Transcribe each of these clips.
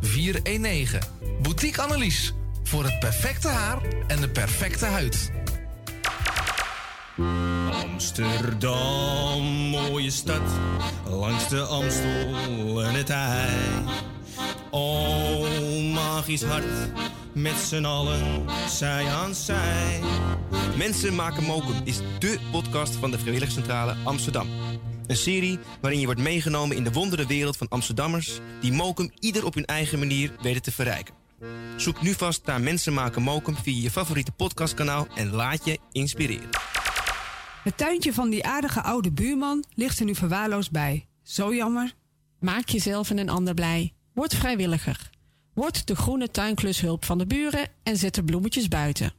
419. Boutique Annelies voor het perfecte haar en de perfecte huid. Amsterdam, mooie stad, langs de Amstel en het IJ. Oh, magisch hart, met z'n allen, zij aan zij. Mensen maken mokum is dé podcast van de Vrijwilligcentrale Amsterdam. Een serie waarin je wordt meegenomen in de wondere wereld van Amsterdammers... die mokum ieder op hun eigen manier weten te verrijken. Zoek nu vast naar Mensen maken mokum via je favoriete podcastkanaal... en laat je inspireren. Het tuintje van die aardige oude buurman ligt er nu verwaarloosd bij. Zo jammer. Maak jezelf en een ander blij. Word vrijwilliger. Word de groene tuinklushulp van de buren en zet de bloemetjes buiten.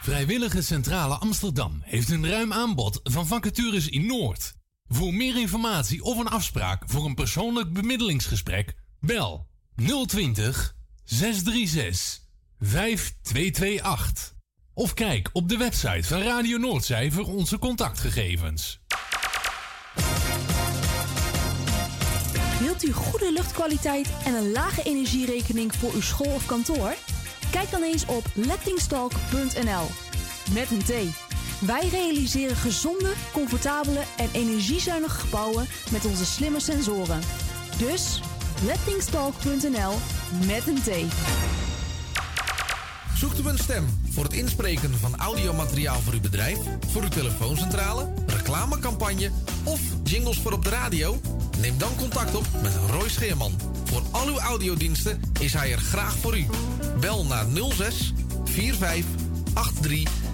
Vrijwillige Centrale Amsterdam heeft een ruim aanbod van vacatures in Noord. Voor meer informatie of een afspraak voor een persoonlijk bemiddelingsgesprek, bel 020 636 5228. Of kijk op de website van Radio Noordzij voor onze contactgegevens. Wilt u goede luchtkwaliteit en een lage energierekening voor uw school of kantoor? Kijk dan eens op lettingstalk.nl met een T. Wij realiseren gezonde, comfortabele en energiezuinige gebouwen met onze slimme sensoren. Dus lettingstalk.nl met een T. Zoekt u een stem voor het inspreken van audiomateriaal voor uw bedrijf, voor uw telefooncentrale, reclamecampagne of jingles voor op de radio? Neem dan contact op met Roy Scheerman. Voor al uw audiodiensten is hij er graag voor u. Bel naar 06 45 83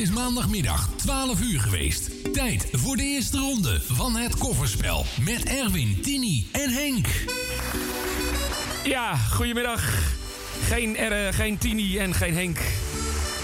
Is maandagmiddag 12 uur geweest. Tijd voor de eerste ronde van het kofferspel. Met Erwin, Tini en Henk. Ja, goedemiddag. Geen, er, geen Tini en geen Henk.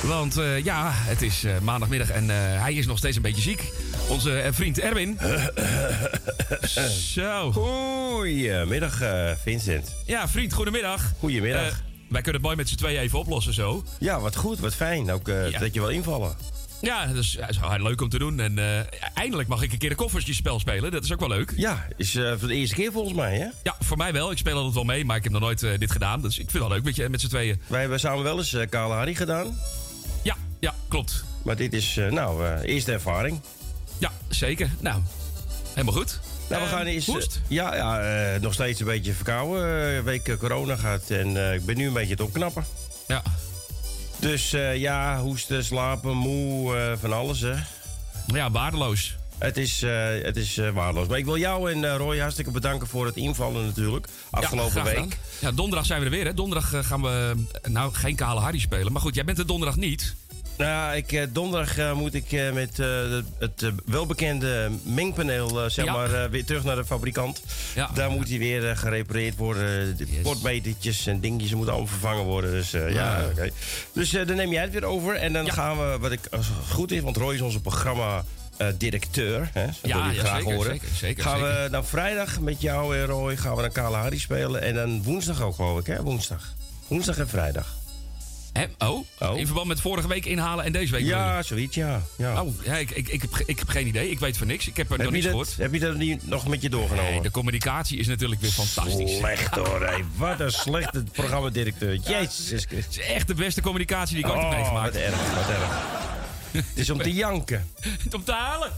Want eh, ja, het is eh, maandagmiddag en eh, hij is nog steeds een beetje ziek. Onze eh, vriend Erwin. Zo. Goedemiddag, eh, Vincent. Ja, vriend, goedemiddag. Goedemiddag. Eh, wij kunnen het mooi met z'n tweeën even oplossen zo. Ja, wat goed, wat fijn. Ook eh, Ja. dat je wel invallen. Ja, dat is, ja, leuk om te doen. En eh, eindelijk mag ik een keer een koffertjespel spelen. Dat is ook wel leuk. Ja, is eh, voor de eerste keer volgens mij, hè? Ja, voor mij wel. Ik speel altijd wel mee, maar ik heb nog nooit eh, dit gedaan. Dus ik vind het wel leuk met, je, met z'n tweeën. Wij hebben samen wel eens Kalahari gedaan. Ja, ja, klopt. Maar dit is, nou, eerste ervaring. Ja, zeker. Nou, helemaal goed. Nou, we gaan eens... eh, hoest? ja, ja nog steeds een beetje verkouden. Week corona gaat en ik ben nu een beetje het opknappen. Ja. Dus eh, ja, hoesten, slapen, moe, eh, van alles, hè. Ja, waardeloos. Het is, eh, het is waardeloos. Maar ik wil jou en Roy hartstikke bedanken voor het invallen natuurlijk. Afgelopen ja, week. Ja, donderdag zijn we er weer. Hè. Donderdag gaan we nou geen Kale Harry spelen. Maar goed, jij bent er donderdag niet. Nou, ja, ik, eh, donderdag eh, moet ik eh, met het, welbekende mengpaneel zeg Ja. maar, weer terug naar de fabrikant. Ja. Daar moet hij weer gerepareerd worden. De potmetertjes en dingetjes moeten allemaal vervangen worden. Dus ja, Ja. oké. Dus dan neem jij het weer over. En dan gaan we, wat ik, als het goed is, want Roy is onze programma... directeur, hè? dat Ja, wil je ja, graag zeker, horen. zeker, zeker, gaan we dan vrijdag met jou en Roy gaan we naar Kalahari spelen. En dan woensdag ook, geloof ik, hè? Woensdag. Woensdag en vrijdag. Hè? Oh, in verband met vorige week inhalen en deze week. Ja, zoiets, ja. ja. Oh, ja, ik, ik, ik, heb, ik heb geen idee. Ik weet van niks. Ik heb er Heb nog niks dat, gehoord. heb je dat niet nog met je doorgenomen? Nee, de communicatie is natuurlijk weer fantastisch. Slecht hoor, hé. Wat een slechte programmadirecteur. Jezus Christus. Het is echt de beste communicatie die ik ooit heb Oh, meegemaakt. wat erg, wat erg. Het is om te janken. Om te halen.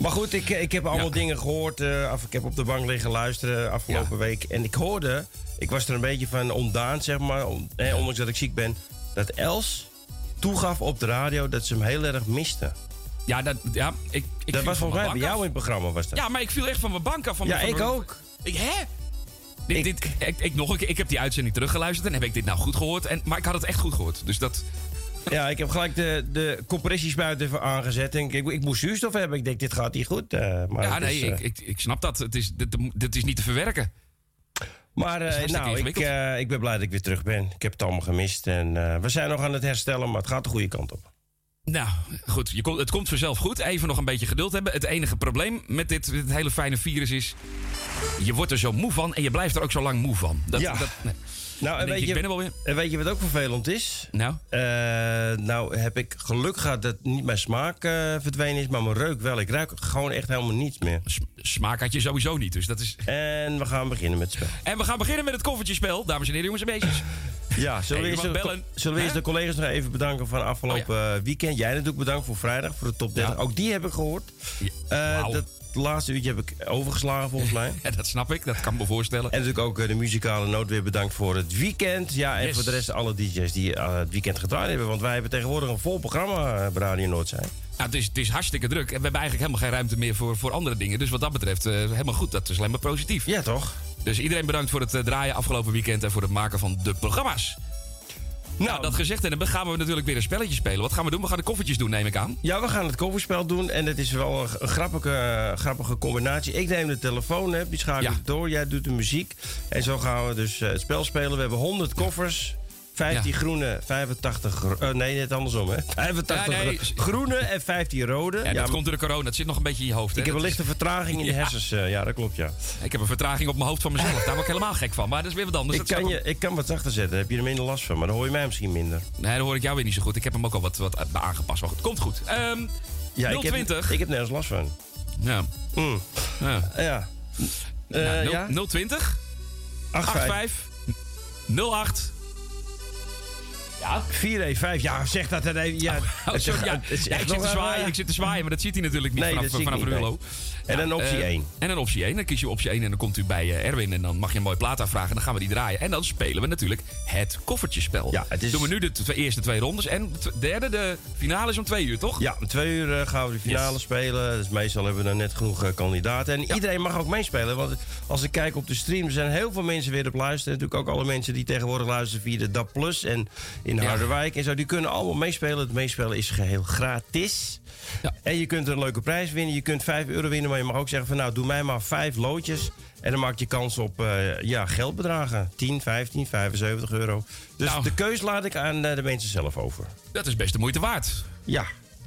Maar goed, ik, ik heb allemaal dingen gehoord. eh, af, ik heb op de bank liggen luisteren afgelopen week. En ik hoorde, ik was er een beetje van ontdaan, zeg maar. Eh, ondanks dat ik ziek ben. Dat Els toegaf op de radio dat ze hem heel erg miste. Ja, dat, ja ik, ik dat was volgens mij bij jou in het programma. Was dat. Ja, maar ik viel echt van mijn bank af. Van Ja, van ik ook. Ik, hè? Dit, dit, ik, ik, nog een keer, ik heb die uitzending teruggeluisterd en heb ik dit nou goed gehoord. En, maar ik had het echt goed gehoord. Dus dat... Ja, ik heb gelijk de, de compressiespuit even aangezet. En ik, ik moest zuurstof hebben. Ik denk, dit gaat niet goed. eh, maar ja, nee, is, eh, ik, ik, ik snap dat. Het is, dit, dit is niet te verwerken. Maar eh, nou, ik, eh, ik ben blij dat ik weer terug ben. Ik heb het allemaal gemist. En we zijn nog aan het herstellen, maar het gaat de goede kant op. Nou, goed. Je komt, het komt vanzelf goed. Even nog een beetje geduld hebben. Het enige probleem met dit, dit hele fijne virus is... je wordt er zo moe van en je blijft er ook zo lang moe van. Dat, Ja. dat, nee. Nou, en weet, je, je, ik ben er wel weer. en weet je wat ook vervelend is? Nou? Eh, nou heb ik geluk gehad dat niet mijn smaak eh, verdwenen is, maar mijn reuk wel. Ik ruik gewoon echt helemaal niets meer. Smaak had je sowieso niet, dus dat is... En we gaan beginnen met het spel. En we gaan beginnen met het koffertjespel. Dames en heren, jongens en meisjes. Ja, zullen we eerst, de, bellen. zullen we eerst Hè? de collega's nog even bedanken van afgelopen Oh, eh, weekend. Jij natuurlijk bedankt voor vrijdag, voor de top 30. Ook die heb ik gehoord. Eh, Dat laatste uurtje heb ik overgeslagen volgens mij. Ja, dat snap ik. Dat kan me voorstellen. En natuurlijk ook eh, de muzikale noot weer bedankt voor het weekend. Ja, en Yes. voor de rest alle DJ's die eh, het weekend gedraaid hebben. Want wij hebben tegenwoordig een vol programma eh, bij Radio Noordzij. Nou, het, is, het is hartstikke druk. En we hebben eigenlijk helemaal geen ruimte meer voor, voor andere dingen. Dus wat dat betreft, helemaal goed. Dat is alleen maar positief. Ja, toch? Dus iedereen bedankt voor het draaien afgelopen weekend... en voor het maken van de programma's. Nou, dat gezegd en dan gaan we natuurlijk weer een spelletje spelen. Wat gaan we doen? We gaan de koffertjes doen, neem ik aan. Ja, we gaan het kofferspel doen. En het is wel een, grappige, grappige combinatie. Ik neem de telefoon, hè, die schakel ik door. Jij doet de muziek. En zo gaan we dus eh, het spel spelen. We hebben 100 koffers. 15 Ja. groene, 85... gro- eh, nee, net andersom, hè? 85 Ja, nee. gro- groene en 15 rode. Ja, dat komt door de corona. Dat zit nog een beetje in je hoofd. hè. Ik heb een is- lichte vertraging in de hersens. eh, ja, dat klopt, ja. Ik heb een vertraging op mijn hoofd van mezelf. Daar word ik helemaal gek van. Maar dat is weer wat anders. Ik Dat kan, je, ik kan wat zachter zetten, daar heb je er minder last van. Maar dan hoor je mij misschien minder. Nee, dan hoor ik jou weer niet zo goed. Ik heb hem ook al wat, wat aangepast. Maar goed, komt goed. Ehm Ja, ik heb, 020. ik heb nergens last van. Ja. Mm. Ja. Ja. Nou, nul- ja? 020 85 08 Ja. 415, ja, zeg dat dan even. Ja, Oh, ja, ik, zit te zwaaien, eh, ik zit te zwaaien, maar dat ziet hij natuurlijk niet Nee, vanaf, ik vanaf niet, Rulo. En een optie eh, 1. En een optie 1. Dan kies je optie 1 en dan komt u bij eh, Erwin. En dan mag je een mooie plaat aanvragen. En dan gaan we die draaien. En dan spelen we natuurlijk het koffertjespel. Ja, het is- Doen we nu de eerste twee rondes. En de derde, de finale is om twee uur, toch? Ja, om twee uur eh, gaan we de finale spelen. Dus meestal hebben we dan net genoeg eh, kandidaten. En iedereen mag ook meespelen. Want als ik kijk op de stream, er zijn heel veel mensen weer op luisteren. Natuurlijk ook alle mensen die tegenwoordig luisteren via de DAP Plus en in Ja. Harderwijk en zo. Die kunnen allemaal meespelen. Het meespelen is geheel gratis. En je kunt een leuke prijs winnen. Je kunt 5 euro winnen, maar je mag ook zeggen van nou, doe mij maar vijf loodjes. En dan maak je kans op eh, ja, geldbedragen. 10, 15, 75 euro. Dus Nou. de keus laat ik aan eh, de mensen zelf over. Dat is best de moeite waard. Ja.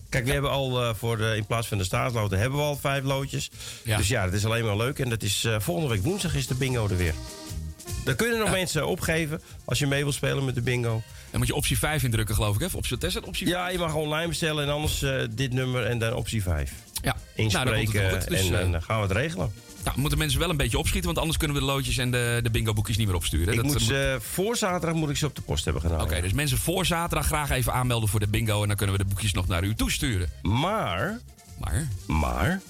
Kijk, we hebben al eh, voor de, in plaats van de staatsloten hebben we al vijf loodjes. Ja. Dus ja, dat is alleen maar leuk. En dat is volgende week woensdag is de bingo er weer. Dan kunnen nog mensen opgeven als je mee wil spelen met de bingo. Dan moet je optie 5 indrukken, geloof ik. Hè? Optie, is het optie Ja, je mag online bestellen en anders eh, dit nummer en dan optie 5. Ja, nou, Inspreken goed. Dus, en dan gaan we het regelen. Nou, moeten mensen wel een beetje opschieten, want anders kunnen we de loodjes en de, de bingo-boekjes niet meer opsturen. Ik Dat, moet eh, ze, voor zaterdag moet ik ze op de post hebben gedaan. Oké, dus mensen voor zaterdag graag even aanmelden voor de bingo en dan kunnen we de boekjes nog naar u toesturen. Maar, Maar? maar,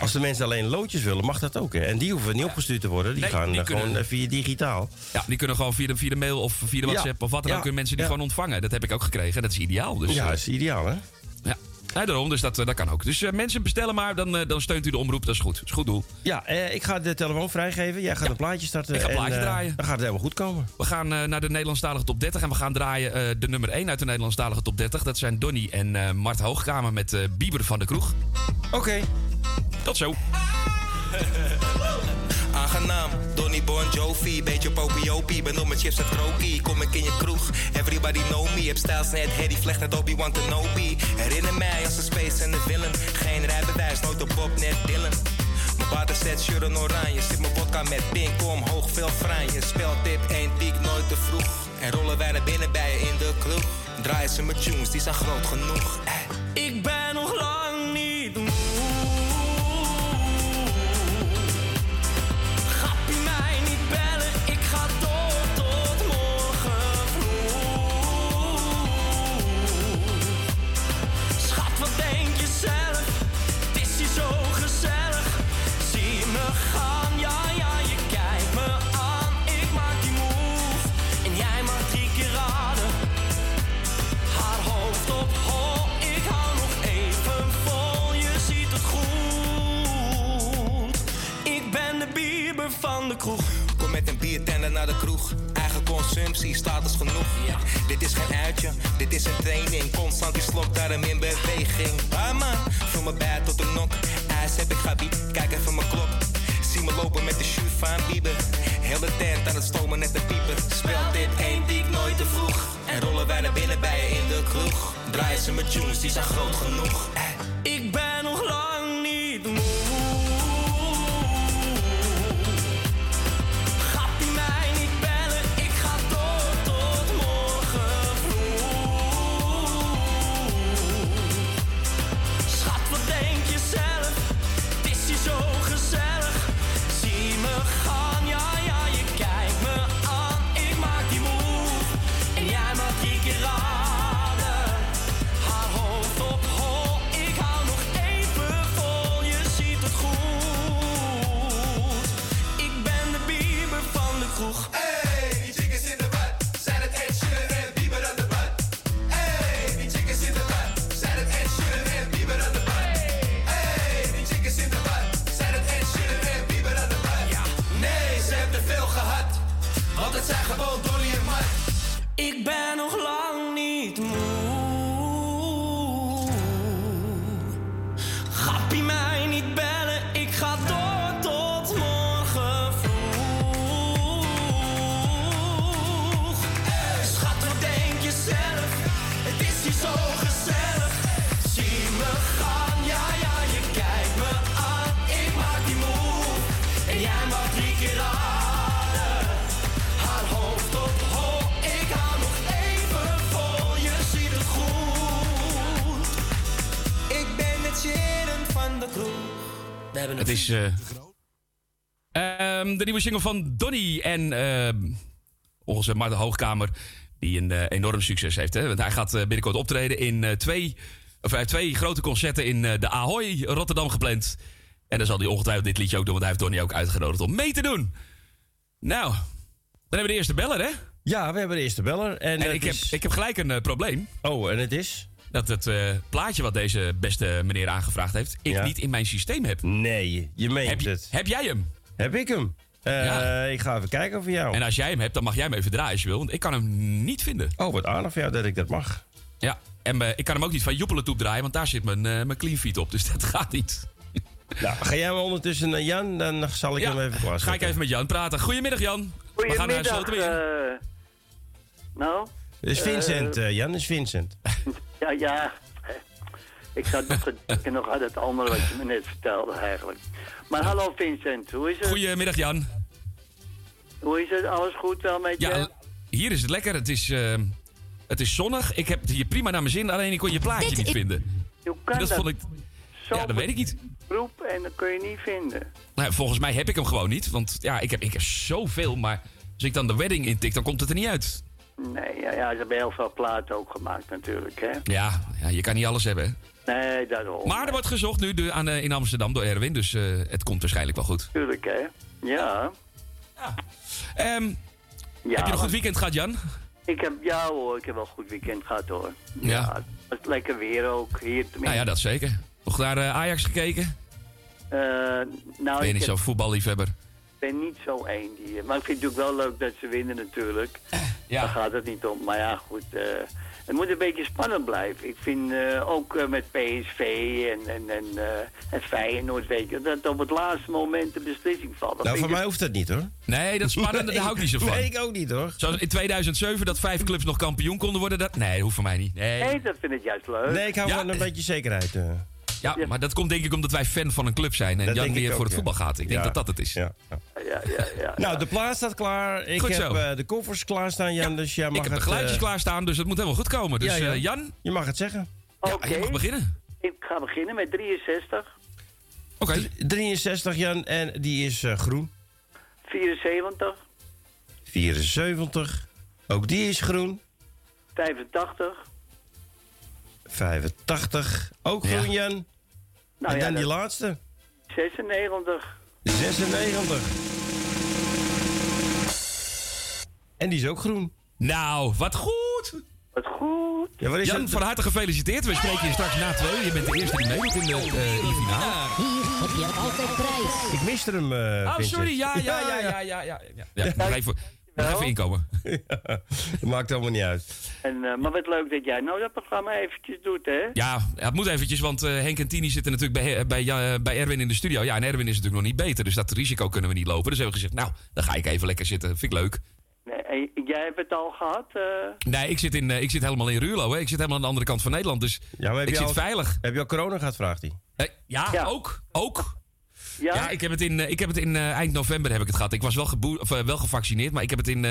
als de mensen alleen loodjes willen, mag dat ook. Hè? En die hoeven niet opgestuurd te worden. Die Nee, gaan die eh, gewoon kunnen- eh, via digitaal. Ja, die kunnen gewoon via de, via de mail of via de Ja. WhatsApp of wat dan Ja. ook kunnen mensen die Ja. gewoon ontvangen. Dat heb ik ook gekregen. Dat is ideaal. Dus, ja, eh, dat is ideaal, hè? ja. Daarom, dus dat, dat kan ook. Dus mensen bestellen maar, dan, dan steunt u de omroep. Dat is goed. Dat is goed doel. Ja, ik ga de telefoon vrijgeven. Jij gaat een plaatje starten. Ik ga een en, plaatje eh, draaien. Dan gaat het helemaal goed komen. We gaan naar de Nederlandstalige top 30 en we gaan draaien de nummer 1 uit de Nederlandstalige top 30. Dat zijn Donny en Mart Hoogkamer met Bieber van de Kroeg. Oké. Tot zo. Aangenaam, Donny Bon Jovi, beetje popiopie, ben op mijn chips en krokie. Kom ik in je kroeg, everybody know me. Heb stijls net Harry Vlecht, net Obi-Wan Kenobi. Herinner mij als een space en de villain. Geen rijbewijs, nooit op Bob, net Dylan. Mijn waterset, shirt en oranje. Zit mijn vodka met pink omhoog, veel franje. Speltip, één piek, nooit te vroeg. En rollen wij naar binnen bij je in de kroeg. Draaien ze mijn tunes, die zijn groot genoeg. Eh. Ik ben nog lang van de kroeg. Kom met een biertender naar de kroeg. Eigen consumptie, status genoeg. Dit is geen uitje, dit is een training. Constant die slok, daarom in beweging. Man, vul me bij tot de nok. IJs heb ik gabi, kijk even mijn klok. Zie me lopen met de shoe van Bieber. Heel de tent aan het stomen net de pieper. Speelt dit één diek nooit te vroeg. En rollen wij naar binnen bij je in de kroeg. Draaien ze met tunes, die zijn groot genoeg. Eh. Ik ben nog lang niet moe. Hebben Het is eh, ehm, de nieuwe single van Donny en ehm, onze Marten Hoogkamer. Die een eh, enorm succes heeft. Hè? Want hij gaat eh, binnenkort optreden in eh, twee, of, hij heeft twee grote concerten in eh, de Ahoy Rotterdam gepland. En dan zal hij ongetwijfeld dit liedje ook doen, want hij heeft Donny ook uitgenodigd om mee te doen. Nou, dan hebben we de eerste beller, hè? Ja, we hebben de eerste beller. En, ik, heb, ik heb gelijk een probleem. Oh, en het is? Dat het eh, plaatje wat deze beste meneer aangevraagd heeft, ik Ja. niet in mijn systeem heb. Nee, je meent heb, het. Heb jij hem? Heb ik hem? Eh, Ja. Ik ga even kijken voor jou. En als jij hem hebt, dan mag jij hem even draaien als je wil. Want ik kan hem niet vinden. Oh, wat aardig voor jou dat ik dat mag. Ja, en eh, ik kan hem ook niet van Joepelen draaien, want daar zit mijn, mijn clean feed op. Dus dat gaat niet. Nou, ga jij maar ondertussen naar Jan, dan zal ik Ja, hem even klaarzetten. Ga ik even met Jan praten. Goedemiddag Jan. We gaan naar Goedemiddag. Slotermeer. eh, nou? Dit is Vincent, Jan is Vincent. ja, ja. Ik zat nog te denken nog aan het andere wat je me net vertelde eigenlijk. Maar hallo Vincent, hoe is het? Goedemiddag Jan. Hoe is het? Alles goed wel met je? Ja, hier is het lekker. Het is, eh, het is zonnig. Ik heb het hier prima naar mijn zin. Alleen ik kon je plaatje niet vinden. Hoe kan dat dat? vond ik... Ja, dat weet ik niet. Groep en dat kun je niet vinden. Nou, volgens mij heb ik hem gewoon niet. Want ja, ik heb, ik heb zoveel. Maar als ik dan de wedding intik, dan komt het er niet uit. Nee, ja, ja, ze hebben heel veel platen ook gemaakt natuurlijk, hè. Ja, ja je kan niet alles hebben. hè. Nee, daarom. Maar er wordt gezocht nu de, aan, eh, in Amsterdam door Erwin. Dus eh, het komt waarschijnlijk wel goed. Tuurlijk, hè. Ja. Ehm, Ja, heb je een goed weekend gehad, Jan? Ik heb, ja hoor, ik heb wel een goed weekend gehad hoor. Ja. Het was lekker weer ook, hier tenminste. Nou ja, dat zeker. Nog naar eh, Ajax gekeken? Eh, nou, ben je ik niet zo'n voetballiefhebber? Ben niet zo één die... Maar ik vind het natuurlijk wel leuk dat ze winnen natuurlijk. Ja. Daar gaat het niet om. Maar ja, goed. eh, het moet een beetje spannend blijven. Ik vind eh, ook eh, met PSV en, en, en, eh en Feyenoord, weet je, dat op het laatste moment de beslissing valt. Dat Nou, voor mij hoeft dat niet hoor. Nee, dat is spannend. Daar hou ik niet zo van. Nee, ik ook niet hoor. Zoals in 2007 dat vijf clubs nog kampioen konden worden. Dat, nee, dat hoeft voor mij niet. Nee, Nee, dat vind ik juist leuk. Nee, ik hou Ja. van een beetje zekerheid. Ja, maar dat komt denk ik omdat wij fan van een club zijn. En Dat Jan ook, voor het ja. voetbal gaat. Ik denk Ja. dat dat het is. Ja. Ja, ja, ja. Nou, de plaat staat klaar. Ik Goed heb zo. eh, de koffers klaarstaan, Jan. dus jij mag ik heb de geluidjes eh, klaarstaan, dus het moet helemaal goed komen. Dus ja, ja. eh, Jan, Je mag het zeggen. Oké, je mag beginnen. ik ga beginnen met 63, Oké. 63, Jan. En die is eh, groen. 74, 74. Ook die is groen. 85. 85. Ook groen, Jan. Nou en ja, dan die laatste. 96. 96. En die is ook groen. Nou, wat goed. Wat goed. Ja, wat is Jan, het? van harte gefeliciteerd. We spreken je straks na twee. Je bent de eerste die meedoet in de, eh, in de finale. Hier heb je altijd prijs. Ik miste hem, eh Oh, sorry. Ja, ja, ja, ja, ja. ja, ja. ja nog even, inkomen. Dat maakt allemaal niet uit. En, eh, maar wat leuk dat jij nou dat programma eventjes doet, hè? Ja, ja, het moet eventjes, want eh, Henk en Tini zitten natuurlijk bij, bij, ja, bij Erwin in de studio. Ja, en Erwin is natuurlijk nog niet beter, dus dat risico kunnen we niet lopen. Dus hebben we gezegd, nou, dan ga ik even lekker zitten. Vind ik leuk. Nee, jij hebt het al gehad? eh? Nee, ik zit, in, eh, ik zit helemaal in Ruurlo. Hè. Ik zit helemaal aan de andere kant van Nederland, dus Ja, maar heb ik je zit al- veilig. Heb je al corona gehad, vraagt hij. Eh, ja, Ja. ook. Ook. Ja? Ja, ik heb het in, eh, ik heb het in eh, eind november heb ik het gehad. Ik was wel, geboe- of, eh, wel gevaccineerd, maar ik heb het in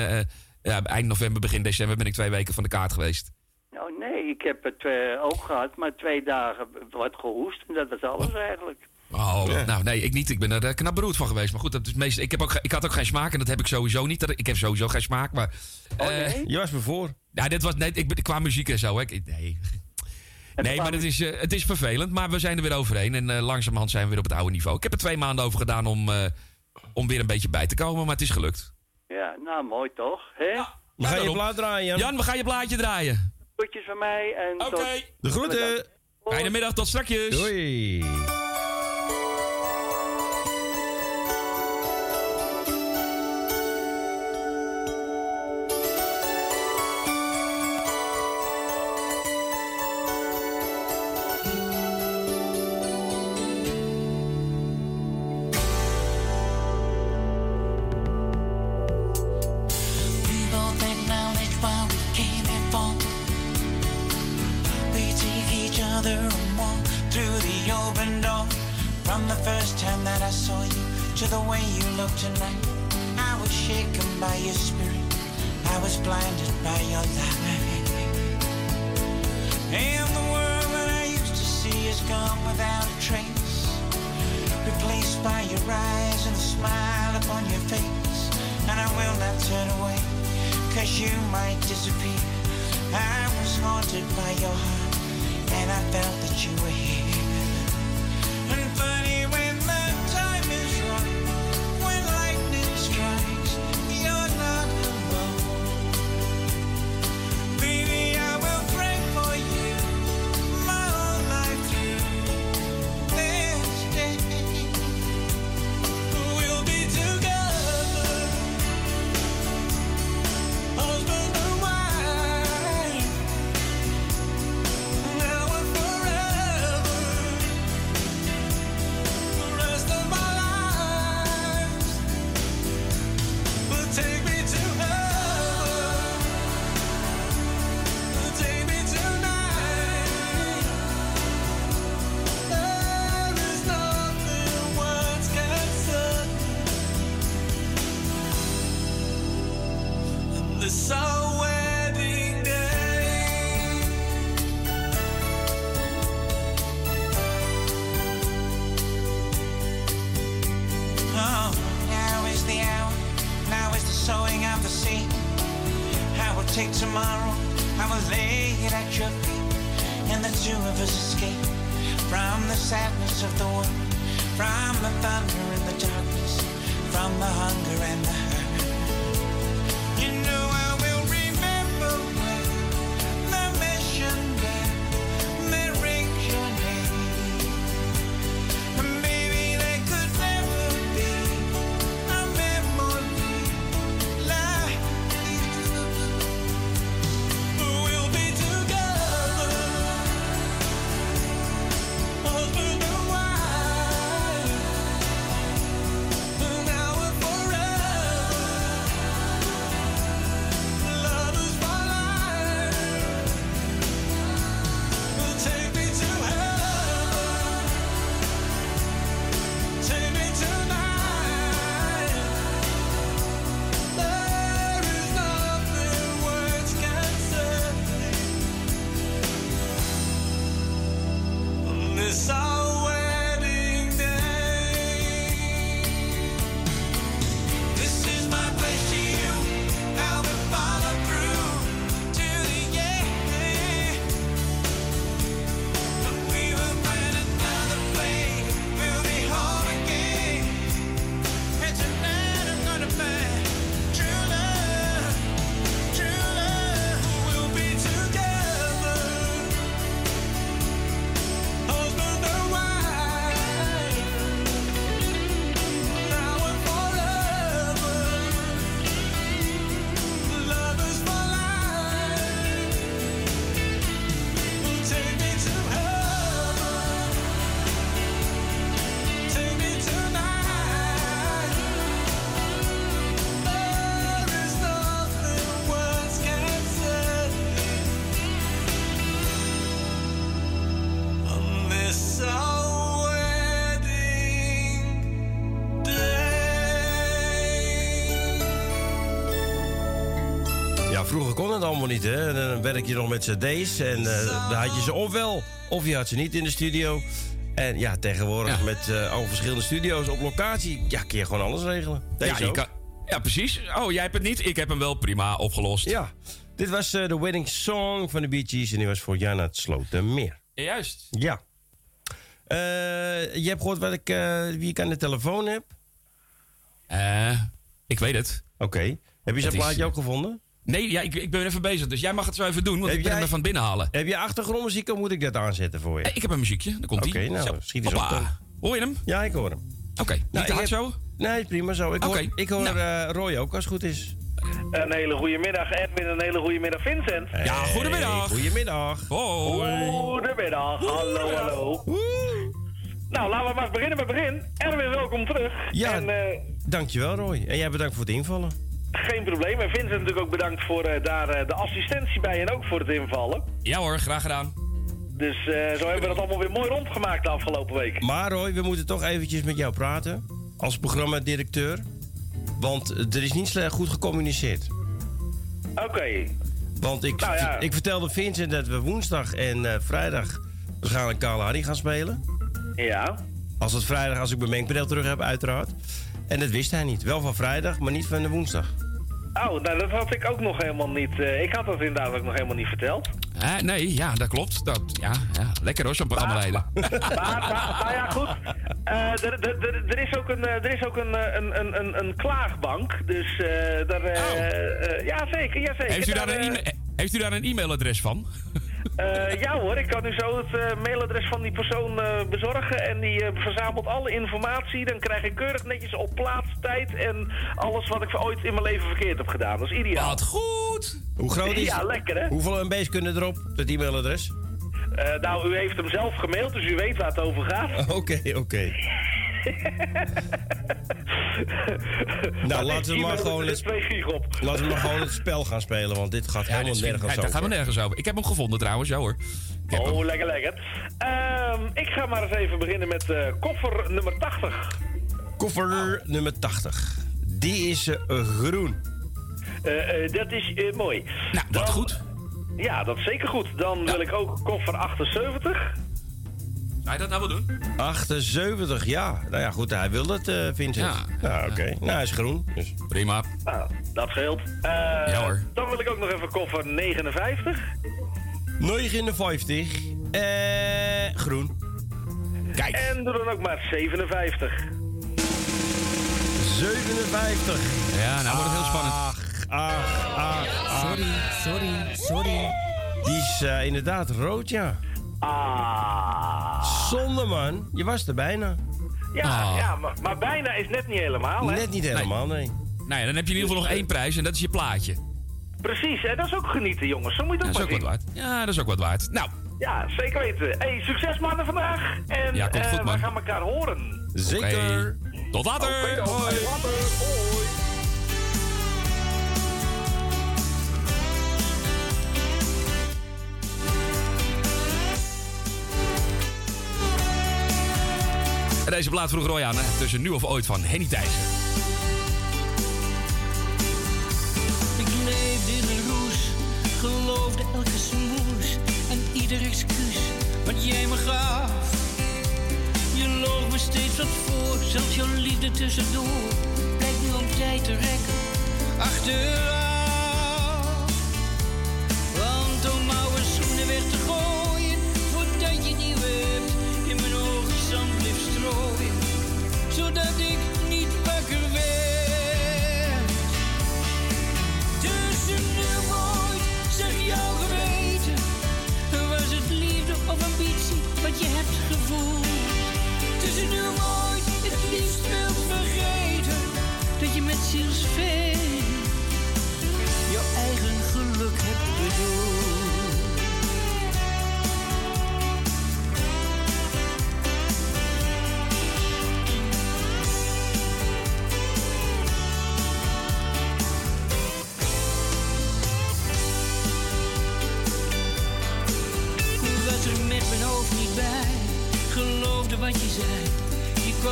ja, eind november, begin december ben ik twee weken van de kaart geweest. Nou, nee, ik heb het eh, ook gehad, maar twee dagen wat gehoest. En dat was alles eigenlijk. Oh, nou nee, ik niet. Ik ben er knap beroerd van geweest. Maar goed, dat is meest, ik, heb ook, ik had ook geen smaak en dat heb ik sowieso niet. Ik heb sowieso geen smaak, maar... Oh, eh, nee? Je was me voor. Ja, dit was, nee, ik, qua muziek en zo. Hè. Ik- Nee, nee maar het is, eh, het is vervelend. Maar we zijn er weer overheen. En eh, langzamerhand zijn we weer op het oude niveau. Ik heb er twee maanden over gedaan om, eh, om weer een beetje bij te komen. Maar het is gelukt. Ja, nou, mooi toch? Hè? We gaan je plaat draaien, Jan. Jan, we gaan je plaatje draaien. Groetjes van mij en Oké. De groeten. Fijne middag, tot strakjes. Doei. Tonight, I was shaken by your spirit. I was blinded by your light. And the world that I used to see is gone without a trace, replaced by your eyes and the smile upon your face. And I will not turn away, cause you might disappear. I was haunted by your heart, and I felt that you were here. And funny And kon het allemaal niet, hè. En dan werk je nog met cd's en eh dan had je ze ofwel of je had ze niet in de studio. En ja, tegenwoordig met eh, al verschillende studio's op locatie, ja, kun je gewoon alles regelen. Deze Ja, je ook. kan, ja, precies. Oh, jij hebt het niet. Ik heb hem wel prima opgelost. Ja, dit was eh, de wedding song van de Bee Gees en die was voor Jan het Slotermeer. Juist. Ja. Je hebt gehoord wat ik, wie ik aan de telefoon heb? Eh, ik weet het. Oké. Heb je zijn plaatje ook gevonden? Nee, ja, ik, ik ben even bezig. Dus jij mag het zo even doen, want Heb ik ben jij- hem van binnen halen. Heb je achtergrondmuziek of moet ik dat aanzetten voor je? Eh, Ik heb een muziekje. Daar komt Oké, ie. nou, Zo. schiet eens op Hoppa. dan. Hoor je hem? Ja, ik hoor hem. Oké, niet Nou, te hard heb- zo? Nee, prima zo. Ik hoor, Oké, ik hoor nou. eh, Roy ook als het goed is. Een hele goede middag, Edwin. Een hele goede middag, Vincent. Ja, goedemiddag. Goedemiddag. Hoi. Goedemiddag. Hallo, hallo. Nou, laten we maar beginnen met begin. Erwin, welkom terug. Ja, En, eh, dankjewel Roy. En jij bedankt voor het invallen. Geen probleem. En Vincent natuurlijk ook bedankt voor eh, daar eh, de assistentie bij en ook voor het invallen. Ja hoor, graag gedaan. Dus eh, zo hebben we dat allemaal weer mooi rondgemaakt de afgelopen week. Maar Roy, we moeten toch eventjes met jou praten. Als programmadirecteur. Want er is niet slecht goed gecommuniceerd. Oké. Want ik, Nou ja. ik vertelde Vincent dat we woensdag en eh, vrijdag waarschijnlijk Kale Harry gaan spelen. Ja. Als het vrijdag, als ik mijn mengpaneel terug heb, uiteraard. En dat wist hij niet. Wel van vrijdag, maar niet van de woensdag. Oh, nou dat had ik ook nog helemaal niet. eh, ik had dat inderdaad ook nog helemaal niet verteld. Eh, nee, ja, dat klopt. Dat, ja, ja, lekker hoor, zo'n programma leiden. Maar, maar, maar ja, goed. Eh, er, er, er- er is ook een, eh, er is ook een, een, een, een, een klaagbank. Dus eh daar. eh, eh, ja, zeker. Ja, zeker. Oh. Heeft u daar Daar, een, e-mail- heeft u daar een e-mailadres van? Eh, ja hoor, ik kan u zo het eh, mailadres van die persoon eh, bezorgen. En die verzamelt alle informatie. Dan krijg ik keurig netjes op plaats, tijd en alles wat ik ooit in mijn leven verkeerd heb gedaan. Dat is ideaal. Wat goed! Hoe groot is Ja, lekker hè? Hoeveel MB's kunnen erop, dat e-mailadres? Eh, nou, u heeft hem zelf gemaild, dus u weet waar het over gaat. Oké, oké. Nou, Maar laten we maar gewoon het, twee gig op. laten we maar gewoon het spel gaan spelen, want dit gaat helemaal dit nergens over. dat gaat helemaal nergens over. Ik heb hem gevonden trouwens, ja hoor. Hem. Oh, lekker, lekker. Ehm, ik ga maar eens even beginnen met eh, koffer nummer 80. Koffer nummer 80. Die is eh, groen. Eh, dat is mooi. Nou, wat goed. Ja, dat is zeker goed. Dan wil ik ook koffer 78. Zou je dat nou wel doen? 78, ja. Nou ja, goed, hij wil het, eh Vincent. Ja, Ja, oké. Nou, hij is groen. Dus. Prima. Nou, dat scheelt. Eh, Ja, hoor. Dan wil ik ook nog even koffer 59. 59. Eh, groen. Kijk. En doe dan ook maar 57. 57. Ja, nou wordt het heel spannend. Ach, ach, ach, ach. Sorry, sorry, sorry. Die is eh, inderdaad rood, ja. Ah. Zonde, man. Je was er bijna. Ja, Ah. ja maar, maar bijna is net niet helemaal, hè? Net niet helemaal, nee. Nou ja, dan heb je in ieder geval nog één prijs en dat is je plaatje. Precies, hè? dat is ook genieten, jongens. Zo moet je Dat het is ook wat waard. Ja, dat is ook wat waard. Nou, Ja, zeker weten. Hey, succes mannen vandaag. En Ja, komt eh, goed, man. we gaan elkaar horen. Zeker. tot later! Hoi. Tot later. Hoi. Deze plaat vroeg Roy aan, hè? tussen nu of ooit van Henny Thijssen. Ik leefde in een roes, geloofde elke smoes en ieder excuus wat jij me gaf. Je loog me steeds wat voor, zelfs jouw liefde tussendoor blijkt nu om tijd te rekken achteraf.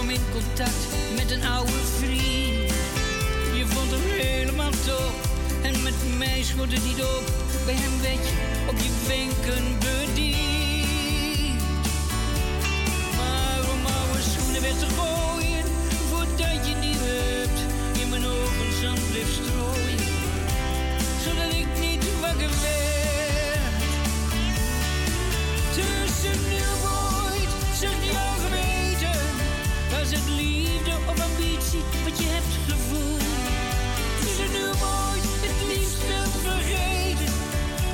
Kwam in contact met een oude vriend. Je vond hem helemaal top. En met mij schoot het niet op. Bij hem werd je op je wenken bediend. Maar om oude schoenen weg te gooien. Voordat je nieuw hebt. In mijn ogen zand bleef strooien. Zodat ik niet wakker werd. Liefde of ambitie wat je hebt gevoeld? Tussen nu ooit, het liefst wilt vergeten.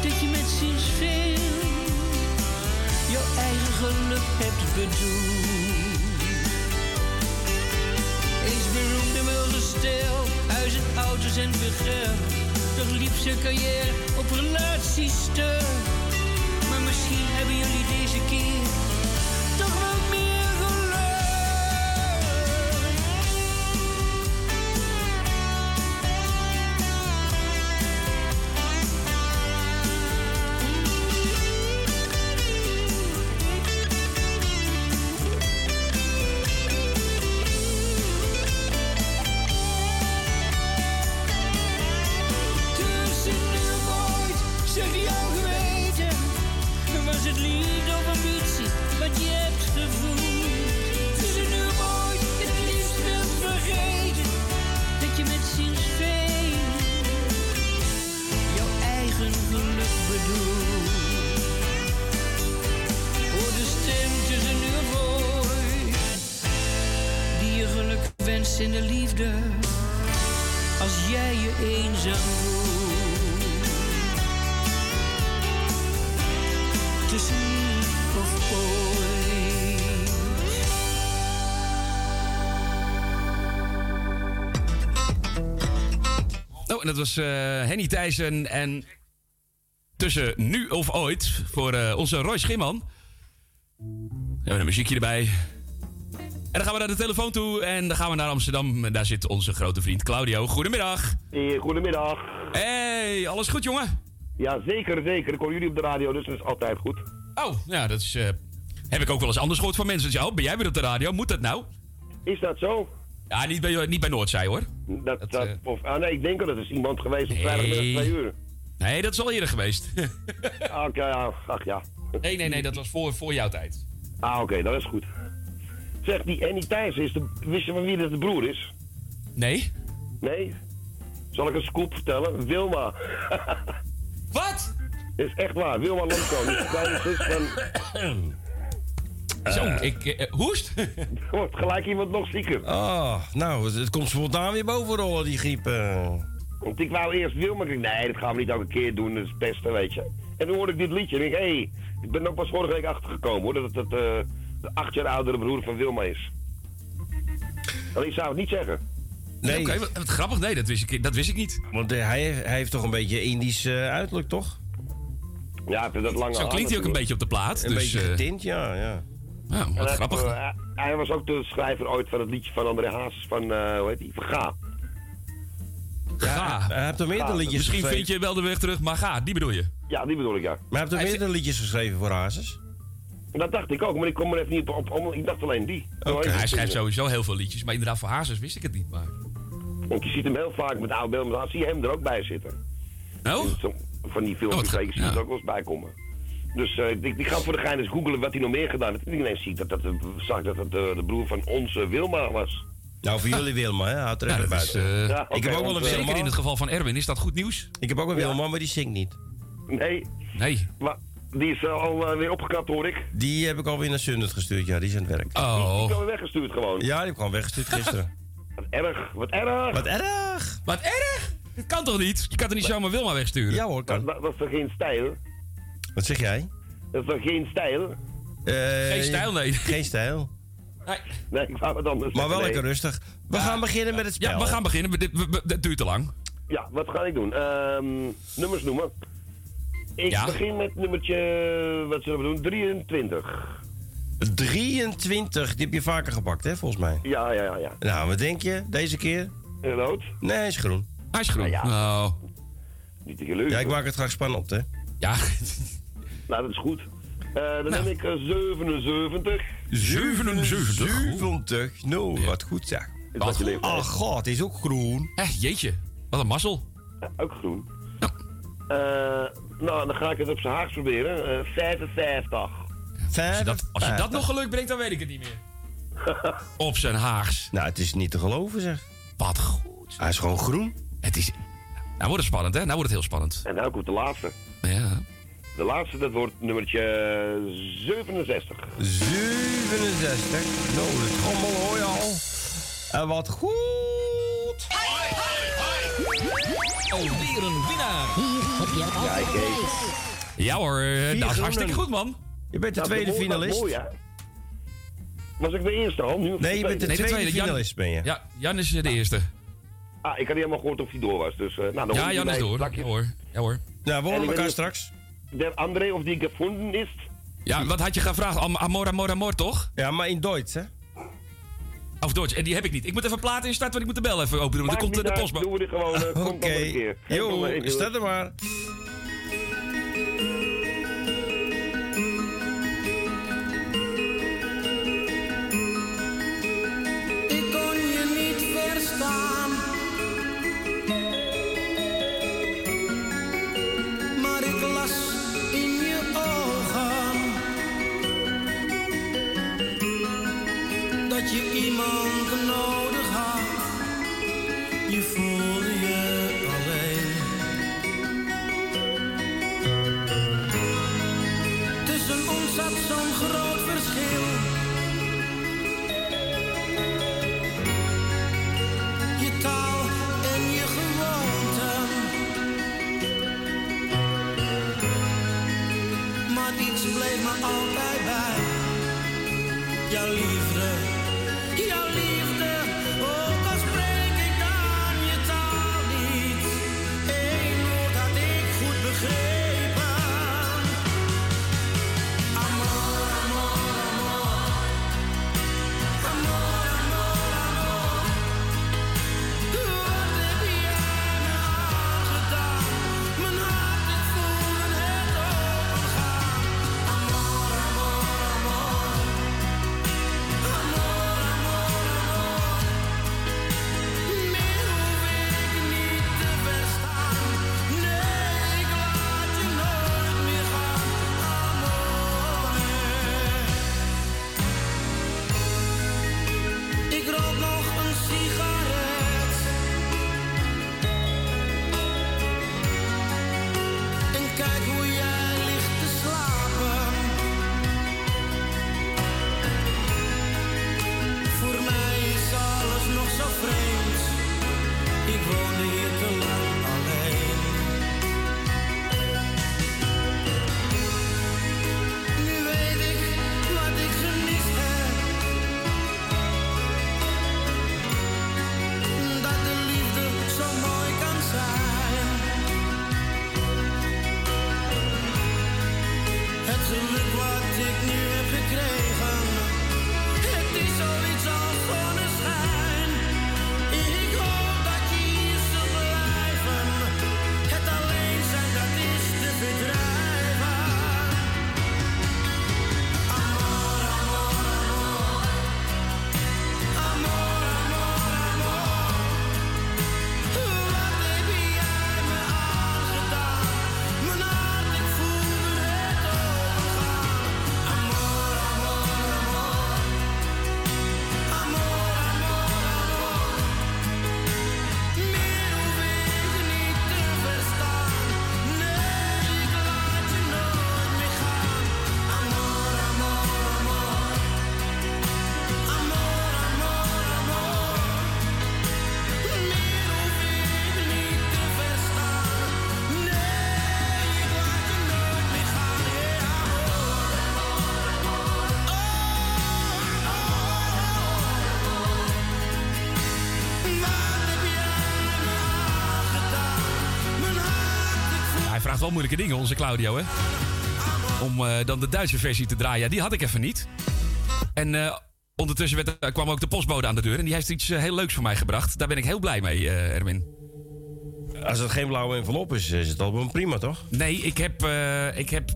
Dat je met zielsveel jouw eigen geluk hebt bedoeld. Eens beroemd en huis en auto's en veel geld. Toch liep zijn carrière op relaties stuk. Dat was eh, Henny Thijssen en tussen nu of ooit voor eh, onze Roy Schimman. We hebben een muziekje erbij. En dan gaan we naar de telefoon toe en dan gaan we naar Amsterdam. Daar zit onze grote vriend Claudio. Goedemiddag. Hey, goedemiddag. Hey, alles goed jongen? Ja, zeker, zeker. Ik hoor jullie op de radio, dus dat is altijd goed. Oh, ja, dat is, eh, heb ik ook wel eens anders gehoord van mensen. Ja, oh, ben jij weer op de radio? Moet dat nou? Is dat zo? Ja, niet bij, niet bij Noordzij hoor. Dat, dat, of, ah, nee, ik denk dat het is iemand geweest op vrijdagmiddag twee uur. Nee, dat is al eerder geweest. Oké, ja, ach ja. nee, nee, nee, dat was voor, voor jouw tijd. Ah, oké, dat is goed. Zeg, die Annie Thijs is de... Wist je van wie dat de broer is? Nee. Nee? Zal ik een scoop vertellen? Wilma. Wat? Is echt waar. Wilma Lomko. is de kleine zus van... Zo, ik... eh, hoest? Wordt gelijk iemand nog zieker. Oh, nou, het, het komt spontaan weer bovenrollen, die griep. eh. Want ik wou eerst Wilma. Ik dacht, nee, dat gaan we niet elke keer doen. Dat is het beste, weet je. En toen hoorde ik dit liedje. En ik dacht, hé, hey, ik ben ook pas vorige week achtergekomen hoor. Dat het het, eh, de acht jaar oudere broer van Wilma is. Alleen ik zou het niet zeggen. Nee. Oké, wat, wat grappig. Nee, dat wist ik, dat wist ik niet. Want eh, hij, hij heeft toch een beetje Indisch eh, uiterlijk, toch? Ja, dat lange Zo haar klinkt hij ook een natuurlijk. beetje op de plaat. Een dus, beetje eh, getint, ja, ja. Ja, wat hij- grappig. eh, hij, hij was ook de schrijver ooit van het liedje van André Hazes van, eh, hoe heet die? Van Ga. Ga. Hij heeft er meerdere liedjes Misschien geschreven. vind je wel de weg terug, maar ga. Die bedoel je? Ja, die bedoel ik, ja. Maar hij heeft er meerdere liedjes geschreven voor Hazes. Dat dacht ik ook, maar ik kom er even niet op. op ik dacht alleen die. Oké. Hij schrijft sowieso heel veel liedjes. Maar inderdaad, voor Hazes wist ik het niet. Maar... Want je ziet hem heel vaak met oude beelden, maar dan zie je hem er ook bij zitten. Oh? Van die filmpjes Oh, zie je ja. er ook wel eens bij komen. Dus eh, ik, ik ga voor de gein eens googelen wat hij nog meer gedaan heeft. En ik ineens zie ik dat, dat, zag ik dat het eh, de broer van onze Wilma was. Nou, voor jullie Wilma, hè? Houd er dat is, eh, ik heb ook wel een eh, Zeker in het geval van Erwin. Is dat goed nieuws? Ik heb ook een Wilma, maar die zingt niet. Nee, Nee. maar die is eh, al eh, weer opgekapt hoor ik. Die heb ik alweer naar Sundert gestuurd, ja, die is aan het werk. Die is Oh. alweer weggestuurd gewoon. Ja, die heb ik al weggestuurd gisteren. Wat erg, wat erg. Wat erg! Wat erg! Dat kan toch niet? Je kan er niet zomaar Wilma wegsturen? Ja hoor, Dat, kan. dat, dat is toch geen stijl? Wat zeg jij? Dat is toch geen stijl? Eh, Geen stijl, nee. Geen stijl. Nee. Nee, ik wou het anders Maar wel lekker nee. rustig. We gaan beginnen met het spel. Ja, we gaan beginnen. Dit, we- we- dit duurt te lang. Ja, wat ga ik doen? Ehm, nummers noemen. Ik Ja. begin met nummertje, wat zullen we doen? 23. 23, die heb je vaker gepakt, hè, volgens mij. Ja, ja, ja. ja. Nou, wat denk je deze keer? Rood? Nee, hij is groen. Hij is groen. Ja. Nou, Niet te geluk. Ja, ik maak het graag spannend, hè. ja. Nou, dat is goed. Eh, dan Nou. heb ik eh, 77. 77. 70. Nou, wat goed zeg. Wat je leeft. Oh god, het is ook groen. Hé, jeetje. Wat een mazzel. Ja, ook groen. Eh, nou, dan ga ik het op zijn Haags proberen. Eh 55. Als je, dat, als je dat nog geluk brengt, dan weet ik het niet meer. Op zijn Haags. Nou, het is niet te geloven, zeg. Wat goed. Hij is gewoon groen. Het is... Nou wordt het spannend, hè? Nou wordt het heel spannend. En nou komt de laatste. Ja. De laatste, dat wordt nummertje 67. 67. Nou, de trommel hoor je al. En wat goed. Alweer een winnaar. Hier heb je prijs. Ja hoor, dat is hartstikke goed, man. Je bent de Nou, tweede finalist. Mooi? Was ik de eerste al? Nu Nee, je bent de Nee, de tweede, finalist, ben je. Ja, Jan is de eerste. Ah, ik had niet helemaal gehoord of hij door was. Dus, eh, nou, dan Ja, Jan is door. Ja hoor. Ja hoor. Nou, we En horen elkaar straks. Der André, of die gevonden is. Ja, wat had je gevraagd? Am- Amor, amor, amor, toch? Ja, maar in Duits, hè? Of Duits. En die heb ik niet. Ik moet even platen instarten, want ik moet de bel even open doen. Er komt eh, de uit, postbode. Doen we dit gewoon. eh, Oké. dan keer. Probleem. staat er maar. Dat je iemand nodig had. Je voelde je alleen. Tussen ons zat zo'n groot verschil. je taal en je gewoonten. Maar iets bleef me altijd bij. Jouw liefde, wel moeilijke dingen, onze Claudio, hè? Om eh, dan de Duitse versie te draaien. Ja, die had ik even niet. En eh, ondertussen werd, er- kwam ook de postbode aan de deur. En die heeft iets eh, heel leuks voor mij gebracht. Daar ben ik heel blij mee, Erwin. Als het geen blauwe envelop is, is het album prima, toch? Nee, ik heb, ik heb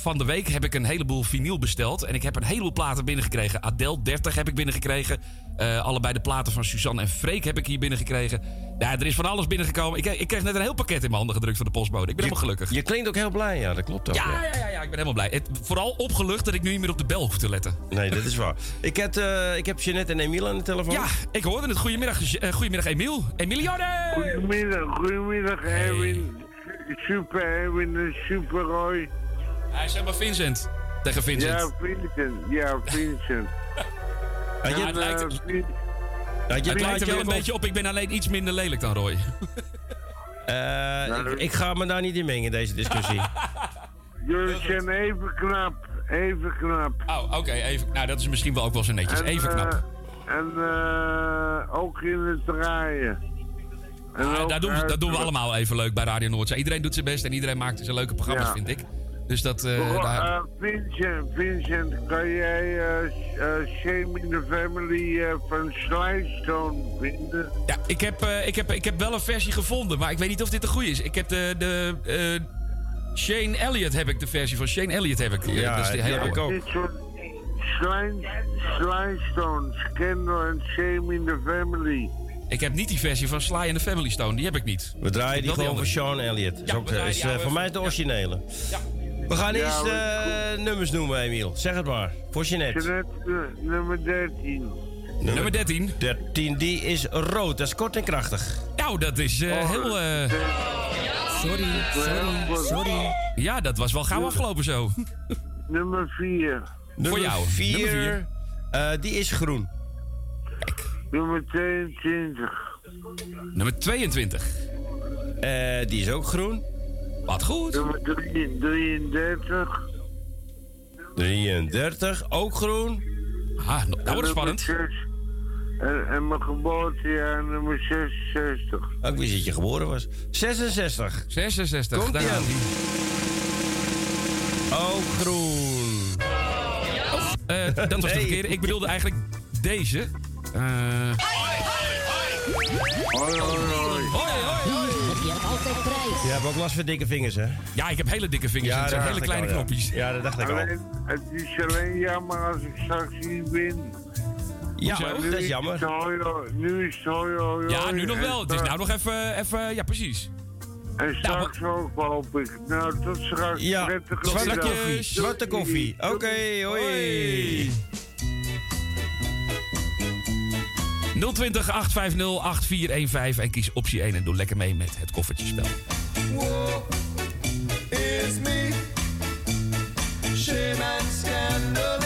van de week heb ik een heleboel vinyl besteld. En ik heb een heleboel platen binnengekregen. Adele 30 heb ik binnengekregen. Eh, allebei de platen van Suzanne en Freek heb ik hier binnengekregen. Ja, er is van alles binnengekomen. Ik, ik kreeg net een heel pakket in mijn handen gedrukt van de postbode. Ik ben helemaal gelukkig. Je klinkt ook heel blij, ja, dat klopt ook. Ja, ja, ja, ja, ik ben helemaal blij. Het, vooral opgelucht dat ik nu niet meer op de bel hoef te letten. Nee, dat is waar. Ik heb, eh, ik heb Jeanette en Emiel aan de telefoon. Ja, ik hoorde het. Goedemiddag, eh, goedemiddag Emiel. Emilione! Goedemiddag, goedemiddag Erwin. Super Erwin en Super Roy. Hij is helemaal Vincent. Tegen Vincent. Ja, Vincent. Ja, Vincent. Ja, het lijkt, Vin- het lijkt er wel een beetje op. Ik ben alleen iets minder lelijk dan Roy. Eh, ik, ik ga me daar niet in mengen, deze discussie. Jullie zijn even knap. Even knap. Oh, oké. even. Nou, dat is misschien wel ook wel zo netjes. En, Even knap. eh, en eh, ook in het draaien. Ah, dat, doen dat doen we allemaal even leuk bij Radio Noordzee. Iedereen doet zijn best en iedereen maakt zijn leuke programma's, Ja. vind ik. Dus dat... daar... eh, Vincent, Vincent, kan jij eh Shame in the Family eh, van Slystone vinden? Ja, ik heb, eh, ik, heb, ik heb wel een versie gevonden, maar ik weet niet of dit de goede is. Ik heb de... de eh, Shane Elliott heb ik, de versie van Shane Elliott heb ik. Ja, dat is de die hele heb ik ook. Slystone, Scandal en Shame in the Family. Ik heb niet die versie van Sly and the Family Stone, die heb ik niet. We draaien die gewoon voor. Sean Elliott. Is Ja, ook, is, eh, voor mij de originele. We gaan Ja, eerst eh, nummers noemen, Emiel. Zeg het maar. Voor Jeanette. Jeanette, eh, nummer 13. Nummer 13. 13, die is rood. Dat is kort en krachtig. Nou, dat is eh, Oh, heel... eh, Sorry, sorry, sorry. Ja, dat was wel gauw afgelopen zo. Nummer 4. Nummer jou, 4, nummer vier. die is groen. Nummer 22. Nummer 22. Eh, die is ook groen. Wat goed. Nummer 3 33. 33, ook groen. Ah, nou wordt het spannend. En, en mijn geboortejaar nummer 66. Oh, ik wist dat je geboren was. 66. 66. Komt daar aan. Ook groen. Eh, dat was de Nee. verkeerde. Ik bedoelde eigenlijk deze. Eh, Hoi, hoi, hoi. Je altijd prijs. Je hebt ook last van dikke vingers, hè? ja, ik heb hele dikke vingers. en het zijn hele kleine al, ja. knopjes. Ja, dat dacht ik al. Alleen, het is alleen jammer als ik straks niet win. Ja, dat is jammer. Nu is het hoi, hoi, Ja, nu nog wel. Het is nou nog even... even ja, precies. En straks ook hoop ik. Nou, tot straks. Ja, Prettige zwarte koffie. Zwarte koffie. Oké, hoi. 020 850 8415 en kies optie 1 en doe lekker mee met het koffertjespel. It's me. Shame and scandal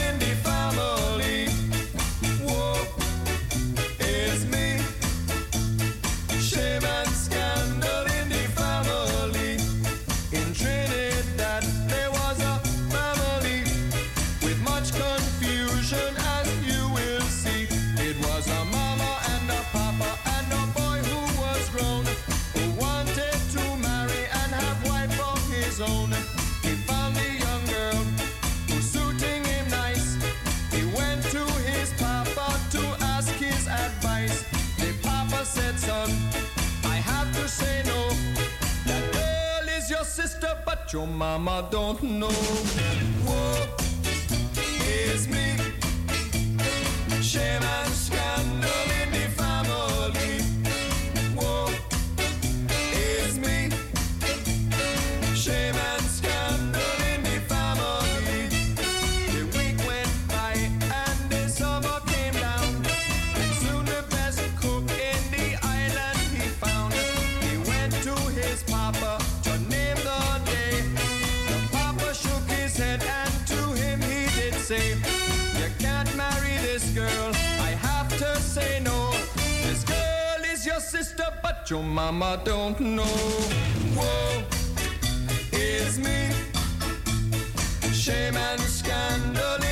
sister, but your mama don't know. Whoa, it's me. Shame and girl. I have to say no. This girl is your sister, but your mama don't know. Whoa, it's me. Shame and scandal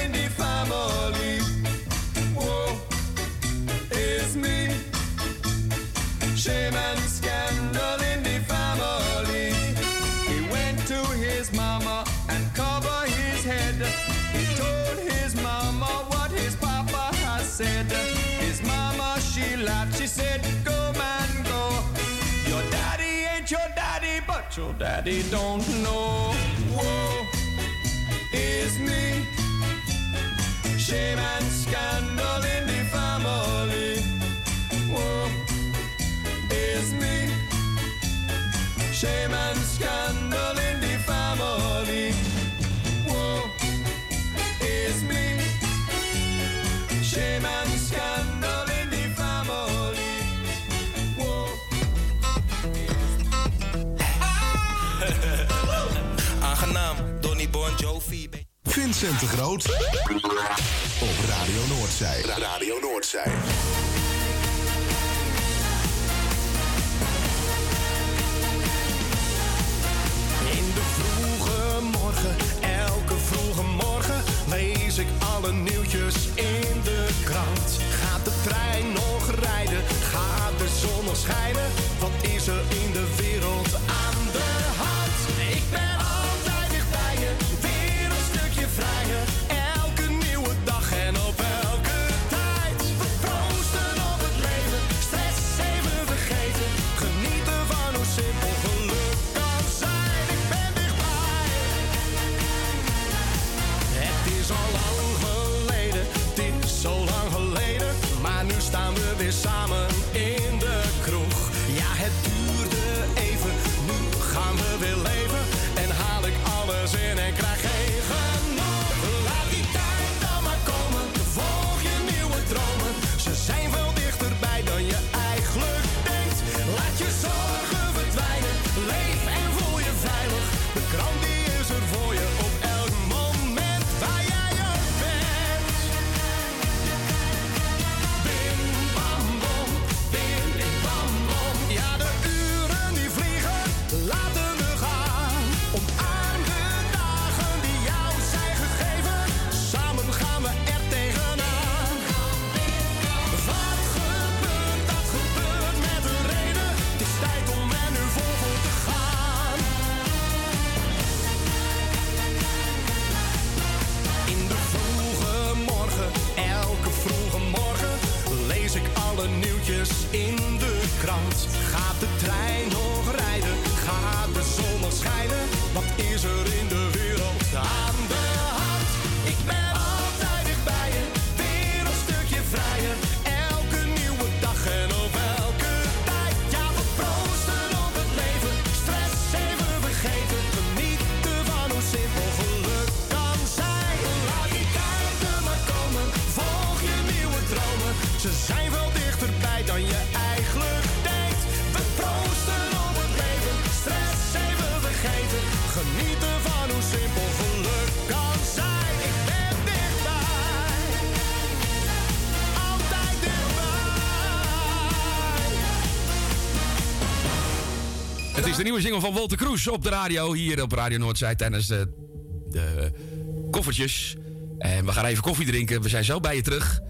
your daddy don't know. Woe is me. Shame and scandal in the family. Woe is me. Shame and scandal. Vincent de Groot. Op Radio Noordzij. Radio Noordzij. In de vroege morgen, elke vroege morgen, lees ik alle nieuwtjes in. out. is de nieuwe single van Walter Kroes op de radio. Hier op Radio Noordzij tijdens de, de koffertjes. En we gaan even koffie drinken. We zijn zo bij je terug.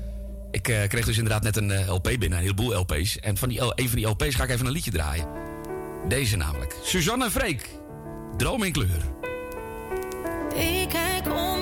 Ik eh, kreeg dus inderdaad net een eh, LP binnen, een heleboel LP's. En van die, een van die LP's ga ik even een liedje draaien. Deze namelijk. Suzanne Vreek. Freek. Droom in kleur. Ik kijk om.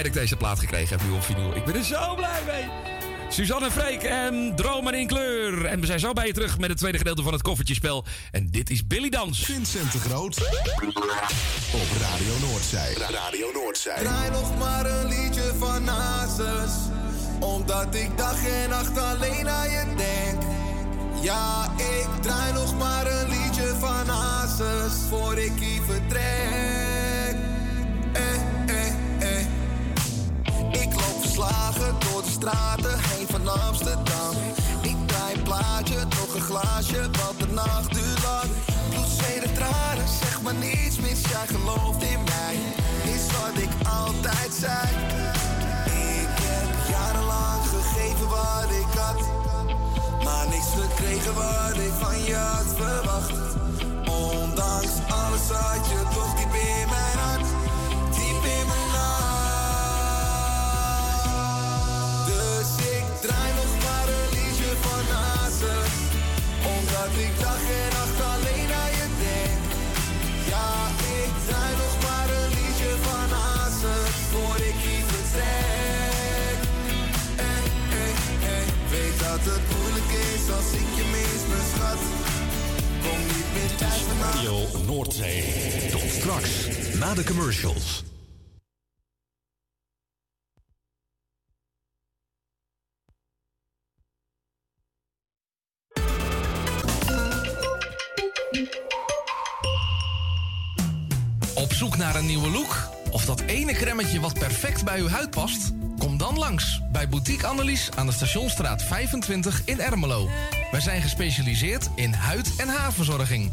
Blij dat ik deze plaat gekregen heb nu op vinyl. Ik ben er zo blij mee. Suzanne Freek en Dromen in kleur. En we zijn zo bij je terug met het tweede gedeelte van het koffertjespel. En dit is Billy Dans. Vincent de Groot. Op Radio Noordzij. Radio Noordzij. Draai nog maar een liedje van Hazes. Omdat ik dag en nacht alleen aan je denk. Ja, ik draai nog maar een liedje van Hazes. Voor ik hier straten heen van Amsterdam. Ik draai een plaatje, nog een glaasje, want de nacht duurt lang. Bloedzeden tranen, zeg maar niets mis, jij gelooft in mij. Is wat ik altijd zei. Ik heb jarenlang gegeven wat ik had. Maar niks gekregen wat ik van je had verwacht. Ondanks alles had je toch Radio Noordzee. Tot straks, na de commercials. Op zoek naar een nieuwe look? Of dat ene kremmetje wat perfect bij uw huid past? Kom dan langs bij Boutique Annelies aan de Stationstraat 25 in Ermelo. Wij zijn gespecialiseerd in huid- en haarverzorging.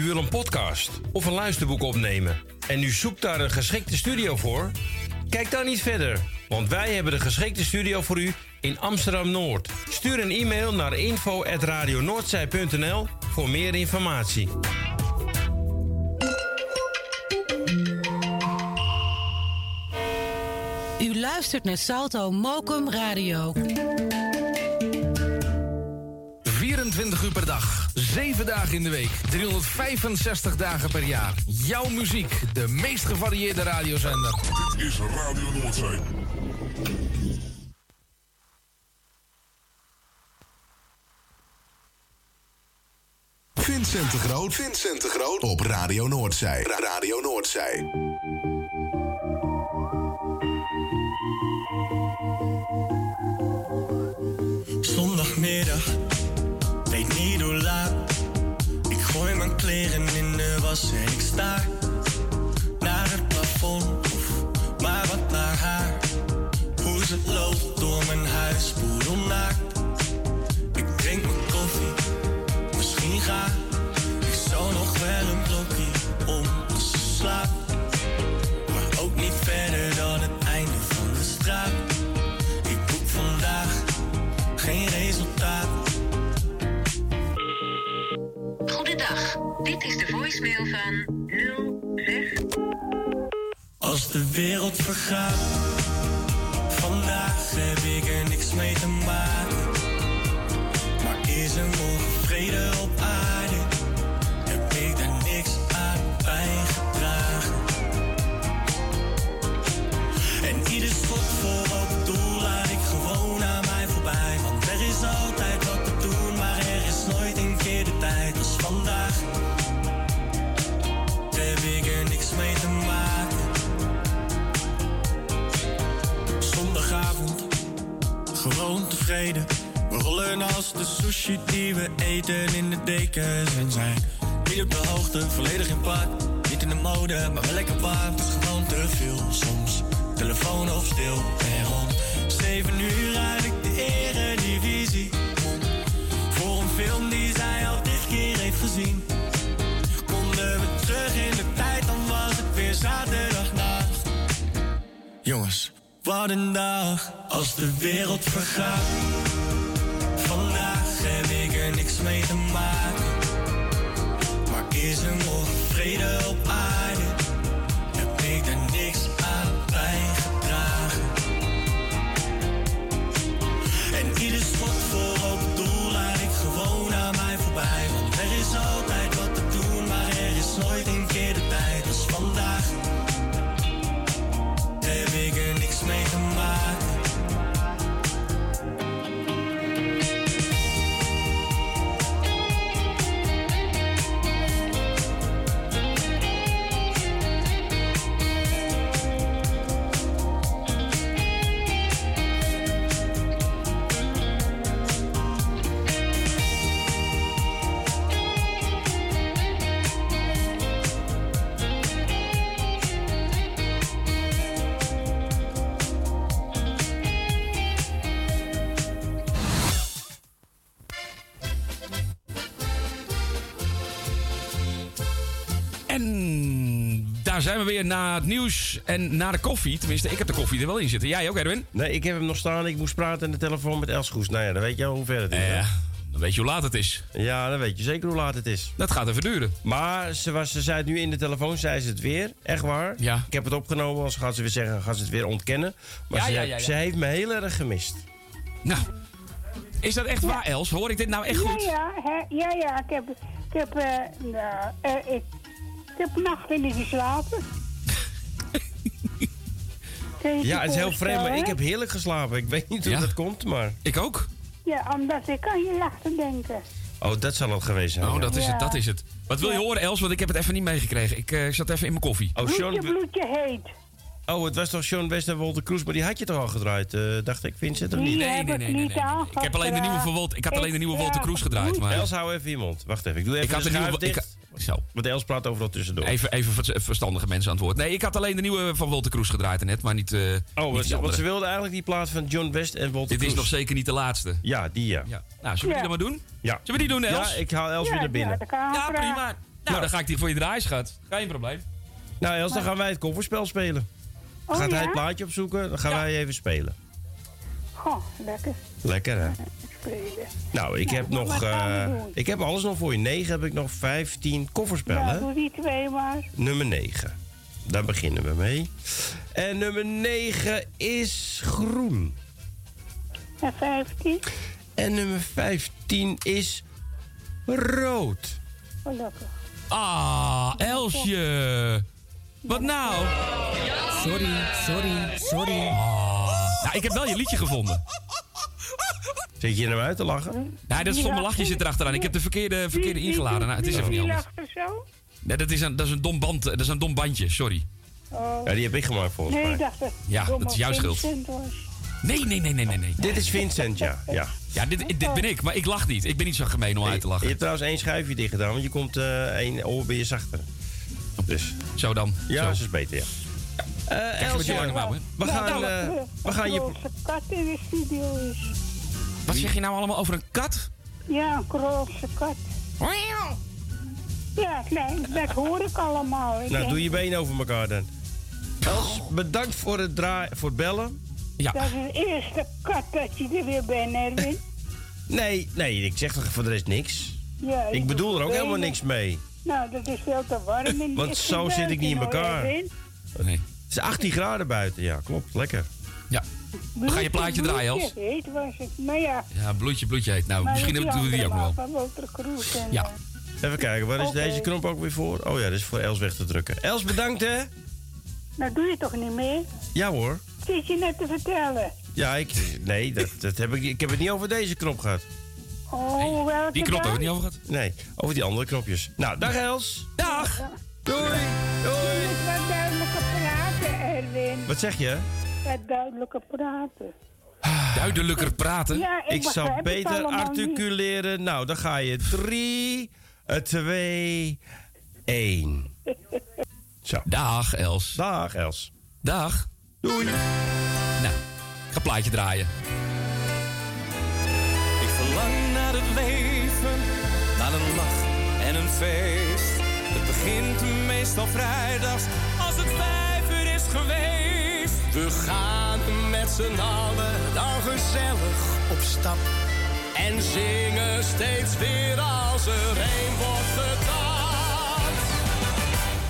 U wil een podcast of een luisterboek opnemen en u zoekt daar een geschikte studio voor? Kijk dan niet verder, want wij hebben de geschikte studio voor u in Amsterdam Noord. Stuur een e-mail naar info@radionoordzij.nl voor meer informatie. U luistert naar Salto Mokum Radio. 24 uur per dag, 7 dagen in de week, 365 dagen per jaar. Jouw muziek, de meest gevarieerde radiozender. Dit is Radio Noordzee. Vincent de Groot. Vincent de Groot. Op Radio Noordzij. Ra- Radio Noordzij. Was en ik de wereld vergaat, We rollen als de sushi die we eten in de dekens en zijn. Niet op de hoogte, volledig in pak. Niet in de mode, maar wel lekker warm. Gewoon te veel soms. Telefoon op stil en rond. Zeven uur rijd ik de eredivisie. Voor een film die zij al tig keer heeft gezien. Konden we terug in de tijd, dan was het weer zaterdagnacht. Jongens, wat een dag als de wereld vergaat. Vandaag heb ik er niks mee te maken. Maar is er morgen vrede op zijn we weer na het nieuws en na de koffie. Tenminste, ik heb de koffie er wel in zitten. Jij ook, Erwin? Nee, ik heb hem nog staan. Ik moest praten aan de telefoon met Els Goes. Nou ja, dan weet je al hoe ver het is. Ja, dan weet je hoe laat het is. Ja, dan weet je zeker hoe laat het is. Dat gaat even duren. Maar ze, was, ze zei het nu in de telefoon, zei ze het weer. Echt waar. Ja. Ik heb het opgenomen, anders gaat ze weer zeggen, gaat ze het weer ontkennen. Maar Ja, ze, ja, ja, ja. ze heeft me heel erg gemist. Nou, is dat echt waar, Els? Hoor ik dit nou echt goed? Ja, ja, hè, ja, ja. Ik heb, ik heb, eh, ik, ik heb nachten niet geslapen. Je je Ja, het is heel vreemd, maar ik heb heerlijk geslapen. Ik weet niet hoe Ja. dat komt, maar... Ik ook. Ja, omdat ik aan je lachten denken. Oh, dat zal het geweest zijn. Oh, ja. dat is Ja. het, dat is het. Wat wil je horen, Els? Want ik heb het even niet meegekregen. Ik eh, zat even in mijn koffie. Oh, Sean... bloedje heet. Oh, het was toch Sean West en Walter Kroes, maar die had je toch al gedraaid, eh, dacht ik, Vincent, of niet? nee, nee, nee. Ik heb alleen de nieuwe van Walt- ik had alleen de nieuwe Walter Kroes gedraaid, maar- Els, hou even je mond. Wacht even, ik doe even Ik had de de nieuwe- schuif ik dicht. Zo. Want Els praat overal tussendoor. Even, even ver- verstandige mensen aan het woord. Nee, ik had alleen de nieuwe van Walter Kroes gedraaid net, maar niet, eh Oh, niet ze, want ze wilden eigenlijk die plaat van John West en Walter Dit is nog zeker niet de laatste. Ja, die ja. Ja. Nou, zullen we die dan maar doen? Ja. Zullen we die doen, Els? Ja, ik haal Els weer naar binnen. Ja, prima. Nou, dan ga ik die voor je draaien, schat. Geen probleem. Nou, Els, dan gaan wij het kofferspel spelen. Oh, Gaat hij het plaatje opzoeken, dan gaan wij even spelen. Goh, lekker. Lekker, hè? Spelen. Nou, ik Nou, heb nog... eh, doen? ik heb alles nog voor je. 9 heb ik nog 15 kofferspellen. Nou, doe die twee maar. Nummer 9. Daar beginnen we mee. En nummer 9 is groen. En 15? En nummer 15 is rood. Oh, lekker. Ah, Elsje. Wat nou? Sorry, sorry, sorry. Ah, nou, ik heb wel je liedje gevonden. Zit je hem uit te lachen? Nee, dat stomme lachje zit erachteraan. Ik heb de verkeerde, verkeerde ingeladen. Nou, het is even niet anders. Nee, dat is een, dat is een dom band. Dat is een dom bandje, sorry. Oh. Ja, die heb ik gemaakt volgens Nee, mij. ik dacht Ja, dat is jouw schuld. Nee, nee, nee, nee, nee. nee. Dit is Vincent, ja. ja. Ja, dit, dit ben ik, maar ik lach niet. Ik ben niet zo gemeen om uit te Je lachen. hebt trouwens één schuifje dicht gedaan, want je komt eh één oor ben je zachter. Dus. Zo dan. Ja, Zo. dat is beter, ja. Eh je je mouw, hè? we Nou, gaan, nou, eh, eh, we gaan je... Kat in de studio is. Wat zeg je nou allemaal over een kat? Ja, een Krolse kat. Ja, nee, dat hoor ik allemaal. Ik Nou, denk, doe je benen over elkaar dan. Els, bedankt voor het, draai, voor het bellen. Ja. Dat is de eerste kat dat je er weer bent, Erwin. Nee, nee, ik zeg toch voor de rest niks. Ja, Ik bedoel er ook helemaal niks mee. Nou, dat is veel te warm in die Want zo zit ik niet in elkaar. Nee. Het is 18 graden buiten, ja, klopt. Lekker. Ja. Gaan je plaatje draaien, Els. Bloedje heet was het. Maar ja, Ja, bloedje, bloedje heet. Nou, maar misschien doen we die ook nog wel. en, Ja. eh, Even kijken, waar is deze knop ook weer voor? Oh ja, dat is voor Els weg te drukken. Els, bedankt hè? Nou, doe je toch niet meer? Ja hoor. Zit je net te vertellen? Ja, ik... Nee, dat, dat heb ik, ik heb het niet over deze knop gehad. Oh, welke Die knop hebben we niet over gehad? Nee, over die andere knopjes. Nou, dag Els. Dag. Doei. Je moet wat duidelijker praten, Erwin. Wat zeg je? Wat duidelijker praten. Duidelijker praten. Ja, ik Ik zou beter articuleren. Nou, dan ga je 3, 2, 1. Zo. Dag, Els. Dag, Els. Dag. Doei. Nou, ik ga plaatje draaien. Ik verlang naar het leven, naar een lach en een feest. Het begint meestal vrijdags als het vijf uur is geweest. We gaan met z'n allen dan gezellig op stap. En zingen steeds weer als er een wordt gedanst.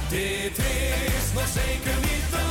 Dit is nog zeker niet de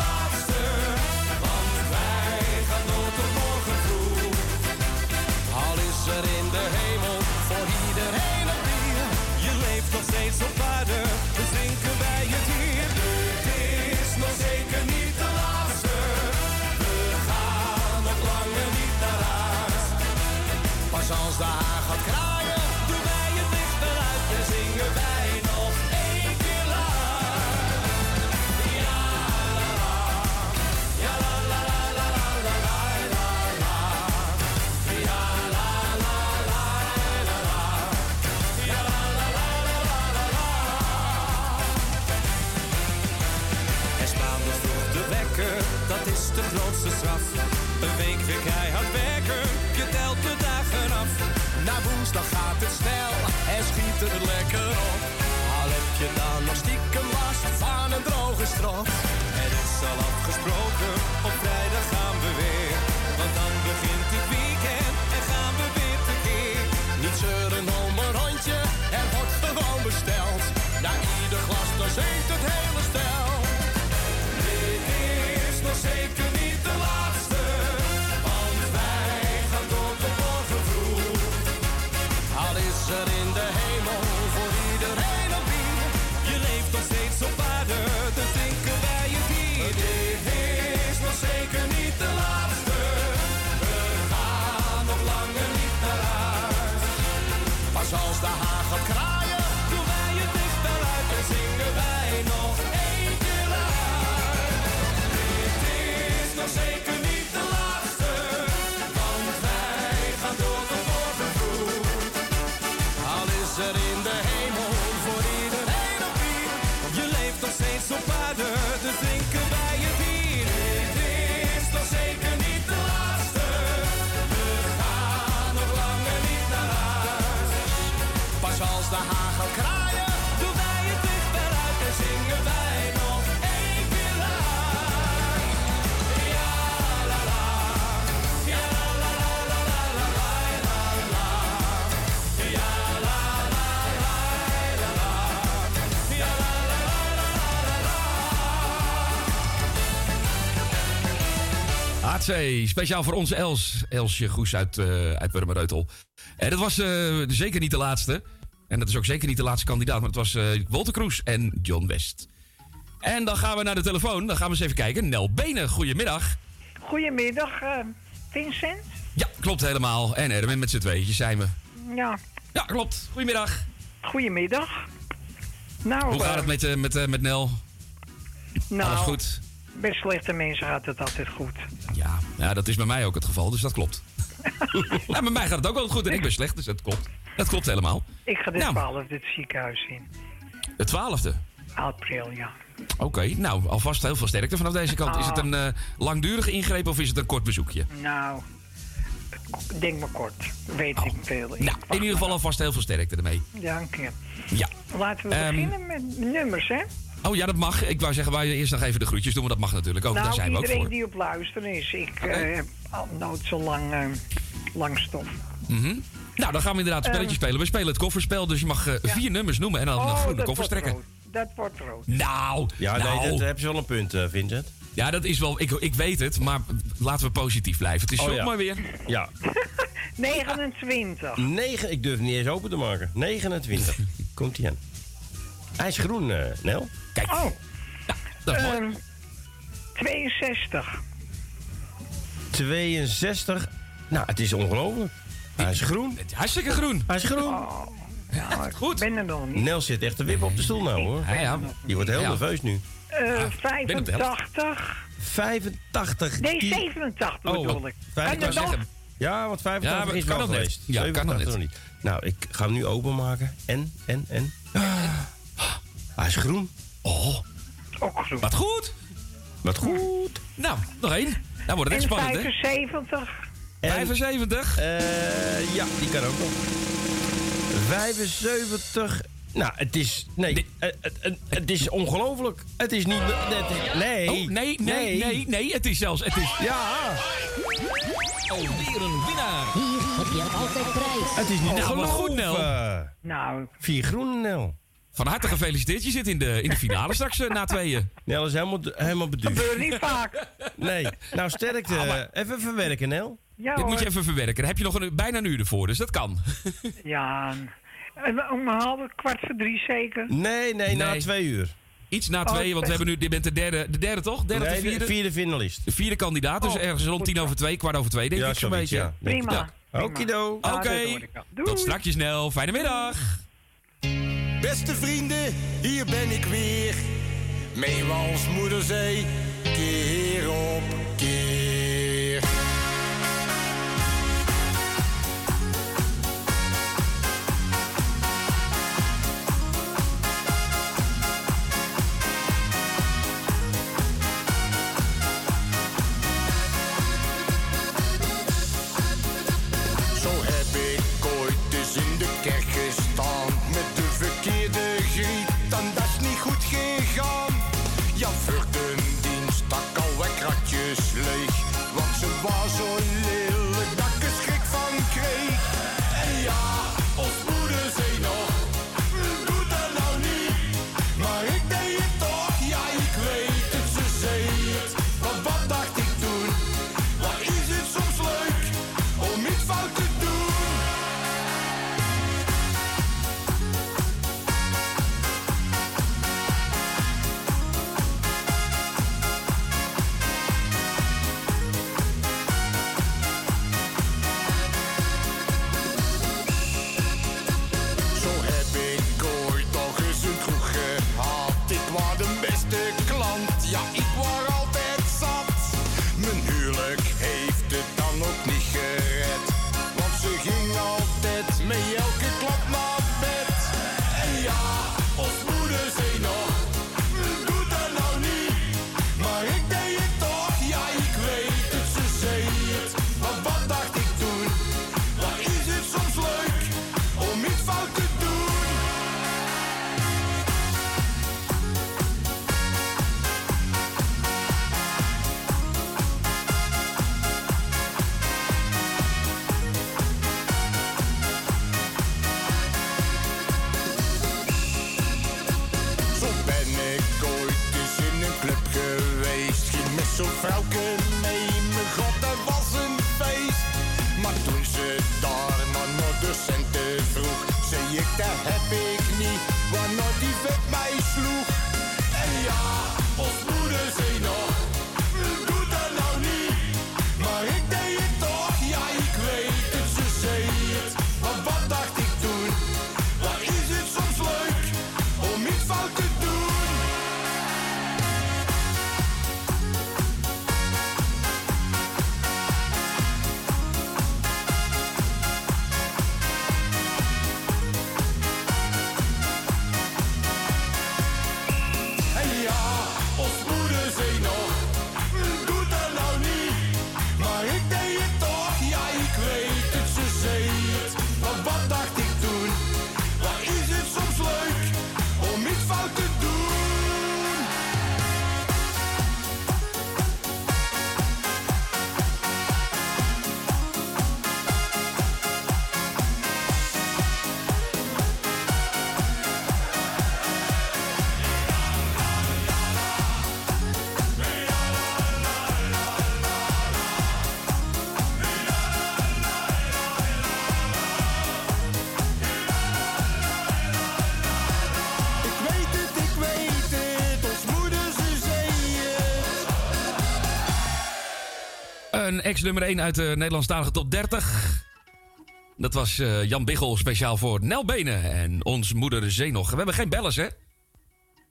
Een week weer keihard werken, je telt de dagen af. Na woensdag gaat het snel en schiet er lekker op. Al heb je dan nog stiekem last van een droge strot. Er is al afgesproken, Pas als de haan gaat kraaien, doen wij het licht eruit en zingen wij nog één keer luid. Dit is nog de hagel kraaien, doen wij het licht weer uit en zingen wij nog één keer lang. Ja, la la, ja la la la la la la la la, ja la la la la la, ja la la la la la. Hatsé, speciaal voor ons Els, Elsje Goes uit, uh, uit Purmereutel. En dat was uh, zeker niet de laatste. En dat is ook zeker niet de laatste kandidaat. Maar het was eh Walter Kroes en John West. En dan gaan we naar de telefoon. Dan gaan we eens even kijken. Nel Benen, goedemiddag. Goedemiddag, eh, Vincent. Ja, klopt helemaal. En Erwin met z'n tweetjes zijn we. Ja, Ja, klopt. Goedemiddag. goedemiddag. Nou, Hoe gaat eh, het met, met, met Nel? nou, Alles goed? Bij slechte mensen gaat het altijd goed. Ja, ja, dat is bij mij ook het geval, dus dat klopt. ja, bij mij gaat het ook wel goed en ik ben slecht, dus dat klopt. Dat klopt helemaal. Ik ga de Nou. 12 het ziekenhuis in. De twaalfde. April, ja. Oké, nou, alvast heel veel sterkte vanaf deze kant. Is het een eh, langdurige ingreep of is het een kort bezoekje? Nou, denk maar kort. Weet ik veel. Ik Nou, in ieder geval alvast heel veel sterkte ermee. Dank je. Ja. Laten we Ehm, beginnen met nummers, hè? Oh ja, dat mag. Ik wou zeggen, je eerst nog even de groetjes doen, maar dat mag natuurlijk ook. Daar nou, zijn we ook iedereen voor. die op luisteren is. Ik eh, heb al nooit zo lang, eh, lang stof. Mhm. Nou, dan gaan we inderdaad een spelletje Ehm. spelen. We spelen het kofferspel, dus je mag eh, vier nummers noemen en dan een Oh, groene dat koffers wordt trekken. rood. Dat wordt rood. Nou, Ja, nou. nee, dat heb je wel een punt, eh, Vincent. Ja, dat is wel. Ik, ik weet het, maar laten we positief blijven. Het is Oh, zo ja. maar weer. Ja. 29. 9, ik durf het niet eens open te maken. 29. Komt hij aan. Hij is groen, eh, Nel. Kijk. Oh. dat is mooi. Ehm, 62. 62. Nou, het is ongelooflijk. Hij is groen. Hartstikke groen. Hij is groen. Ja, Goed. Ik ben er nog niet. Nel zit echt te wippen op de stoel nou, hoor. Ja, ja. Die wordt heel Ja. nerveus nu. Eh, ben op de helft. 85. 85. Nee, die- 87 Oh, bedoel ik. En ik de wou dag. zeggen. Ja, want 85 Ja, maar is het kan wel nog geweest. Ja, kan nog 87 net. niet. Nou, ik ga hem nu openmaken. En, en, en. Hij is groen. Oh, Ook groen. wat goed. Wat goed. Nou, nog één. Dan wordt het echt spannend, hè? 75. En, 75. eh, ja, die kan ook nog. 75. Nou, het is. Nee, eh, het, het, het is ongelooflijk. Het is niet. het is- nee. Oh, nee, nee, nee, nee. Het is zelfs. Het is. Ja. Alweer een winnaar. Hier heb je altijd prijs. Het is niet Nou, goed, Nel. Nou, Vier groene Nel. Van harte gefeliciteerd. Je zit in de, in de finale straks eh, na tweeën. Nel is helemaal, helemaal beduusd. gebeurt niet vaak. Nee. Nou, sterkte. Even verwerken, Nel. Ja, Dit moet je even verwerken. Daar heb je nog een, bijna een uur ervoor, dus dat kan. Ja. Om een half kwart voor drie zeker. Nee, nee, na twee uur. Iets na twee, want we hebben nu, dit bent de derde, de derde toch? Derde of Nee, de de vierde? vierde finalist. De vierde kandidaat, dus Oh, ergens rond tien over twee, kwart over twee, denk Ja, ik zo'n beetje. ja. Prima. prima. Okido. Oké, tot straks snel. Fijne middag. Beste vrienden, hier ben ik weer. Meewals moeder zei, keer op keer. Ex-nummer 1 uit de Nederlandstalige top 30. Dat was eh, Jan Biggel speciaal voor Nel Benen en ons moeder Zeenog. We hebben geen bellers, hè?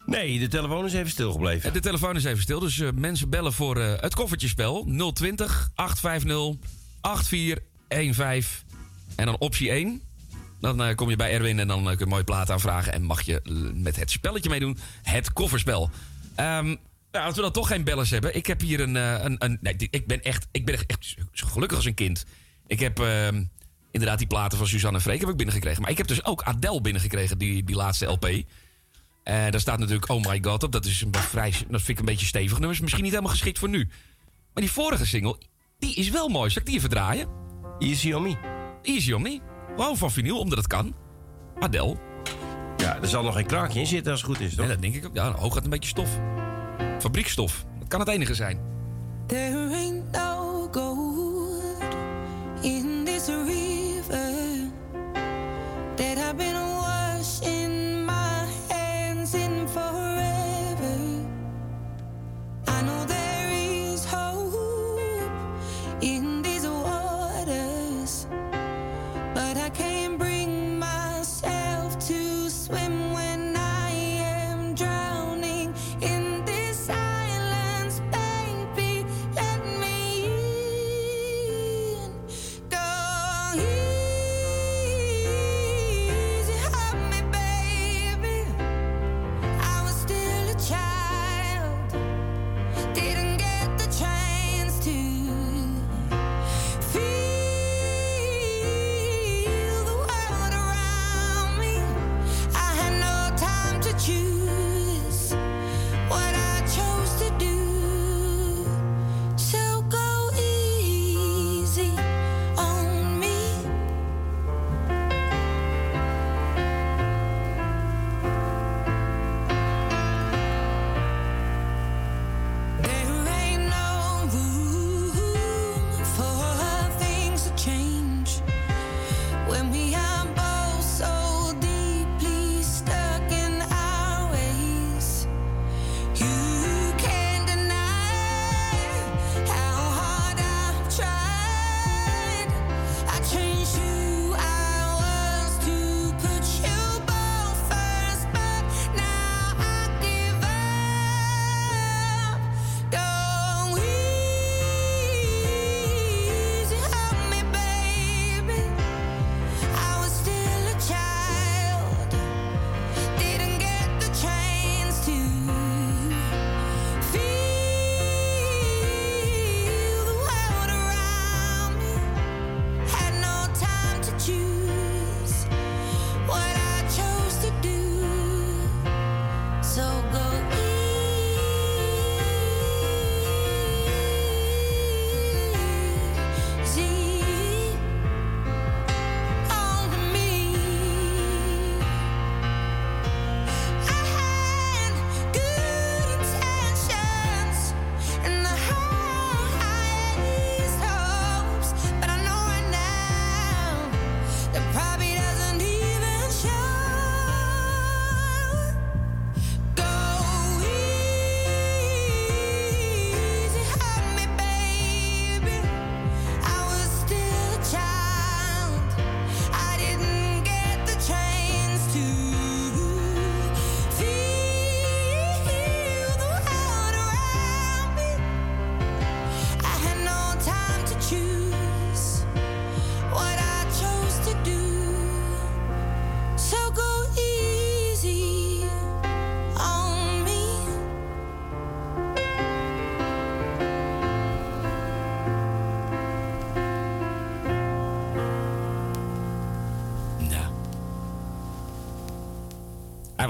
Nee, de telefoon is even stilgebleven. De telefoon is even stil, dus eh, mensen bellen voor eh, het koffertjespel. 020 850 8415 en dan optie 1. Dan kom je bij Erwin en dan kun je een mooie plaat aanvragen... en mag je met het spelletje meedoen, het kofferspel. Ehm, ja, als we dan toch geen bellers hebben... Ik heb hier een... eh, een, een nee, ik ben echt, ik ben echt zo gelukkig als een kind. Ik heb ehm, inderdaad die platen van Suzanne Freek heb ik binnengekregen. Maar ik heb dus ook Adele binnengekregen, die, die laatste LP. Eh daar staat natuurlijk Oh My God op. Dat, is een vrij, dat vind ik een beetje stevig nummer. Is misschien niet helemaal geschikt voor nu. Maar die vorige single, die is wel mooi. Zal ik die even draaien? Easy on me. Easy on me. Wow, van vinyl, omdat het kan. Adele. Ja, er zal nog geen kraakje in zitten als het goed is, toch? Ja, dat denk ik ook. Ja, hoog gaat een beetje stof. Fabriekstof. Dat kan het enige zijn. There ain't no gold in this river that I've been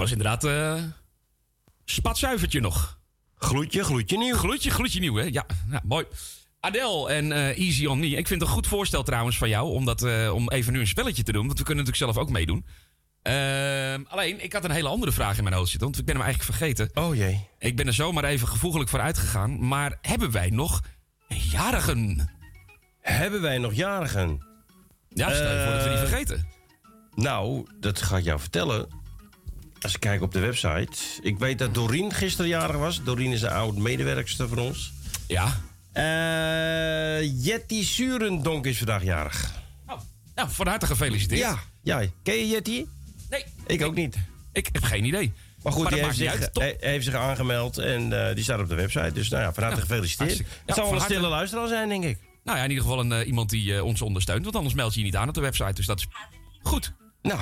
was inderdaad eh spatzuivertje nog. Gloedje, gloedje nieuw. Gloedje, gloedje nieuw, hè? Ja, nou, mooi. Adele en eh, Easy on Me. Ik vind het een goed voorstel trouwens van jou om, dat, eh, om even nu een spelletje te doen. Want we kunnen natuurlijk zelf ook meedoen. Ehm, alleen, ik had een hele andere vraag in mijn hoofd zitten. Want ik ben hem eigenlijk vergeten. Oh jee. Ik ben er zomaar even gevoeglijk voor uitgegaan. Maar hebben wij nog jarigen? Hebben wij nog jarigen? Ja, stel je voor dat we die vergeten. Nou, dat ga ik jou vertellen. Als ik kijk op de website. Ik weet dat Doreen gisteren jarig was. Doreen is een oude medewerkster van ons. Ja. Eh Jetty Surendonk is vandaag jarig. Nou, van harte gefeliciteerd. Ja, ja. Ken je Jetty? Nee. Ik ook niet. Ik heb geen idee. Maar goed, Maar die heeft zich, hij heeft zich aangemeld en eh, die staat op de website. Dus nou ja, van harte Ja, gefeliciteerd. Het Ja, zal wel een stille luisteraar zijn, denk ik. Nou ja, in ieder geval een, eh, iemand die ons ondersteunt. Want anders meld je je niet aan op de website. Dus dat is goed. Nou.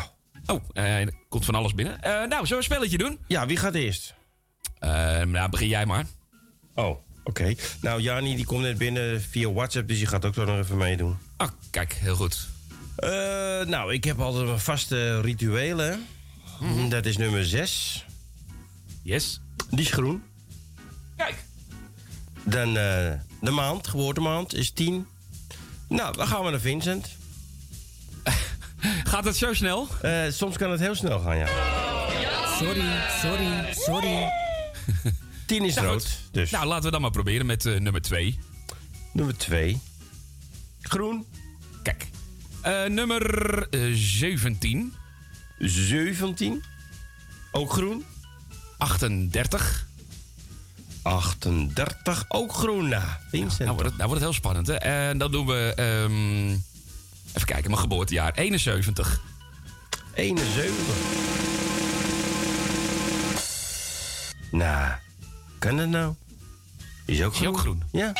Oh, eh, er komt van alles binnen. Eh, nou, zullen we een spelletje doen? Ja, wie gaat eerst? nou, begin jij maar. Oh, oké. Nou, Jani die komt net binnen via WhatsApp, dus die gaat ook zo nog even meedoen. Ah, kijk, heel goed. Eh, nou, ik heb altijd een vaste ritueel, hè. Dat is nummer 6. Yes. Die is groen. Kijk. Dan eh, de maand, geboortemaand, is 10. Nou, dan gaan we naar Vincent. Gaat het zo snel? Eh, soms kan het heel snel gaan, ja. Sorry, sorry, sorry. 10 is Nou, rood. goed. Dus. Nou, laten we dan maar proberen met eh, nummer 2. Nummer 2. Groen. Kijk. Eh, nummer eh, 17. 17. Ook groen. 38. 38. Ook groen. Nou, Vincent. Nou wordt, het, nou wordt het heel spannend, hè? En dan doen we... ehm, even kijken, mijn geboortejaar. 71. 71. Nou, kan het nou? Is ook Is die ook groen? Ja.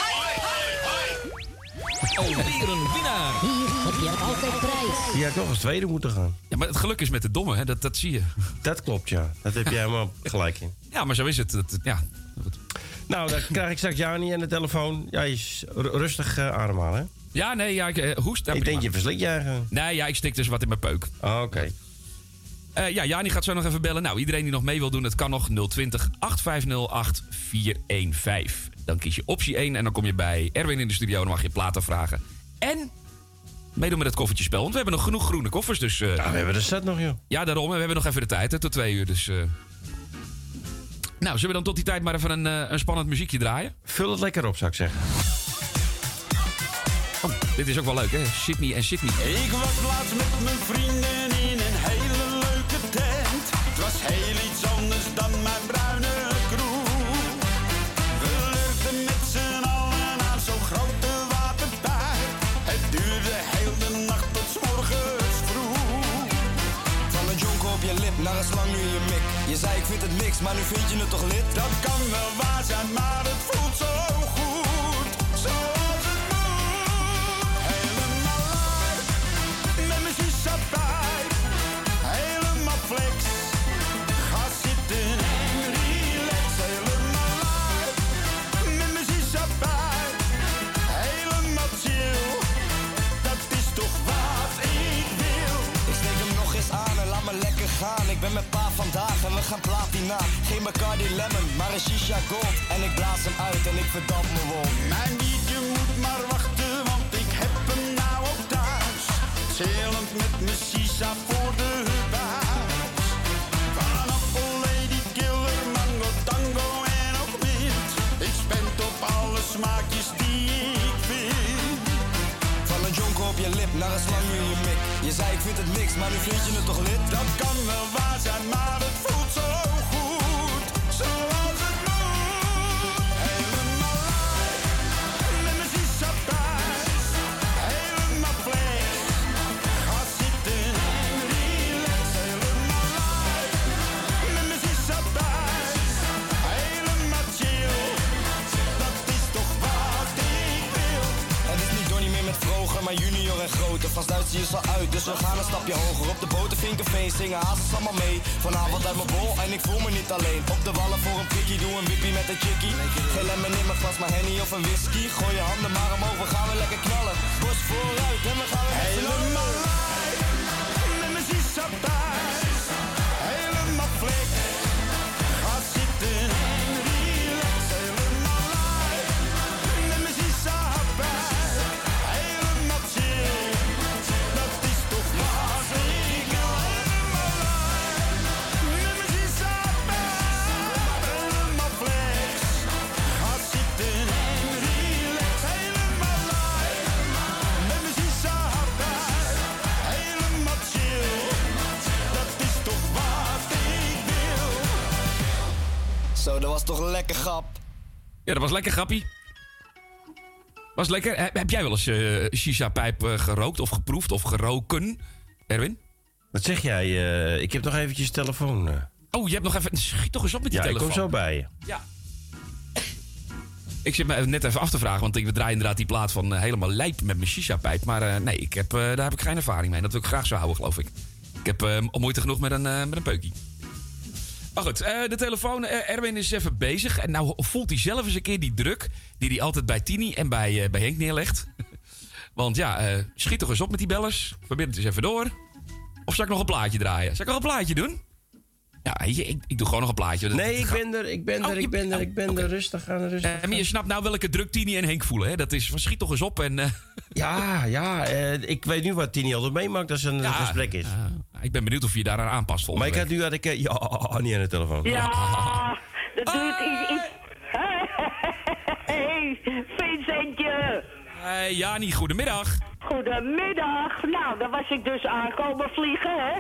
Alweer een winnaar. Hier heb je altijd prijs. Die had nog als tweede moeten gaan. Ja, maar het geluk is met de domme, hè? Dat, dat zie je. Dat klopt, ja. Dat heb jij helemaal gelijk in. Ja, maar zo is het. Dat- ja. Nou, dan krijg ik straks Jani aan de telefoon. Ja, je is ru- rustig eh, ademhalen, hè? Ja, nee, ja, ik eh, hoest. Ik denk je verslikt je eigen. Nee, ja, ik stik dus wat in mijn peuk. Oh, Oké. Eh, ja, Jani gaat zo nog even bellen. Nou, iedereen die nog mee wil doen, het kan nog 020 850 8415. Dan kies je optie 1 en dan kom je bij Erwin in de studio. Dan mag je platen vragen. En meedoen met het koffertjespel. Want we hebben nog genoeg groene koffers. Dus, eh, Ja, we hebben de set nog, joh. ja, daarom. En we hebben nog even de tijd, hè, tot twee uur. Dus, eh. Nou, zullen we dan tot die tijd maar even een, eh, een spannend muziekje draaien? Vul het lekker op, zou ik zeggen. Oh, dit is ook wel leuk, hè? Sydney en Sydney. Ik was laatst met mijn vrienden in een hele leuke tent. Het was heel iets anders dan mijn bruine kroeg. We lurkten met z'n allen aan zo'n grote waterpijp. Het duurde heel de nacht tot 's morgens vroeg. Van een jonker op je lip naar een slang in je mik. Je zei ik vind het niks, maar nu vind je het toch lid? Dat kan wel waar zijn, maar het voelt gaan platina. Geen Bacardi Lemon, maar een shisha gold. En ik blaas hem uit en ik verdamp me wol. Mijn biertje moet maar wachten, want ik heb hem nou ook thuis. Chillend met mijn shisha voor de buis. Van Apple, Lady Killer, Mango, Tango en ook Mint. Ik spend op alle smaakjes die ik vind. Van een jonker op je lip naar een slang in je mik. Je zei ik vind het niks, maar nu vind je het toch lid? Dat kan wel waar zijn, maar het voelt Vast Duits zie je al uit, dus we gaan een stapje hoger. Op de boten Vinkerveen zingen hazes allemaal mee. Vanavond uit mijn bol en ik voel me niet alleen. Op de wallen voor een prikkie, doe een wippie met een chickie. Geen lemon in mijn glas, maar henny of een whisky. Gooi je handen maar omhoog, we gaan weer lekker knallen. Bos vooruit en we gaan Ja, dat was lekker grappie. Was lekker. Heb, heb jij wel eens eh shisha-pijp eh, gerookt of geproefd of geroken, Erwin? Wat zeg jij? eh, ik heb nog eventjes telefoon. Oh, je hebt nog even... Schiet toch eens op met die ja, ik telefoon. kom zo bij je. Ja. Ik zit me net even af te vragen, want ik draai inderdaad die plaat van helemaal lijp met mijn shisha-pijp. Maar nee, ik heb, daar heb ik geen ervaring mee. Dat wil ik graag zo houden, geloof ik. Ik heb moeite genoeg met een, met een peukie. Maar goed, eh, de telefoon. eh, Erwin is even bezig. En nou voelt hij zelf eens een keer die druk die hij altijd bij Tini en bij, eh, bij Henk neerlegt. Want ja, schiet toch eens op met die bellers. Verbind het eens even door. Of zal ik nog een plaatje draaien? Zal ik nog een plaatje doen? Ja, ik, ik doe gewoon nog een plaatje. Dat- Nee, ik ben er, ik ben Oh, er, ik ben er, oh, ik ben er. Rustig aan, rustig Eh, maar je snapt nou welke druk Tini en Henk voelen. Hè? Dat is van schiet toch eens op. En, eh, Ja, ja. eh, ik weet nu wat Tini altijd meemaakt als er een gesprek is. ik ben benieuwd of je je daaraan aanpast maar volgende ik had nu had ik, eh, ja, niet aan de telefoon. Ja, dat duurt iets. iets. Hey, Vincentje. Hey, Jani, goedemiddag. Goedemiddag. Nou, dan was ik dus aankomen vliegen, hè?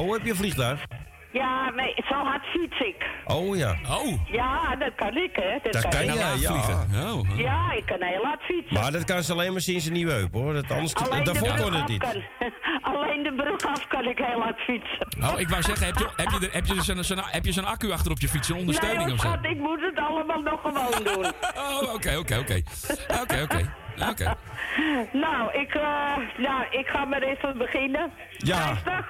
Oh, heb je een vliegtuig? Ja, nee, zo hard fiets ik. Oh ja. Oh. Ja, dat kan ik, hè? Dat, Dat kan ik. je, ja. Oh. Ja, ik kan heel hard fietsen. Maar dat kan ze alleen maar sinds een nieuwe heup, hoor. Dat, anders, Alleen de, daarvoor kon het niet. kan, alleen de brug af kan ik heel hard fietsen. Oh, ik wou zeggen, heb je, heb je, heb je zo'n zo'n- heb je zo'n accu achter op je fiets, een ondersteuning nee, of zo? schat, ik moet het allemaal nog gewoon doen. Oh, oké, oké, oké. Oké, oké. Oké. Nou, ik, eh, nou, ik ga maar even beginnen. Ja. 50,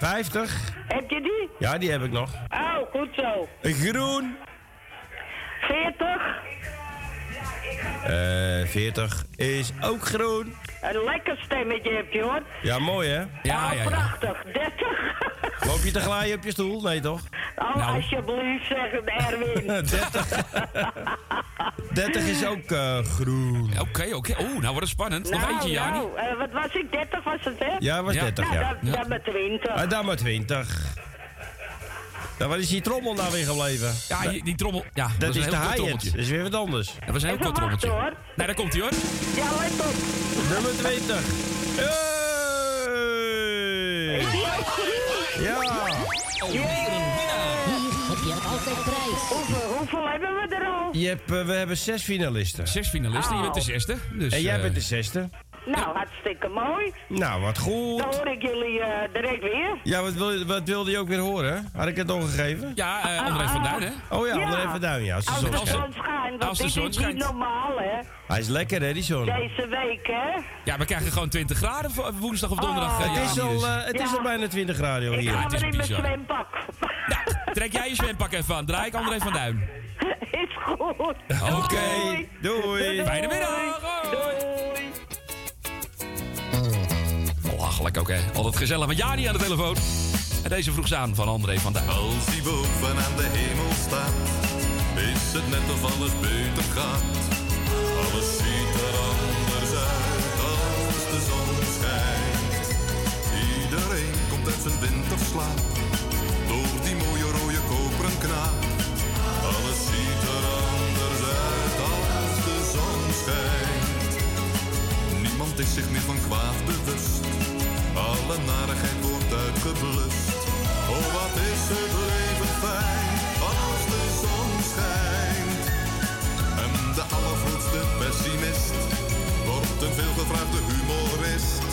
50? heb je die? Ja, die heb ik nog. Oh, goed zo. Groen. 40, Eh 40 is ook groen. Een lekker stemmetje heb je hoor. Ja, mooi hè? Ja, Oh, prachtig. 30. Loop je te glijden op je stoel? Nee toch? Oh, Nou. alsjeblieft, zeg het Erwin. 30. 30 is ook eh, groen. Oké, oké. Oeh, nou wordt het spannend. Nog nou, eentje, Jani. nou, eh, wat was ik? 30 was het, hè? Ja, was 30, nou, ja. Dan, dan met 20. Ah, dan maar 20. Ja, waar is die trommel nou weer gebleven? Ja, die, die trommel. Ja, dat, Dat is is een de heel hi-hat. trommeltje. Dat is weer wat anders. Dat was een heel kort trommeltje. hoor. Nee, daar komt hij hoor. Ja, let op. Nummer 20. Hey! Ja. Hier heb je altijd prijs. Hoeveel, hoeveel hebben we er al? Je hebt, eh, we hebben zes finalisten. Zes finalisten, je bent de zesde. Dus, en jij eh, bent de zesde. Nou, hartstikke mooi. Nou, wat goed. Dan hoor ik jullie eh, direct weer. Ja, wat, wil, je- wat wilde je ook weer horen? Had ik het nog gegeven? Ja, eh, André van Duin, hè? Oh ja, Ja. André van Duin, ja. Als de Als zon de schijnt. zon schijnt, want Als de dit is niet normaal, hè? Hij is lekker, hè, die zon. Deze week, hè? Ja, we krijgen gewoon 20 graden voor woensdag of donderdag. Oh. eh, Het is al, dus. het is al bijna 20 radio Ik hier. ga het is weer in mijn bizar. zwempak. Trek jij je zwempak even aan. Draai ik André van Duin. is goed. Oké, doei. Fijne middag. Doei. Belachelijk ook, hè? Altijd gezellig met Jani aan de telefoon. En deze vroeg ze aan van André van Duin. Als die boven aan de hemel staat, is het net of alles beter gaat. Alles ziet er anders uit als de zon schijnt. Iedereen komt uit zijn winterslaap, door die mooie rode koperen knaap. Alles ziet er anders uit als de zon schijnt. Niemand is zich meer van kwaad bewust. Alle narigheid wordt uitgeblust. Oh, wat is het leven fijn als de zon schijnt. En de allergrootste pessimist wordt een veelgevraagde humorist.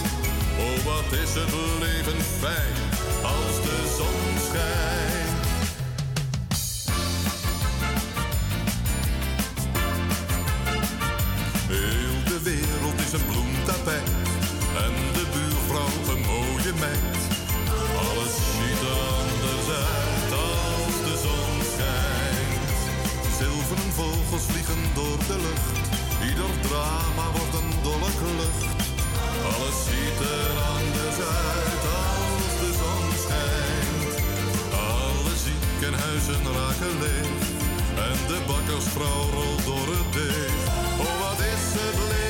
Oh, wat is het leven fijn als de zon schijnt. Heel de wereld is een bloemtapijt Alles ziet er anders uit als de zon schijnt. Zilveren vogels vliegen door de lucht, ieder drama wordt een dolle klucht. Alles ziet er anders uit als de zon schijnt. Alle ziekenhuizen raken leeg en de bakkersvrouw rolt door het deeg. Oh, wat is het leven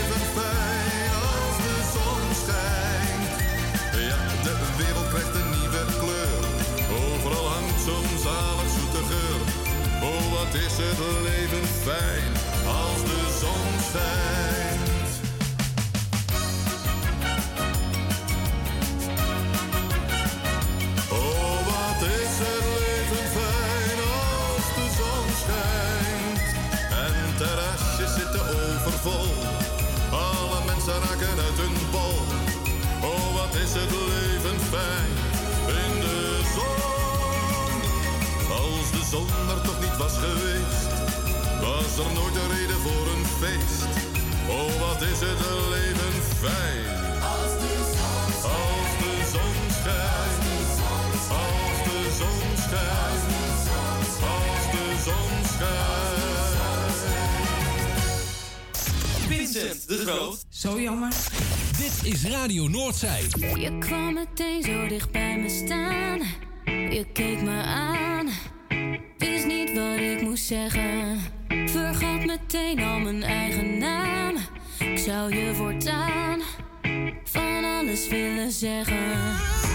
zo'n zoete geur. Oh, wat is het leven fijn als de zon schijnt. Oh, wat is het leven fijn als de zon schijnt. En terrasjes zitten overvol. mensen raken uit hun bol. Oh, wat is het leven fijn Als de zon er toch niet was geweest, was er nooit een reden voor een feest. Oh, wat is het leven fijn. Als de zon Als de zon schijnt. Als de zon schijnt. Als de zon schijnt. Vincent de Groot. Zo jammer. Dit is Radio Noordzij. Je kwam meteen zo dicht bij me staan. Je keek me aan. Wat ik moest zeggen. Vergat meteen al mijn eigen naam. Ik zou je voortaan van alles willen zeggen.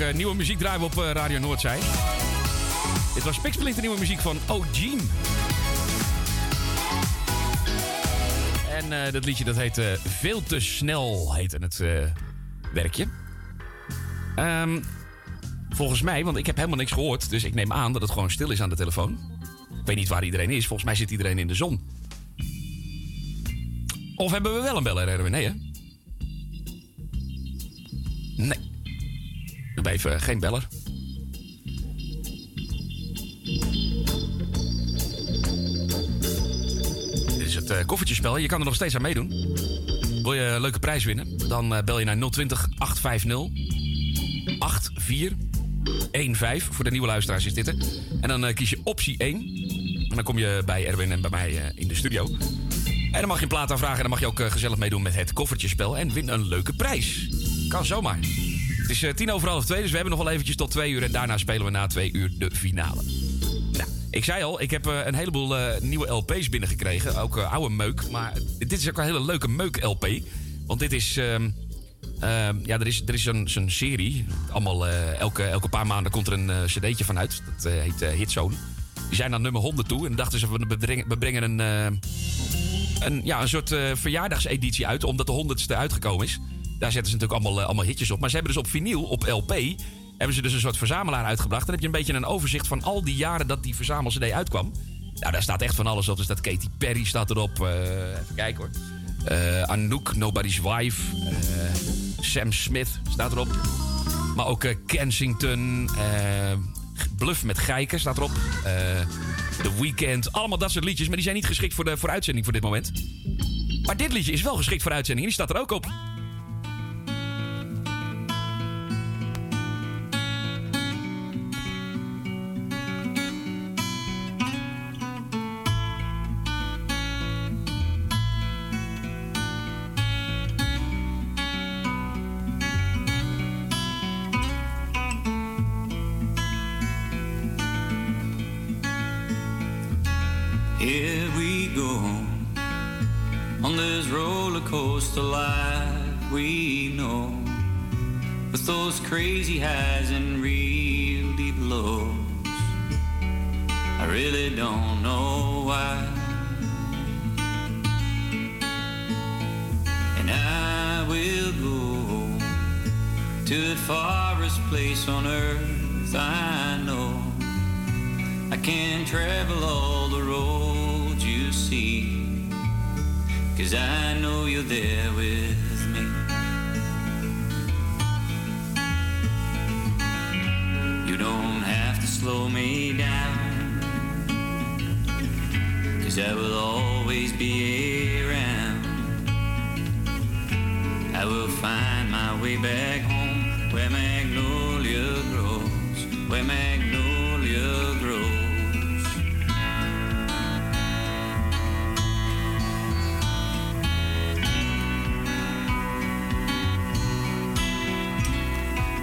Eh, nieuwe muziek draaien op eh, Radio Noordzij. Dit was Pixplinter nieuwe muziek van O'Gene. En eh, dat liedje dat heet Veel te snel, heette het werkje. Ehm, volgens mij, want ik heb helemaal niks gehoord... dus ik neem aan dat het gewoon stil is aan de telefoon. Ik weet niet waar iedereen is. Volgens mij zit iedereen in de zon. Of hebben we wel een beller, Erwin? Nee, hè? Even geen beller. Dit is het eh, koffertjespel. Je kan er nog steeds aan meedoen. Wil je een leuke prijs winnen? Dan eh, bel je naar 020 850 8415. Voor de nieuwe luisteraars is dit. Hè? En dan eh, kies je optie 1. En dan kom je bij Erwin en bij mij in de studio. En dan mag je een plaat aanvragen. En dan mag je ook gezellig meedoen met het koffertjespel. En win een leuke prijs. Kan zomaar. Het is eh, tien over half twee, dus we hebben nog wel eventjes tot twee uur. En daarna spelen we na twee uur de finale. Nou, ik zei al, ik heb eh, een heleboel eh, nieuwe LP's binnengekregen. Ook oude meuk. Maar dit is ook een hele leuke meuk-LP. Want dit is... ehm, ehm, ja, er is, er is zo'n serie. Allemaal, elke, elke paar maanden komt er een cd'tje van uit. Dat eh, heet Hitzone. Die zijn naar nummer 100 toe. En dachten ze, we brengen, we brengen een, een, ja, een soort verjaardagseditie uit. Omdat de 100ste uitgekomen is. Daar zetten ze natuurlijk allemaal, eh, allemaal hitjes op. Maar ze hebben dus op vinyl, op LP... hebben ze dus een soort verzamelaar uitgebracht. Dan heb je een beetje een overzicht van al die jaren dat die verzamel-cd uitkwam. Nou, daar staat echt van alles op. Er staat Katy Perry staat erop. Eh, even kijken hoor. Eh, Anouk, Nobody's Wife. Sam Smith staat erop. Maar ook Kensington. Bluff met Geiken staat erop. The Weeknd. Allemaal dat soort liedjes. Maar die zijn niet geschikt voor de voor uitzending voor dit moment. Maar dit liedje is wel geschikt voor uitzending. En die staat er ook op. crazy highs and real deep lows. I really don't know why. And I will go to the farthest place on earth I know. I can travel all the roads you see. Cause I know you're there with find my way back home where magnolia grows. Where magnolia grows.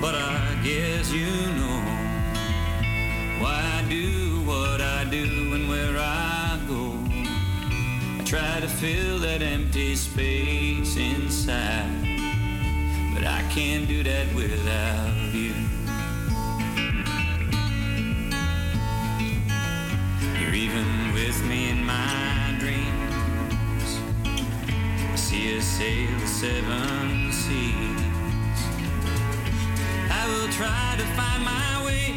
But I guess you know why I do what I do and where I go. I try to fill that empty space inside, can't do that without you. You're even with me in my dreams. I see us sail the seven seas. I will try to find my way.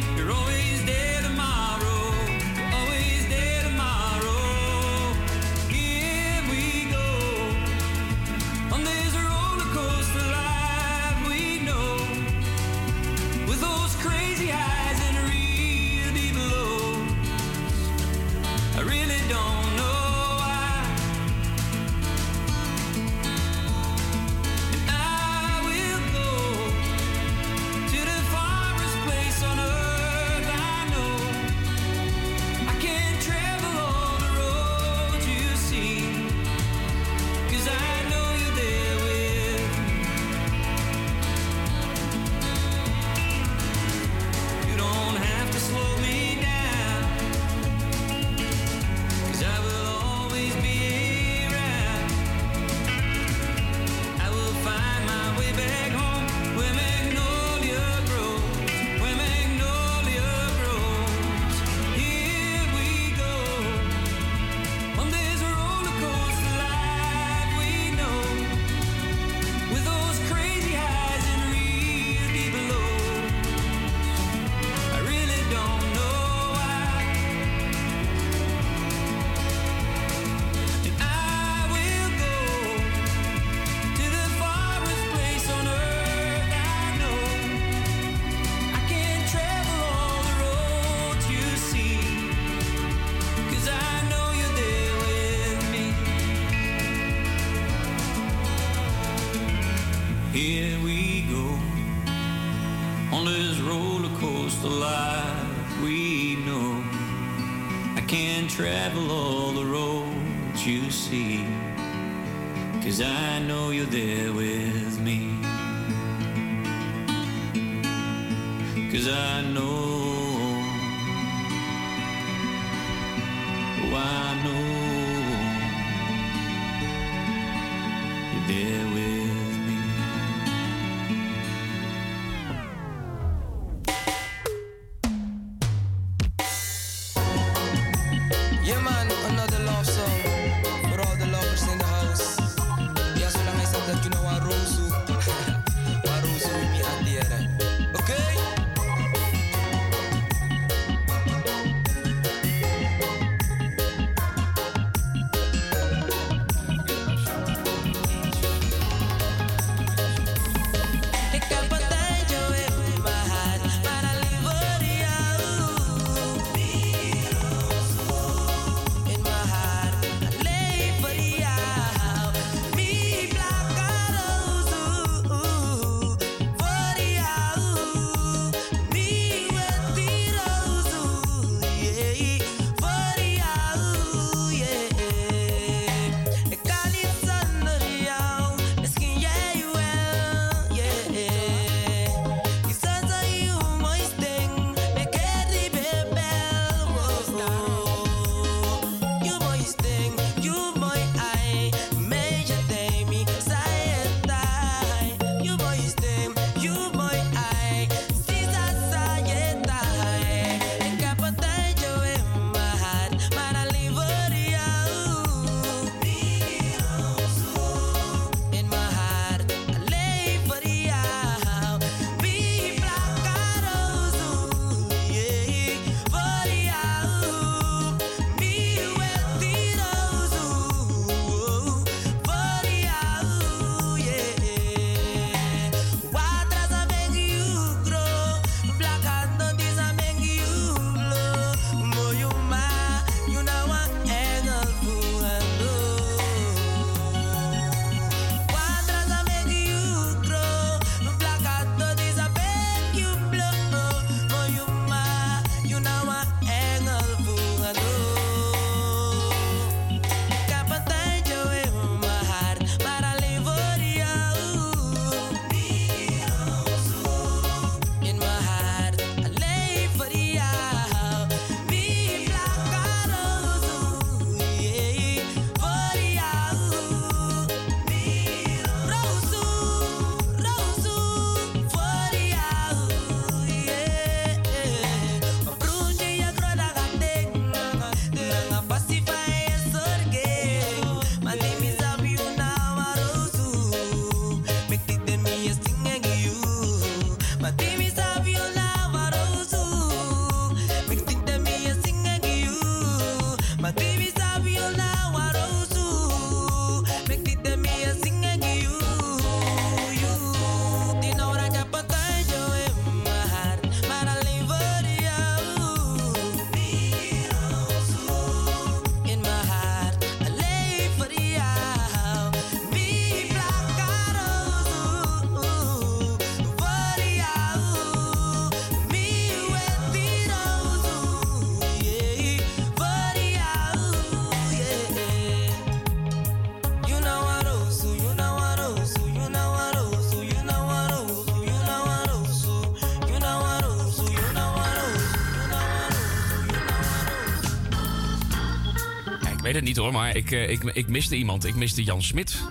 Niet hoor, maar ik, eh, ik, ik miste iemand. Ik miste Jan Smit.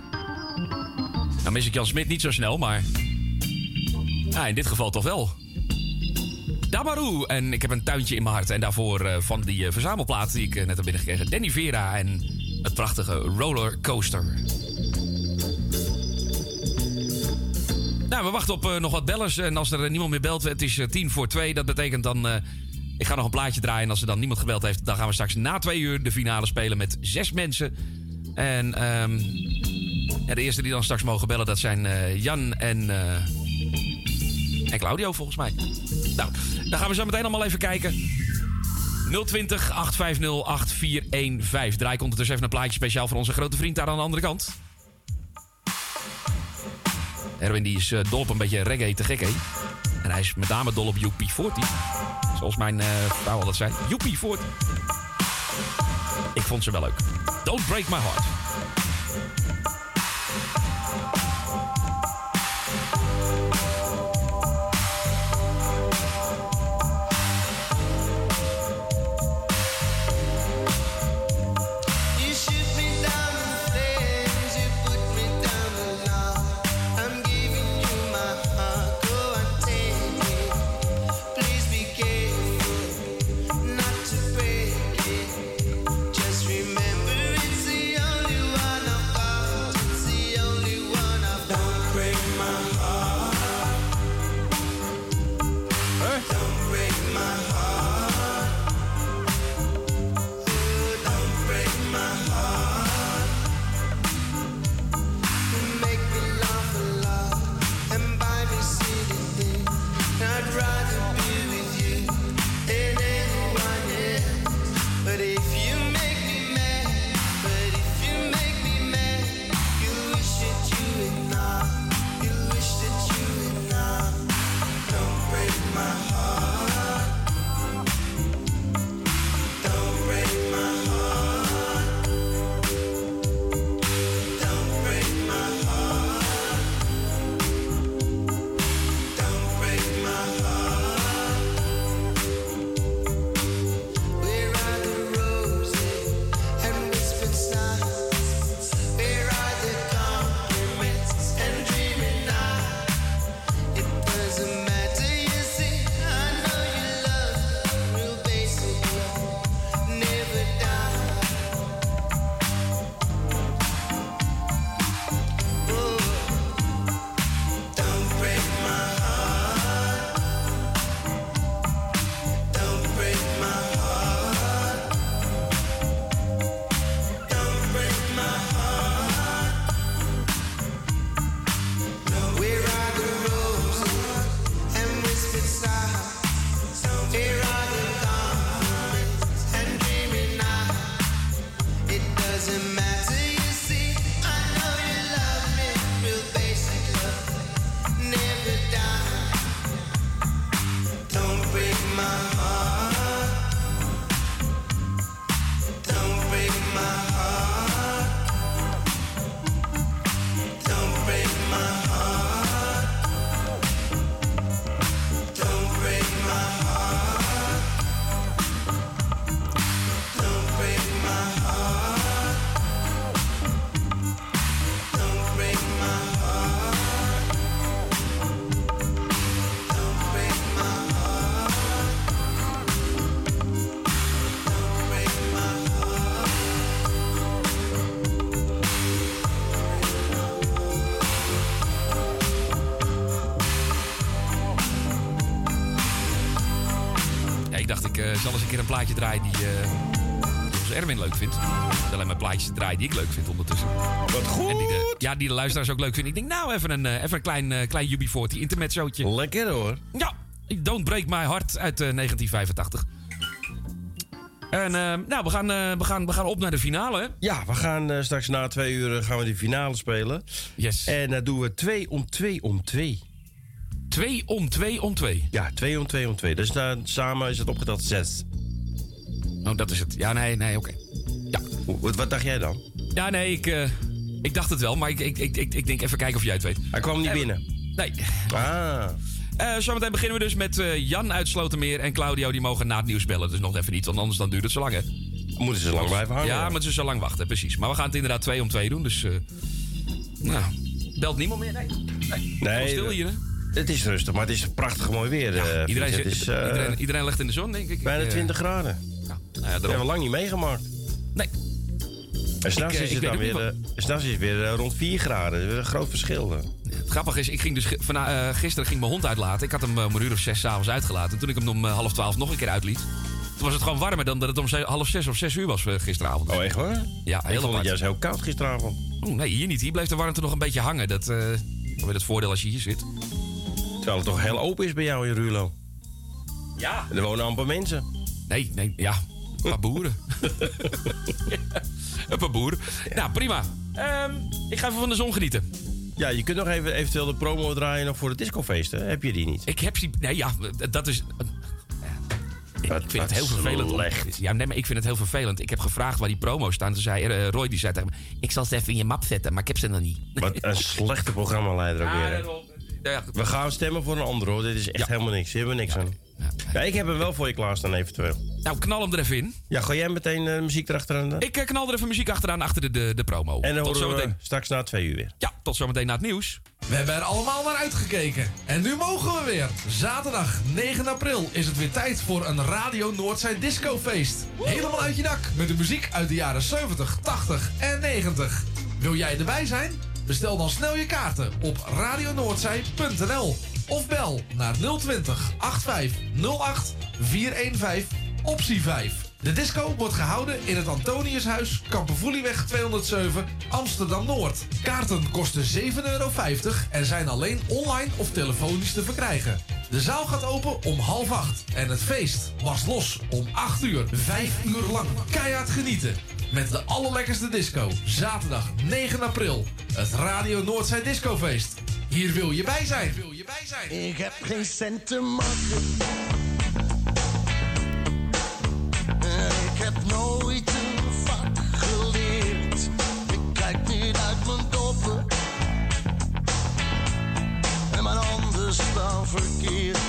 Nou mis ik Jan Smit niet zo snel, maar... Ja, in dit geval toch wel. Damaru. En ik heb een tuintje in mijn hart. En daarvoor eh, van die eh, verzamelplaat die ik net heb binnengekregen. Danny Vera en het prachtige Rollercoaster. Nou, we wachten op nog wat bellers. En als er niemand meer belt, het is tien voor twee. Dat betekent dan... ga nog een plaatje draaien. En als er dan niemand gebeld heeft, dan gaan we straks na twee uur de finale spelen met zes mensen. En ehm, de eerste die dan straks mogen bellen, dat zijn eh, Jan en, eh, en Claudio volgens mij. Nou, dan gaan we zo meteen allemaal even kijken. 020 850 8415. Draai ik ondertussen even een plaatje speciaal voor onze grote vriend daar aan de andere kant. Erwin die is eh, dol op een beetje reggae te gek, hè? En hij is met name dol op UP40. Zoals mijn eh, vrouw altijd zei. UP40. Ik vond ze wel leuk. Don't break my heart. Zal eens een keer een plaatje draaien die, eh onze Erwin leuk vindt. Alleen maar plaatjes draaien die ik leuk vind ondertussen. Wat goed! En die de, ja, die de luisteraars ook leuk vinden. Ik denk, nou, even een, eh, even een klein, eh klein UB40 intermezzootje. Lekker hoor. Ja, Don't Break My Heart uit eh, 1985. En eh, nou, we gaan, eh, we, gaan, we gaan op naar de finale. Ja, we gaan eh, straks na twee uur eh, gaan we die finale spelen. Yes. En dan doen we twee om twee om twee. Twee om twee om twee? Ja, twee om twee om twee. Dus dan samen is het opgeteld zes. Oh, dat is het. Ja, nee, nee, oké. Ja. Wat, wat dacht jij dan? Ja, nee, ik, eh, ik dacht het wel, maar ik, ik, ik, ik, ik denk even kijken of jij het weet. Hij kwam niet Eh, binnen. Nee. Ah. Eh, zometeen beginnen we dus met Jan uit Slotermeer en Claudio. Die mogen na het nieuws bellen. Dus nog even niet, want anders dan duurt het zo lang. Hè? Moeten ze lang blijven hangen? Ja, moeten ze zo lang wachten, precies. Maar we gaan het inderdaad twee om twee doen. Dus, nou, belt niemand meer? Nee. nee. Nee, stil hier, hè? Het is rustig, maar het is prachtig mooi weer. eh, Iedereen, het is, eh, iedereen, iedereen ligt in de zon, denk ik. bijna Ik, eh, 20 graden. Nou ja, Dat hebben we lang niet meegemaakt. Nee. En s'nachts Ik, is ik het dan weer, s'nachts is weer rond 4 graden. Dat is een groot verschil. Het grappige is, ik ging dus gisteren ging mijn hond uitlaten. Ik had hem om een uur of zes s'avonds uitgelaten. Toen ik hem om half twaalf nog een keer uitliet. Toen was het gewoon warmer dan dat het om half zes of zes uur was gisteravond. Oh, echt waar? Ja, Ik heel vond het juist heel koud gisteravond. Oh, nee, hier niet. Hier bleef de warmte nog een beetje hangen. Dat is weer het voordeel als je hier zit. Terwijl het toch heel open is bij jou in Rulo. Ja. En er wonen amper mensen. Nee, nee, ja. Een paar boeren. een paar boeren. Nou, prima. Ehm, ik ga even van de zon genieten. Ja, je kunt nog even eventueel de promo draaien nog voor het discofeest. Hè? Heb je die niet? Ik heb ze... Nee, ja, dat is... Ik vind het heel vervelend. slecht. Ja, nee, maar ik vind het heel vervelend. Ik heb gevraagd waar die promo's staan. Toen zei eh, Roy, die zei tegen me... Ik zal ze even in je map zetten, maar ik heb ze nog niet. Wat een slechte programmaleider ook Ja, weer. We gaan stemmen voor een ander hoor. Dit is echt helemaal niks. Hier hebben we niks aan. Ja, ik heb hem wel voor je klaarstaan eventueel. Nou, knal hem er even in. Ja, ga jij meteen eh, muziek erachteraan? dan? Ik eh, knal er even muziek achteraan achter de, de, de promo. En dan tot horen we zometeen. straks na twee uur weer. Ja, tot zometeen na het nieuws. We hebben er allemaal naar uitgekeken. En nu mogen we weer. Zaterdag 9 april is het weer tijd voor een Radio Noordzij discofeest. Helemaal uit je dak met de muziek uit de jaren 70, 80 en 90. Wil jij erbij zijn? Bestel dan snel je kaarten op radionoordzij.nl of bel naar 020 8508 415 optie 5. De disco wordt gehouden in het Antoniushuis, Kampervoelieweg 207, Amsterdam-Noord. Kaarten kosten 7,50 euro en zijn alleen online of telefonisch te verkrijgen. De zaal gaat open om half acht en het feest was los om 8 uur. Vijf uur lang keihard genieten. Met de allerlekkerste disco. Zaterdag 9 april. Het Radio Noordzij Discofeest. Hier wil je bij zijn. Wil je bij zijn. Ik heb geen cent te maken. En ik heb nooit een vak geleerd. Ik kijk niet uit mijn doppen. En mijn handen staan verkeerd.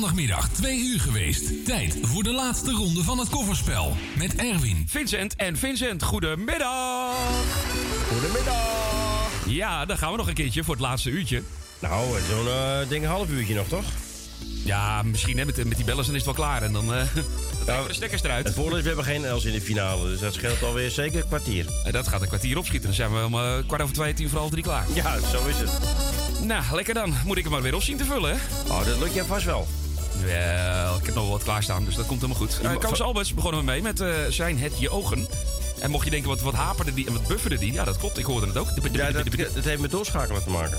maandagmiddag 2 uur geweest. Tijd voor de laatste ronde van het kofferspel. Met Erwin, Vincent en Vincent, goedemiddag. Goedemiddag. Ja, dan gaan we nog een keertje voor het laatste uurtje. Nou, zo'n eh, ding een half uurtje nog, toch? Ja, misschien hè, met, met die bellers dan is het wel klaar. En dan eh dan trekken we de stekkers eruit. Het voordeel is, we hebben geen Els in de finale, dus dat scheelt alweer zeker een kwartier. En dat gaat een kwartier opschieten. Dan zijn we om eh, kwart over twee, tien voor half drie klaar. Ja, zo is het. Nou, lekker dan. Moet ik hem maar weer op zien te vullen, hè? Oh, dat lukt je vast wel. Wel, ik heb nog wel wat klaarstaan, dus dat komt helemaal goed. Uh, Koos Alberts begonnen we mee met eh, Zijn het je ogen. En mocht je denken, wat, wat haperde die en wat bufferde die? Ja, dat klopt, ik hoorde het ook. Ja, dat, dat heeft met doorschakelen te maken.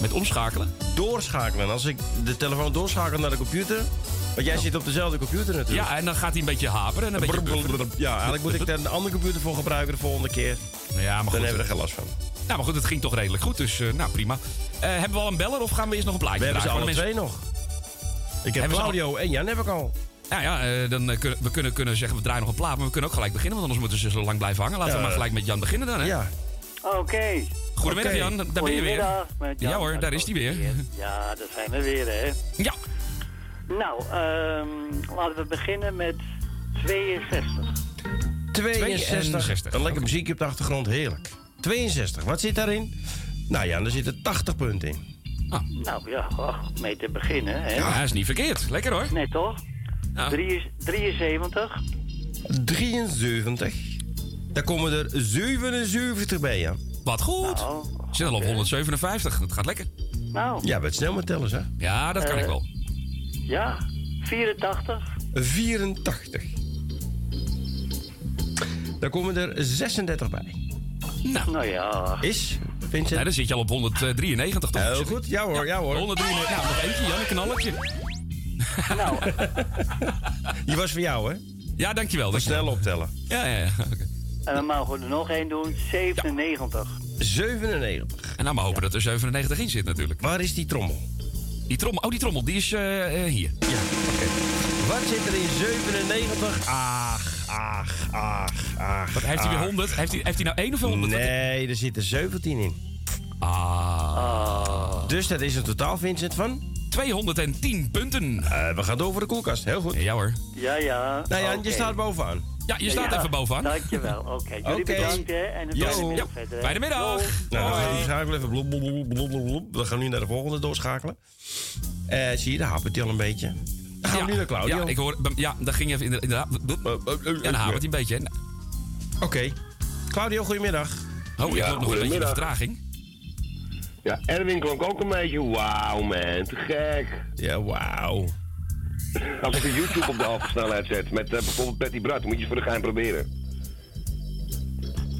Met omschakelen? Doorschakelen. Als ik de telefoon doorschakel naar de computer... Want jij zit op dezelfde computer natuurlijk. Ja, en dan gaat hij een beetje haperen en een beetje. Ja, eigenlijk moet ik daar een andere computer voor gebruiken de volgende keer. Ja, maar goed. Dan hebben we er geen last van. Nou, maar goed, het ging toch redelijk goed, dus eh, nou prima. Eh, hebben we al een beller of gaan we eerst nog een plaatje We hebben ze alle de twee nog. Ik heb Claudio en Jan heb ik al. Nou ja, eh, dan eh, kunnen we kunnen, kunnen zeggen we draaien nog een plaat, maar we kunnen ook gelijk beginnen, want anders moeten ze zo lang blijven hangen. Laten we Ja. maar gelijk met Jan beginnen dan, hè? Ja. Oké. Goedemiddag Oké. Jan, daar ben je weer. Goedemiddag, met Jan. Ja hoor, daar is hij weer. Ja, daar zijn we weer, hè. Ja. Nou, ehm, laten we beginnen met 62. 62. 62. Een lekker muziekje op de achtergrond, heerlijk. 62, wat zit daarin? Nou ja, er zitten 80 punten in. Nou ja, oh, mee te beginnen, hè. Ja, is niet verkeerd. Lekker hoor. Nee, toch? Ja. Drie- 73. 73. Daar komen er 77 bij, ja. Wat goed. Nou, We zitten al op 157, dat gaat lekker. nou Ja, wat snel met tellen, hè? Ja, dat kan Eh. ik wel. ja. 84. 84. Daar komen er 36 bij. Nou ja. Is, Vincent? Ja, dan zit je al op 193 toch? Heel goed, ja hoor, ja hoor. 193. Nou, nog eentje, Jan, een knalletje. Nou, Die was voor jou, hè? Ja, dankjewel. Dat snel optellen. Ja, ja, ja. oké. en dan mogen we er nog één doen. 97. 97. En nou maar hopen dat er 97 in zit natuurlijk. Waar is die trommel? Die trommel, oh die trommel, die is eh, eh, hier. Ja, oké. Wat zit er in 97? Ach, ach, ach, ach. Wat, heeft hij weer ach. 100? Heeft hij, heeft hij nou 1 of 100? Nee, er zitten 17 in. Ah. Dus dat is een totaal, Vincent, van? 210 punten. Eh, we gaan door voor de koelkast. Heel goed. Ja hoor. Ja, ja. Nou Oké. je staat bovenaan. Ja, je staat Ja, even bovenaan. Dankjewel. Oké, jullie Oké. bedankt, hè. En een Jo. fijne middag Ja. verder. Fijne middag. Nou, dan Hoi. gaat die schakel even blop, blop, blop, blop, blop, blop. We gaan nu naar de volgende doorschakelen. Eh, zie je, daar hapert hij al een beetje. Gaan we nu naar Claudio. Ja, ik hoor, ja, daar ging even inderdaad. Ja, dan hapert hij een beetje. Oké. Claudio, goedemiddag. Oh, ik Ja, loop nog een beetje goedemiddag. vertraging. Ja, Erwin klonk ook een beetje wauw man, te gek. Ja, wauw. Als ik een YouTube op de halve snelheid zet met eh, bijvoorbeeld Patty Brat, moet je eens voor de gein proberen.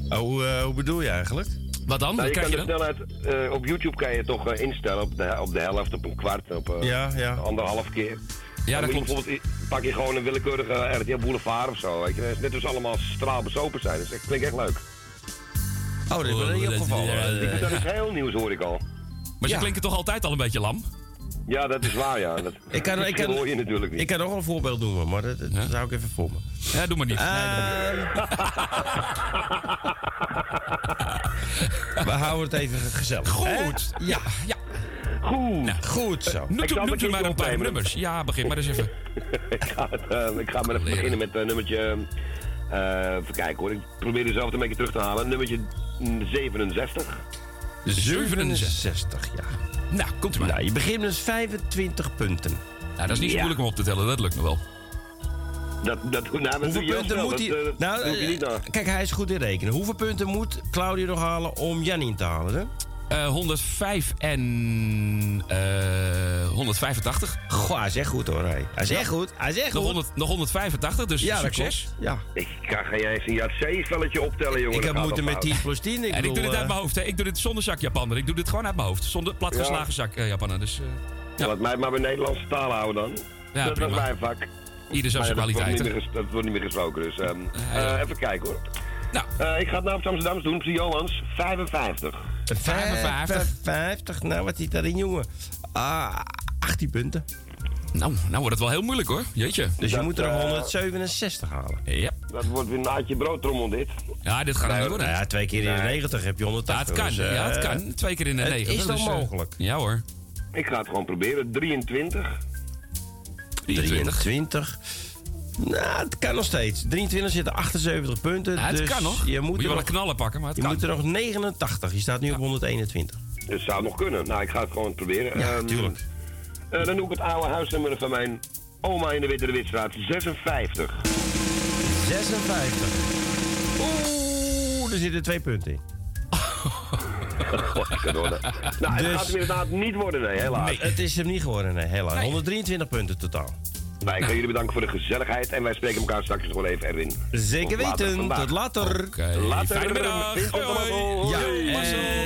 Oh, eh, hoe bedoel je eigenlijk? Wat dan? Nou, je kan je de dan? snelheid, eh, op YouTube kan je toch eh, instellen op de, op de helft, op een kwart, op eh, Ja, ja. anderhalf keer. Ja, Dan dat klopt. bijvoorbeeld, pak je gewoon een willekeurige RTL Boulevard of zo, weet je. Net als allemaal straalbezopen zijn, dus dat klinkt echt leuk. Oh, dat is niet opgevallen. Ik vind dat is heel nieuws, hoor ik al. Maar ze Ja. klinken toch altijd al een beetje lam? Ja, dat is waar, ja. Dat, Ik kan, ik, kan, hoor je natuurlijk niet. ik kan nog een voorbeeld doen, maar dat, dat Ja. zou ik even voor me. Ja, doe maar niet. Nee, niet. We houden het even gezellig. Goed. hè? Ja, Ja. Goed. goed zo. Noemt u, u een maar een paar opnemen. nummers. Ja, begin maar eens even. ik ga, het, eh, ik ga maar even beginnen met eh, nummertje. eh, even kijken hoor. Ik probeer er zelf een beetje terug te halen. Nummertje mm, 67. 67, ja. Nou, komt u maar. Nou, je begint met 25 punten. Nou, dat is niet zo Ja. moeilijk om op te tellen, dat lukt nog wel. Dat, dat, nou, dat Hoeveel punten moet hij... nou, kijk, hij is goed in rekenen. Hoeveel punten moet Claudio nog halen om Janine te halen? Hè? Eh 105 en eh 185. Goh, hij is echt goed hoor. Hij, echt goed. Hij is echt Nog, goed. 100, nog 185, dus ja, succes. Ja. Ik kan geen eens een JC-spelletje optellen, jongen. Ik heb moeten met fout. 10 plus 10. Ik en ik doe dit uit eh, mijn hoofd. Hè. Ik doe dit zonder zakjapaner. Ik doe dit gewoon uit mijn hoofd. Zonder platgeslagen zak eh, Japaner. Dus ja. Laat mij maar bij Nederlandse taal houden dan. Ja, dat prima. is mijn vak. ieder zijn ja, dat, wordt niet meer ges- dat wordt niet meer gesproken, dus... ehm, eh, even kijken hoor. Nou, Eh, ik ga het nou op het Amsterdams doen, Johans. 55. 55. 55. Nou, wat zit daarin, jongen? Ah, 18 punten. nou, nou wordt het wel heel moeilijk hoor. Jeetje. Dus je Dat, moet er eh, 167 halen. Ja. Dat wordt weer een naadje broodtrommel dit. ja, dit gaat er niet worden. Nou ja, twee keer in de Nee. 90 heb je Ja, 180. het kan. dus, eh, ja, het kan. Twee keer in de het negen. is toch dus, eh, mogelijk? ja hoor. Ik ga het gewoon proberen. 23. 23. 23. Nou, het kan nog steeds. 23 zitten 78 punten. Ja, het dus kan nog. Je moet, Moet je er wel nog- een knallen pakken, maar het je kan. moet er nog 89. Je staat nu op 121. Dus het zou nog kunnen. Nou, ik ga het gewoon proberen. Ja, Ehm, tuurlijk. eh, dan doe ik het oude huisnummer van mijn oma in de Witte de Witstraat. 56. 56. Oeh, er zitten twee punten in. Nou, het Dus- gaat hem inderdaad niet worden, nee, helaas. Nee, het is hem niet geworden, nee, helaas. 123 punten totaal. Nou, ik jullie bedanken voor de gezelligheid en wij spreken elkaar straks nog wel even, Erwin. Zeker Tot later weten. vandaag. Tot later. Later. Fijne. Ja,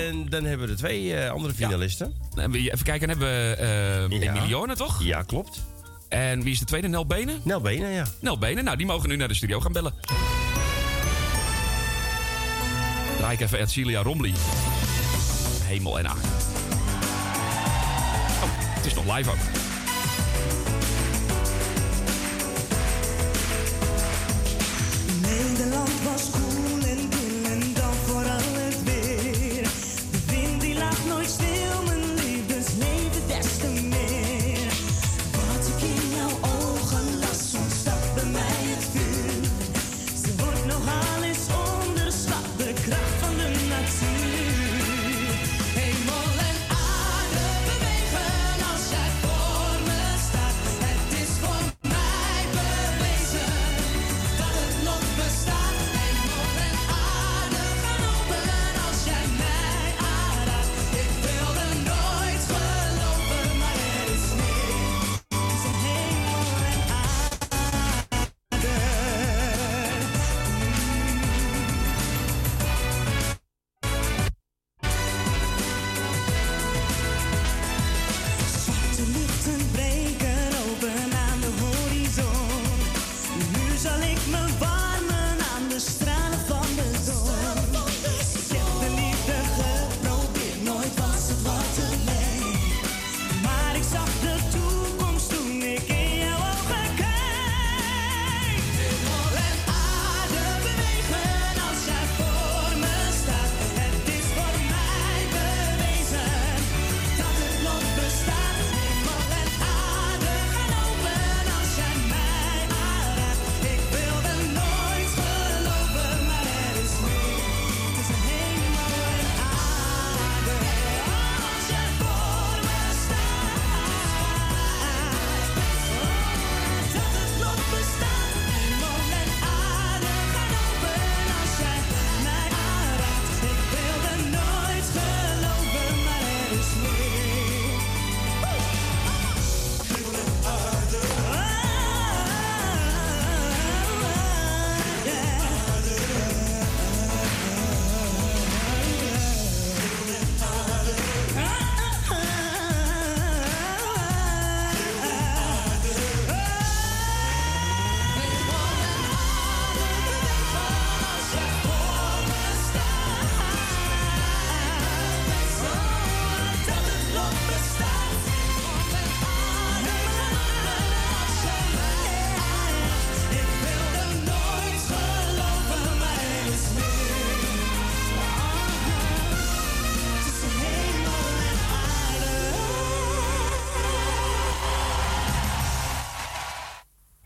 en dan hebben we de twee eh, andere finalisten. We- Even kijken, dan hebben we eh Ja. Emilione, toch? Ja, klopt. En wie is de tweede? Nel Benen? Nel Benen, ja. Nel Benen, nou die mogen nu naar de studio gaan bellen. Draai ik even Edcilia Rombly. Hemel en aarde. Oh, het is nog live ook. Nederland was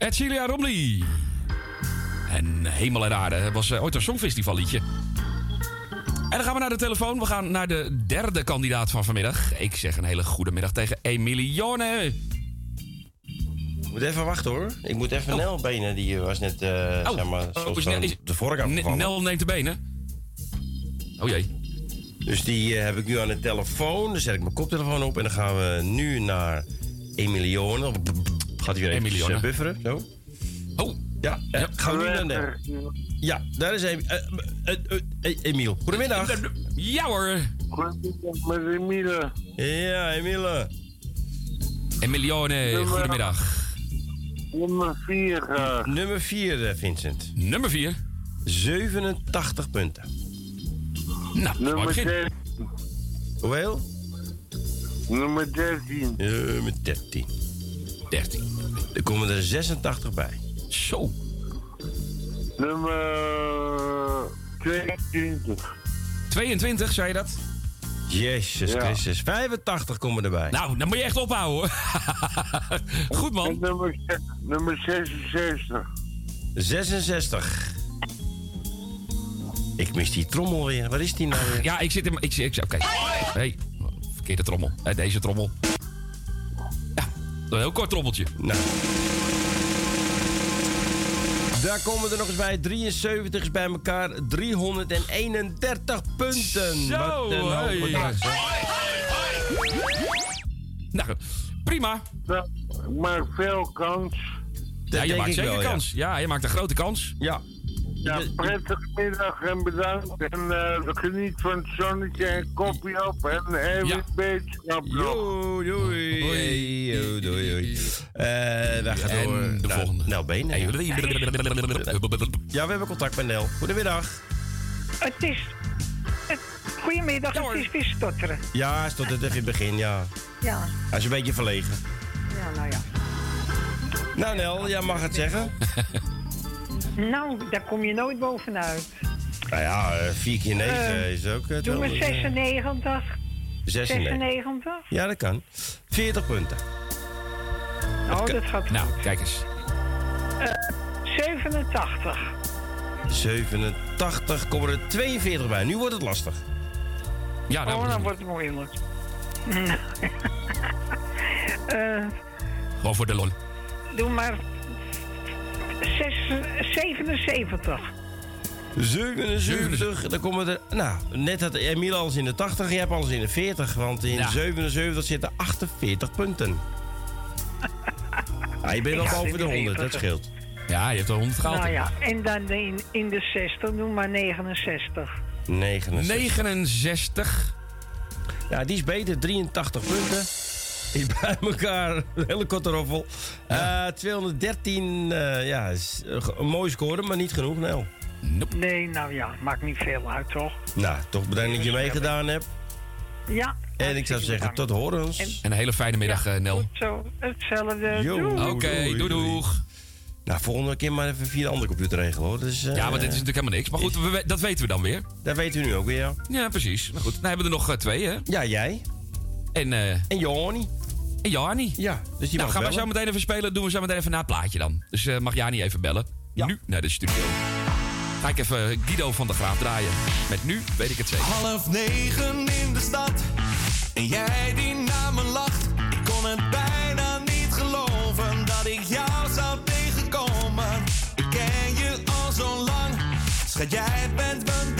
Edcilia Rombly. En Hemel en Aarde was eh, ooit een songfestivalliedje. En dan gaan we naar de telefoon. We gaan naar de derde kandidaat van vanmiddag. Ik zeg een hele goede middag tegen Emilione. Ik moet even wachten hoor. Ik moet even Nel Benen, die was net, eh zeg maar, Oh, is de vorige N-. Nel neemt de benen. Oh jee. Dus die eh, heb ik nu aan de telefoon. Dan zet ik mijn koptelefoon op en dan gaan we nu naar Emilione. Gaat hij weer even Emilione. bufferen? Zo. Oh. Ja, eh, gaan we nu naar Nel. Ja, daar is Em- eh, eh, eh, eh, Emiel. Goedemiddag. Ja hoor. Goedemiddag met Emiele. Ja, Emiele. Emilione, goedemiddag. Nummer 4 graag. Nummer 4, Vincent. Nummer 4. 87 punten. Nou, Nummer begin. 13. Hoeveel? Nummer 13. Nummer 13. 13. Er komen er 86 bij. Zo. Nummer 22. 22, zei je dat? Jezus Ja. Christus. 85 komen erbij. Nou, dan moet je echt ophouden hoor. Goed man. Nummer, nummer 66. 66. Ik mis die trommel weer. Waar is die nou weer? Ja, ik zit in... Ik, ik, Oké. Hey, verkeerde trommel. Deze trommel. Een heel kort trommeltje. Nou. Daar komen er nog eens bij. 73 is bij elkaar. 331 punten. Zo, Wat een hoop hey. bedrag, zeg. Nou, prima. Dat maakt veel kans. Ja, je maakt zeker wel, ja. kans. Ja. je maakt een grote kans. Ja. Ja, prettige middag en bedankt. En eh, geniet van het zonnetje en kopje op. En even Ja. een beterschap. Doei, doei. Hey, oh, doei, doei. Eh, wij gaan En door. de naar volgende. Nel Been. Hey, Ja, we hebben contact met Nel. Goedemiddag. Het is... Goedemiddag, het is weer stotteren. Ja, stond het even in het begin, ja. Ja, Hij is een beetje verlegen. ja, nou ja. Nou Nel, jij mag het zeggen. Nou, daar kom je nooit bovenuit. Nou ja, 4 keer 9 Eh, is ook... eh, Doe eh, 96. 96. 96? Ja, dat kan. 40 punten. Oh, dat gaat Nou, kijk eens. Eh, 87. 87 komen er 42 bij. Nu wordt het lastig. Ja, oh, dan wordt het moeilijk. Eh, Gewoon voor de lol. doe maar 77. 77, dan komen er... Nou, net had Emiel alles in de 80, jij hebt alles in de 40. Want in Ja. 77 zitten 48 punten. Ah, je bent al boven de 100, 70. dat scheelt. Ja, je hebt er 100 gehaald. Nou ja, en dan in, in de 60, doe maar 69. 69. 69. Ja, die is beter. 83 punten. Bij elkaar een hele korte roffel. Eh, 213, eh, ja, is een mooie score, maar niet genoeg, Nel. Nee, nou ja, maakt niet veel uit, toch? Nou, toch bedankt dat je meegedaan hebt. Ja. En ik zou zeggen, tot horens. En- En een hele fijne middag, eh, Nel. Zo, hetzelfde. Yo. Doei. Oké, doei doeg. Nou, volgende keer maar even via de andere computer regelen, hoor. Dus, eh, Ja, maar dit is natuurlijk helemaal niks. Maar goed, we, dat weten we dan weer. Dat weten we nu ook weer, ja. Ja, precies. Nou goed, dan hebben we er nog eh, twee, hè? Ja, jij. En, eh En Joni. en Jani. Ja, dus die Nou, mag gaan we zo meteen even spelen. Doen we zo meteen even na het plaatje dan. Dus eh, mag Jani even bellen. Nu naar de studio. Ga ik even Guido van der Graaf draaien. Met nu weet ik het zeker. Half negen in de stad. En jij die naar me lacht. Ik kon het bijna niet geloven dat ik jou zou tegenkomen. Ik ken je al zo lang. Schat, jij bent mijn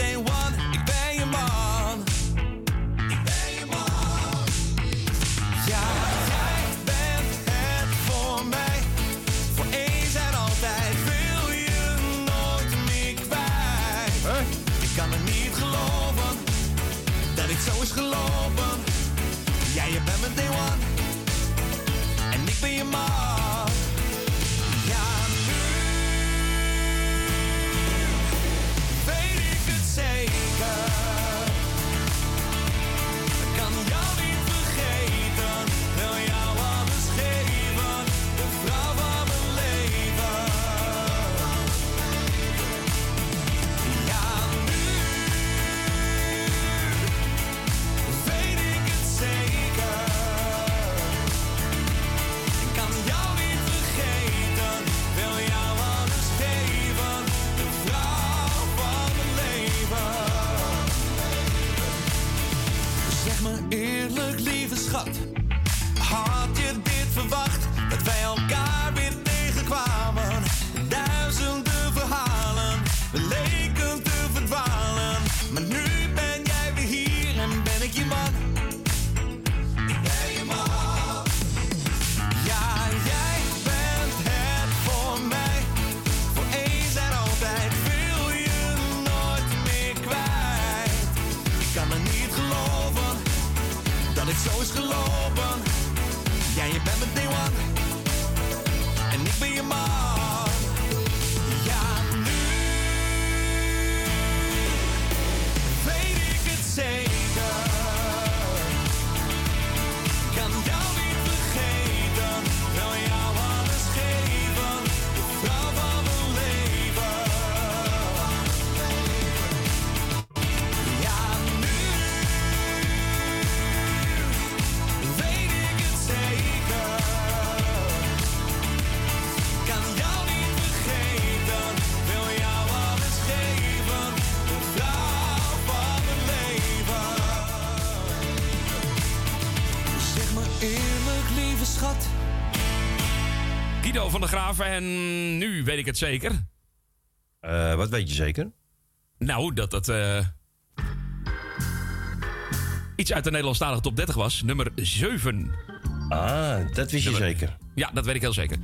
En ik Graven en nu weet ik het zeker. Eh, wat weet je zeker? Nou, dat het eh, iets uit de Nederlandstalige top 30 was. Nummer 7. Ah, dat wist je zeker. Ja, dat weet ik heel zeker.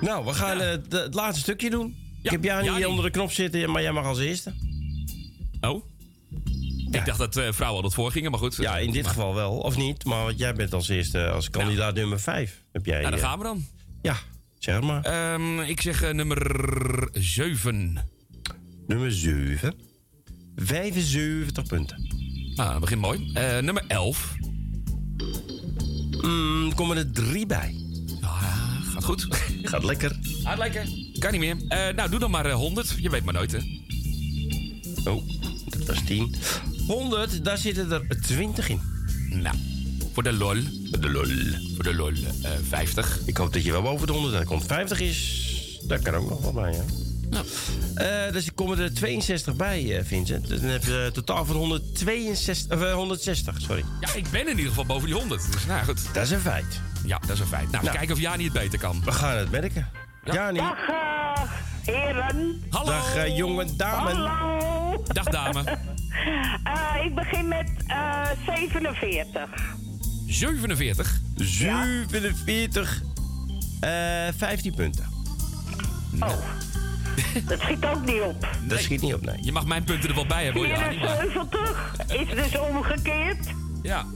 Nou, we gaan eh, de- het laatste stukje doen. ik heb jou niet onder de knop zitten, maar jij mag als eerste. Oh? Ik dacht dat eh, vrouwen al dat voorgingen, maar goed. Ja, in dit geval wel. Of niet, maar jij bent als eerste, als kandidaat nummer 5. Heb jij, Nou, daar eh, gaan we dan. Ja, zeg maar. Ehm, ik zeg eh, nummer 7. Nummer 7. 75 punten. Nou, dat begint mooi. Eh, nummer 11. Mm, komen er drie bij. Ja, gaat goed. Gaat lekker. Gaat lekker. Kan niet meer. Eh, nou, doe dan maar eh, 100. Je weet maar nooit, hè. Oh, dat was 10. 100, daar zitten er 20 in. Nou, voor de lol. Voor de lol. Voor de lol. eh 50. Ik hoop dat je wel boven de 100 komt. 50 is... Dat kan ook nog wel bij, hè? Nou. Eh, dus er komen er 62 bij, eh, Vincent. Dan heb je een totaal van 162, of, eh, 160, sorry. Ja, ik ben in ieder geval boven die 100. Dus nou goed. Dat is een feit. Ja, dat is een feit. Nou, Nou. kijken of Jani het beter kan. We gaan het merken. Jani. Dag, heren. Hallo. Dag, jonge dame. Hallo. Dag, dame. Eh, ik begin met eh 47. 47. 47. eh 15 punten. Oh. Dat schiet ook niet op. Dat schiet niet op, nee. Je mag mijn punten er wel bij hebben, hoor, maar- 74 is dus omgekeerd. Ja.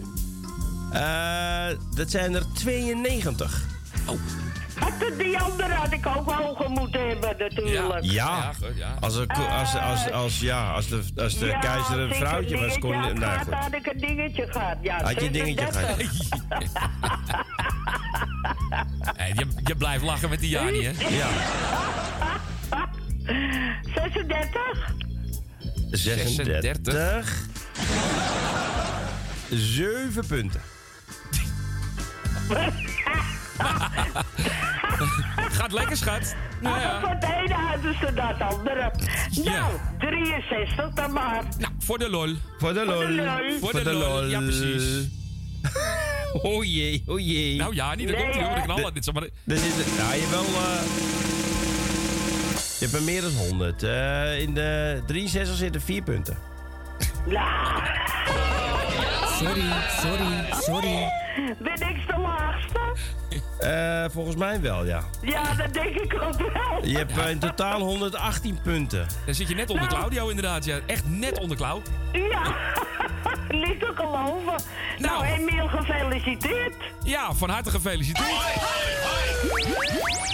Eh, dat zijn er 92. Oh. Had het die andere had ik ook hoger moeten hebben, natuurlijk. Ja, als, er, als, als, als, ja, als de, als de Ja, keizer een vrouwtje was, kon... Ja, nou, had ik een dingetje gehad. Ja, Had je een dingetje 36. Hey, je, je blijft lachen met die Jani, hè? Ja. 36. 36. 7 punten. Gaat lekker, schat. Nou ja. Voor het ene hadden ze dat andere. Nou, 63 dan maar. Nou, voor de lol. Voor de Voor de lol. Voor de lol, ja, precies. Oh jee, oh jee. Nou, Jani, daar Nee, komt hij hoor. Hè? knallen. Dit maar... Nou, je hebt wel... eh, je hebt er meer dan 100. Eh, in de 63 zitten 4 punten. Nou, Sorry, sorry, sorry. ben ik de laagste? Eh, volgens mij wel, ja. Ja, dat denk ik ook wel. Je hebt eh, in totaal 118 punten. Dan zit je net onder Claudio, inderdaad. Ja. Echt net onder Clau. Ja, niet te geloven. Nou, Emiel, gefeliciteerd. Ja, van harte gefeliciteerd.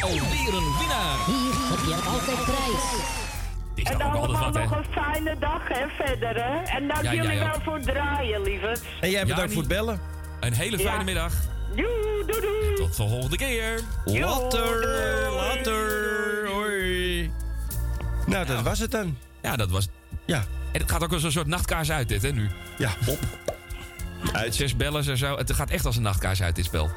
Alweer een winnaar. Hier heb je altijd prijs. Is En ook altijd allemaal wat, hè? nog een fijne dag, hè, verder, hè. En dank Ja, jullie wel ook. voor het draaien, lieverd. En jij bedankt Jani. voor het bellen. Een hele fijne Ja. middag. Joe, doei, doei. Tot de volgende keer. Later, later. Hoi. Nou, dat was het dan. Ja, dat was... Ja. En het gaat ook als een soort nachtkaars uit, dit, hè, nu. Ja, op. Uit zes bellen en zo. Het gaat echt als een nachtkaars uit, dit spel.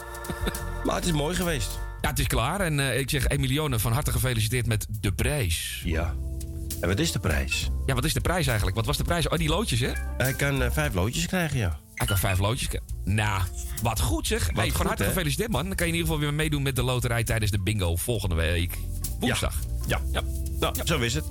Maar het is mooi geweest. Ja, het is klaar. En eh, ik zeg Emilione van harte gefeliciteerd met de prijs. Ja. En wat is de prijs? Ja, wat is de prijs eigenlijk? Wat was de prijs? Oh, die loodjes, hè? Hij kan eh, vijf loodjes krijgen, ja. Hij kan vijf loodjes krijgen. Nou, wat goed zeg. Hey, goed, van harte gefeliciteerd, man. Dan kan je in ieder geval weer meedoen met de loterij tijdens de bingo volgende week. Woensdag. Ja. Ja. Nou, zo is het.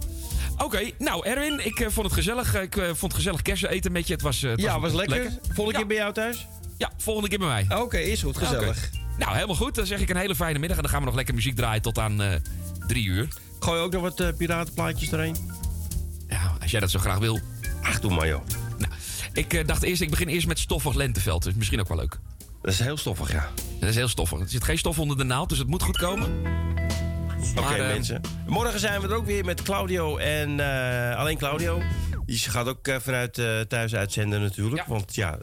Oké, nou Erwin, ik eh, vond het gezellig. Ik eh, vond het gezellig kersen eten met je. Het was, het Ja, was lekker. Volgende Ja. keer bij jou thuis? Ja, volgende keer bij mij. Oké, is goed. Gezellig. Nou, helemaal goed. Dan zeg ik een hele fijne middag. En dan gaan we nog lekker muziek draaien tot aan drie uur. Gooi ook nog wat eh, piratenplaatjes erheen. Ja, als jij dat zo graag wil. Ach, doe maar joh. Nou, ik eh, dacht eerst, ik begin eerst met stoffig lenteveld. Dus misschien ook wel leuk. Dat is heel stoffig, ja. Dat is heel stoffig. Er zit geen stof onder de naald, dus het moet goed komen. Oké, eh, mensen. Morgen zijn we er ook weer met Claudio en eh, alleen Claudio. Die gaat ook vanuit eh, thuis uitzenden natuurlijk. Want ja,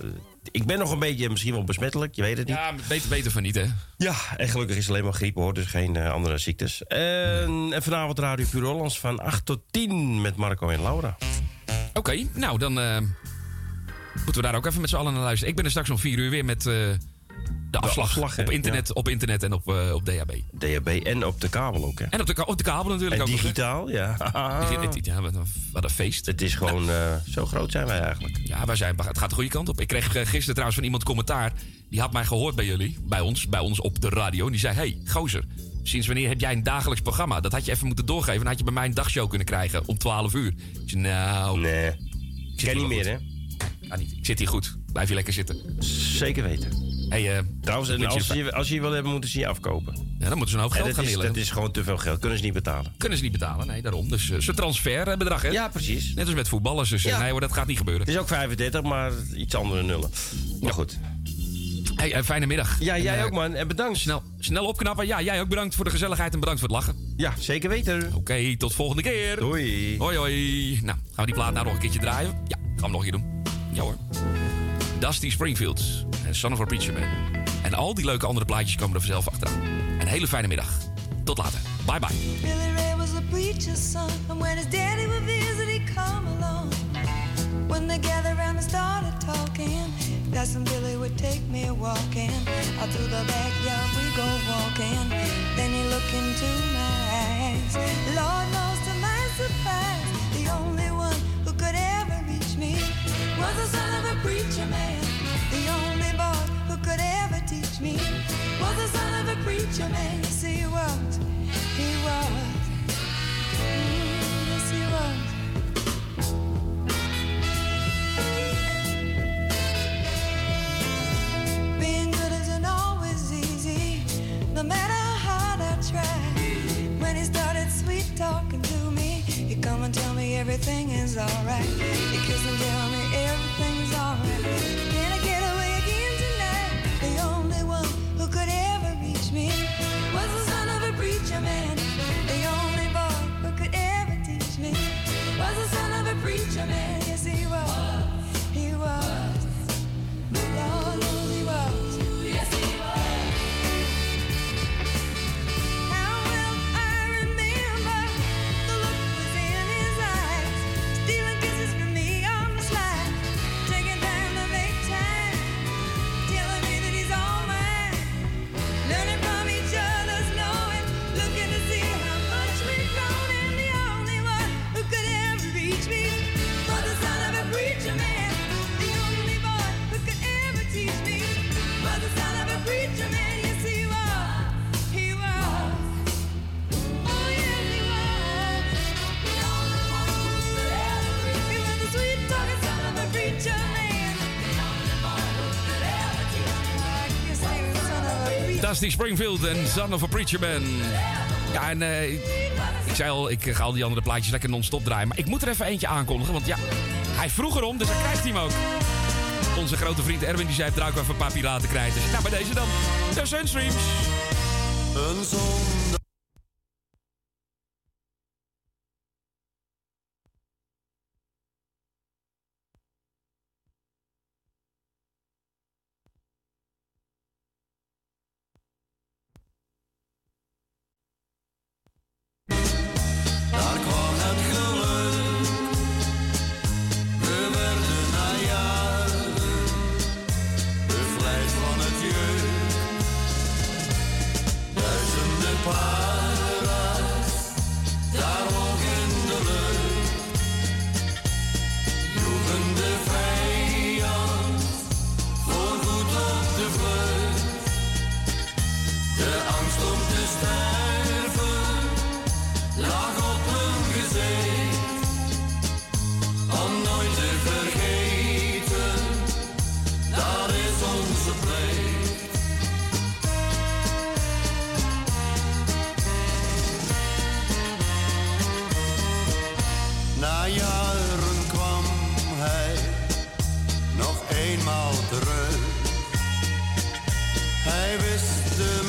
ik ben nog een beetje misschien wel besmettelijk. Je weet het niet. Ja, beter, beter van niet, hè? Ja, en gelukkig is het alleen maar griep hoor. Dus geen eh, andere ziektes. En, en vanavond Radio Puur Hollands van 8 tot 10 met Marco en Laura. Oké, nou dan eh, moeten we daar ook even met z'n allen naar luisteren. Ik ben er straks om vier uur weer met eh, de afslag, op, internet, op internet en op, eh, op DHB. DHB en op de kabel ook hè. En op de, ka- op de kabel natuurlijk En ook. nog, digitaal, ja. Ja, wat een, wat een feest. Het is gewoon, eh, zo groot zijn wij eigenlijk. Ja, wij zijn, het gaat de goede kant op. Ik kreeg eh, gisteren trouwens van iemand commentaar. Die had mij gehoord bij jullie, bij ons, bij ons op de radio. En die zei: Hey, gozer, sinds wanneer heb jij een dagelijks programma? Dat had je even moeten doorgeven. Dan had je bij mij een dagshow kunnen krijgen om 12 uur. Ik zei, nou... Nee. Ken niet meer, hè? Ja, niet. Ik zit hier goed. Blijf je lekker zitten. Zeker weten. Hey, eh, Trouwens, en als je- je, als je wil hebben, moeten ze je afkopen. Ja, dan moeten ze een hoop geld gaan is. Dat is gewoon te veel geld. Kunnen ze niet betalen. Kunnen ze niet betalen, nee, daarom. Dus uh, zijn transferbedrag, hè? Ja, precies. Net als met voetballers. Dus eh, Ja. nee hoor, dat gaat niet gebeuren. Het is ook 35, maar iets andere nullen. Maar goed. Hey, eh, fijne middag. Ja, jij En, eh, ook, man. En bedankt. Snel, snel opknappen. Ja, jij ook bedankt voor de gezelligheid en bedankt voor het lachen. Ja, zeker weten. Oké, tot volgende keer. Doei. Hoi, hoi. Nou, gaan we die plaat nou nog een keertje draaien? Ja, gaan we hem nog een keer doen. Ja hoor. Dusty Springfield en Son of a Preacher Man. En al die leuke andere plaatjes komen er vanzelf achteraan. Een hele fijne middag. Tot later. Bye bye. Billy Ray was a preacher's son, and when his daddy would visit, he'd come along. When they gathered around and started talking, that's when Billy would take me walking. Out through the backyard we go walking. Then he looked into my eyes. Lord knows to my surprise, the only one who could ever reach me was the son of a preacher man. Preacher man. Yes, he was. He was. Being good isn't always easy, no matter how I try. When he started sweet talking to me, he come and tell me everything is alright. Dusty Springfield en Son of a Preacher Man. Ja, en eh, ik zei al, ik ga al die andere plaatjes lekker non-stop draaien. Maar ik moet er even eentje aankondigen, want ja, hij vroeg erom, dus hij krijgt hem ook. Onze grote vriend Erwin die zei, draai even een paar piratenkrijters. Nou, bij deze dan, de Sunstreams. Een zondag. Na jaren kwam hij nog eenmaal terug. Hij wist de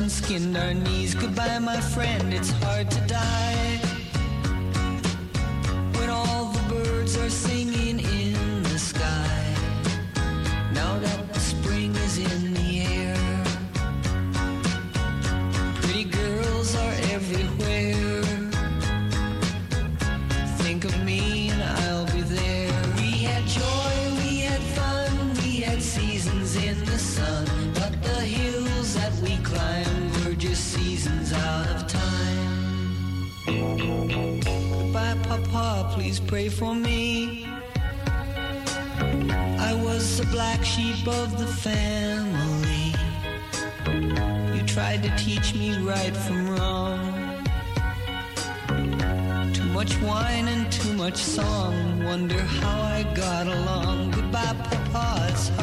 and skinned our knees. Goodbye, my friend, it's hard to teach me right from wrong. Too much wine and too much song. Wonder how I got along. Goodbye, Papa.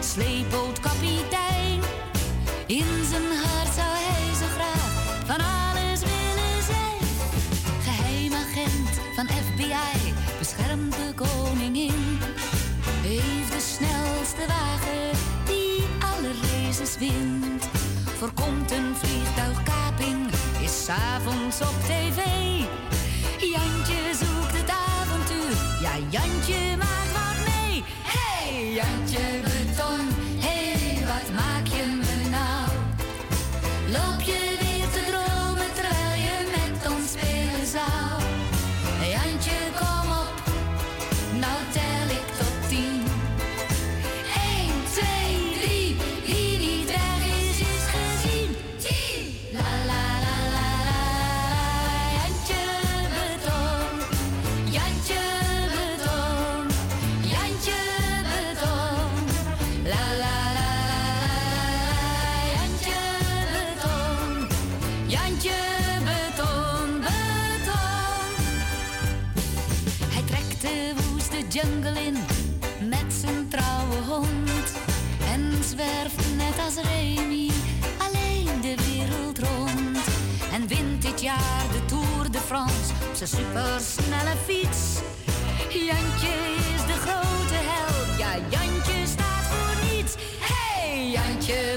Sleepboot kapitein In zijn hart zou hij zo graag van alles willen zijn. Geheim agent van FBI, beschermt de koningin. Heeft de snelste wagen die alle races wint. Voorkomt een vliegtuigkaping, is s'avonds op tv. Jantje zoekt het avontuur, ja Jantje maakt อยากจ zijn supersnelle fiets. Jantje is de grote held, ja Jantje staat voor niets. Hey Jantje,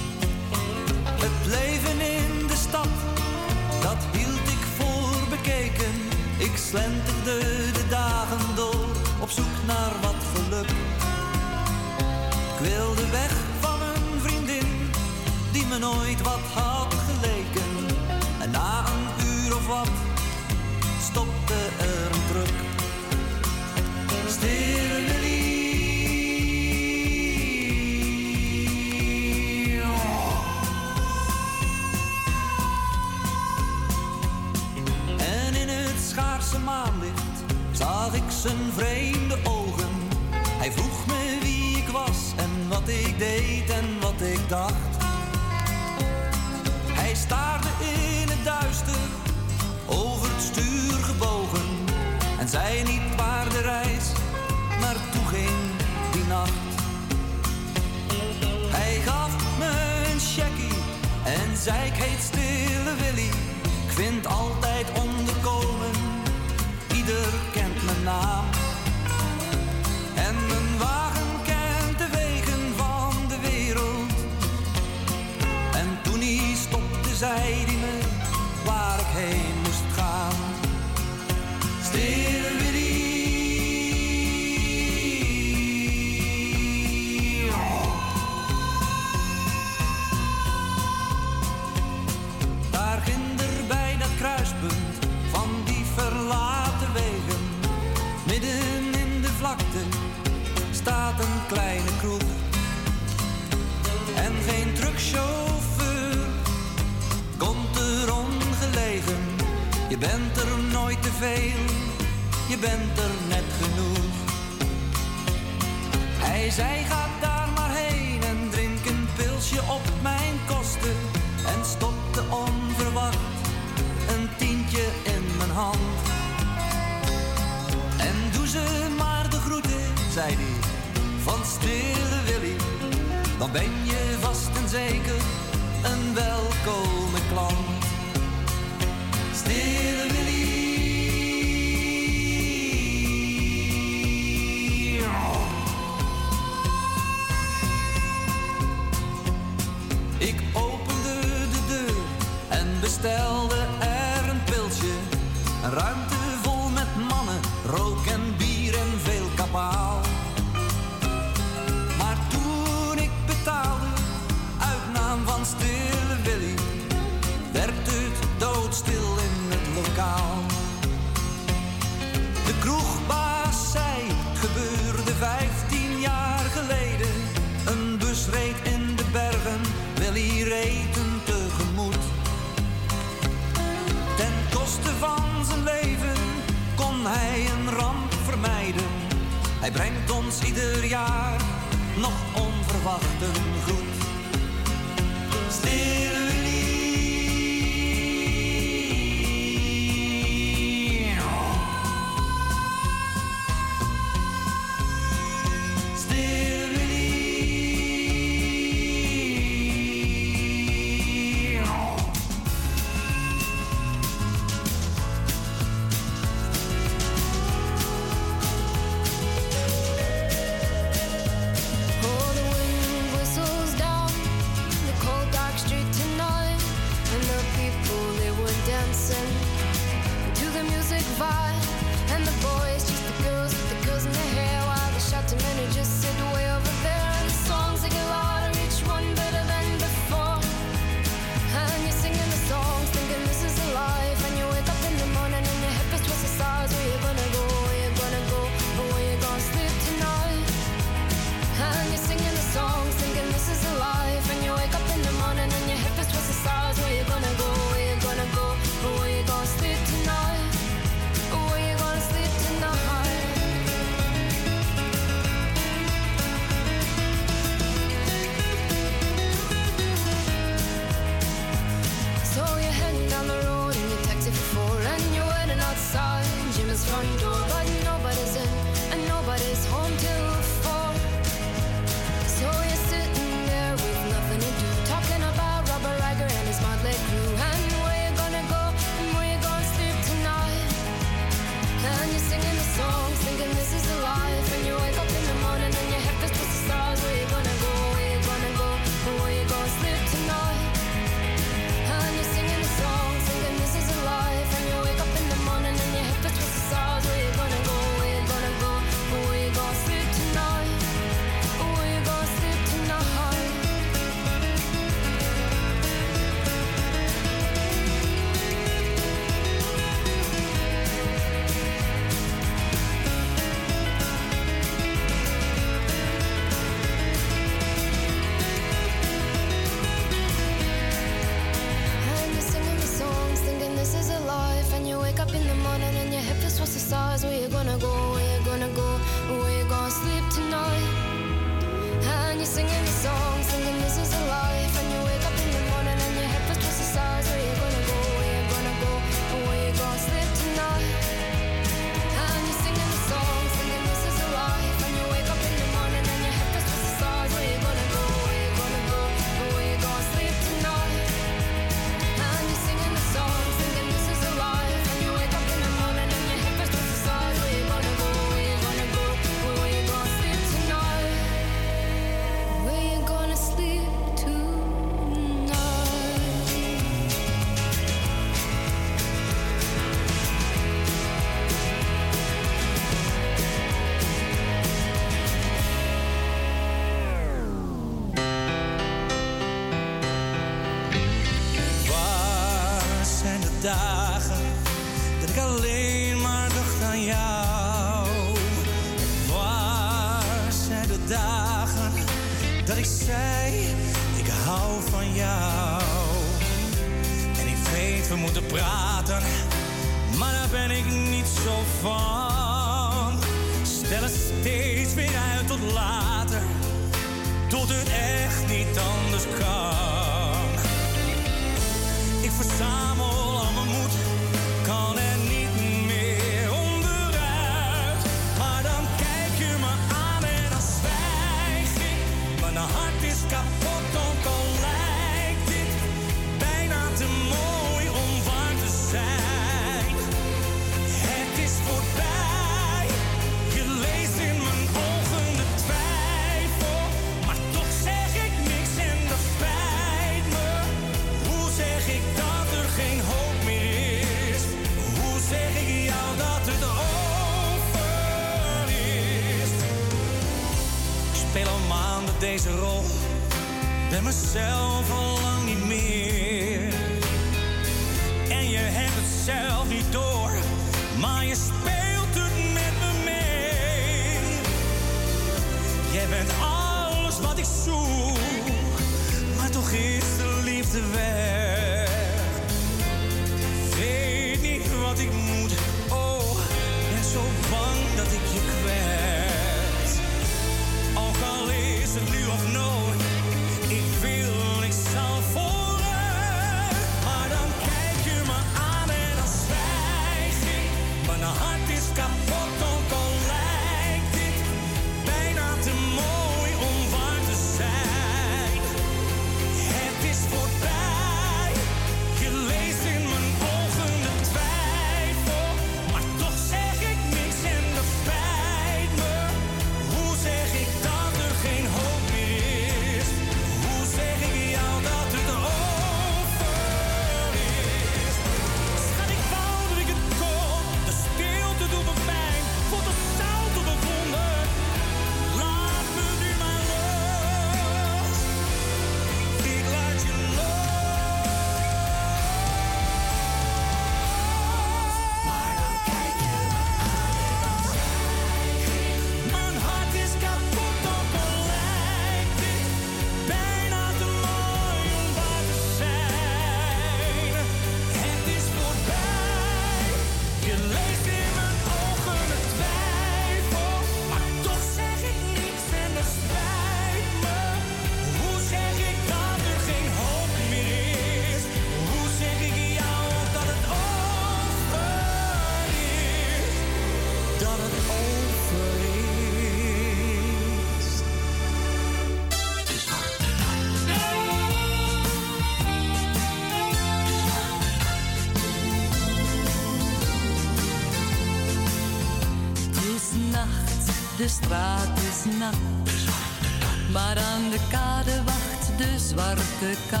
Aan de kade wacht de zwarte kat.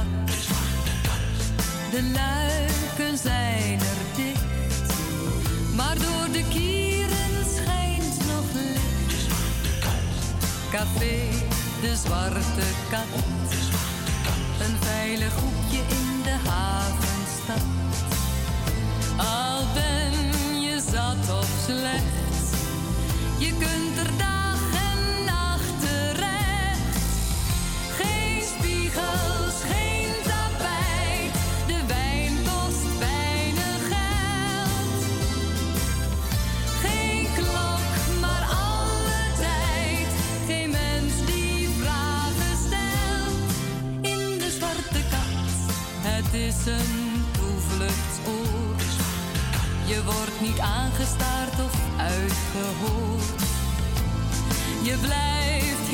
De, luiken zijn er dicht, maar door de kieren schijnt nog licht. Café, de zwarte kat. De zwarte kat. Een veilig hoekje in de havenstad. Al ben je zat of slecht, je kunt niet aangestaard of uitgehoord. Je blijft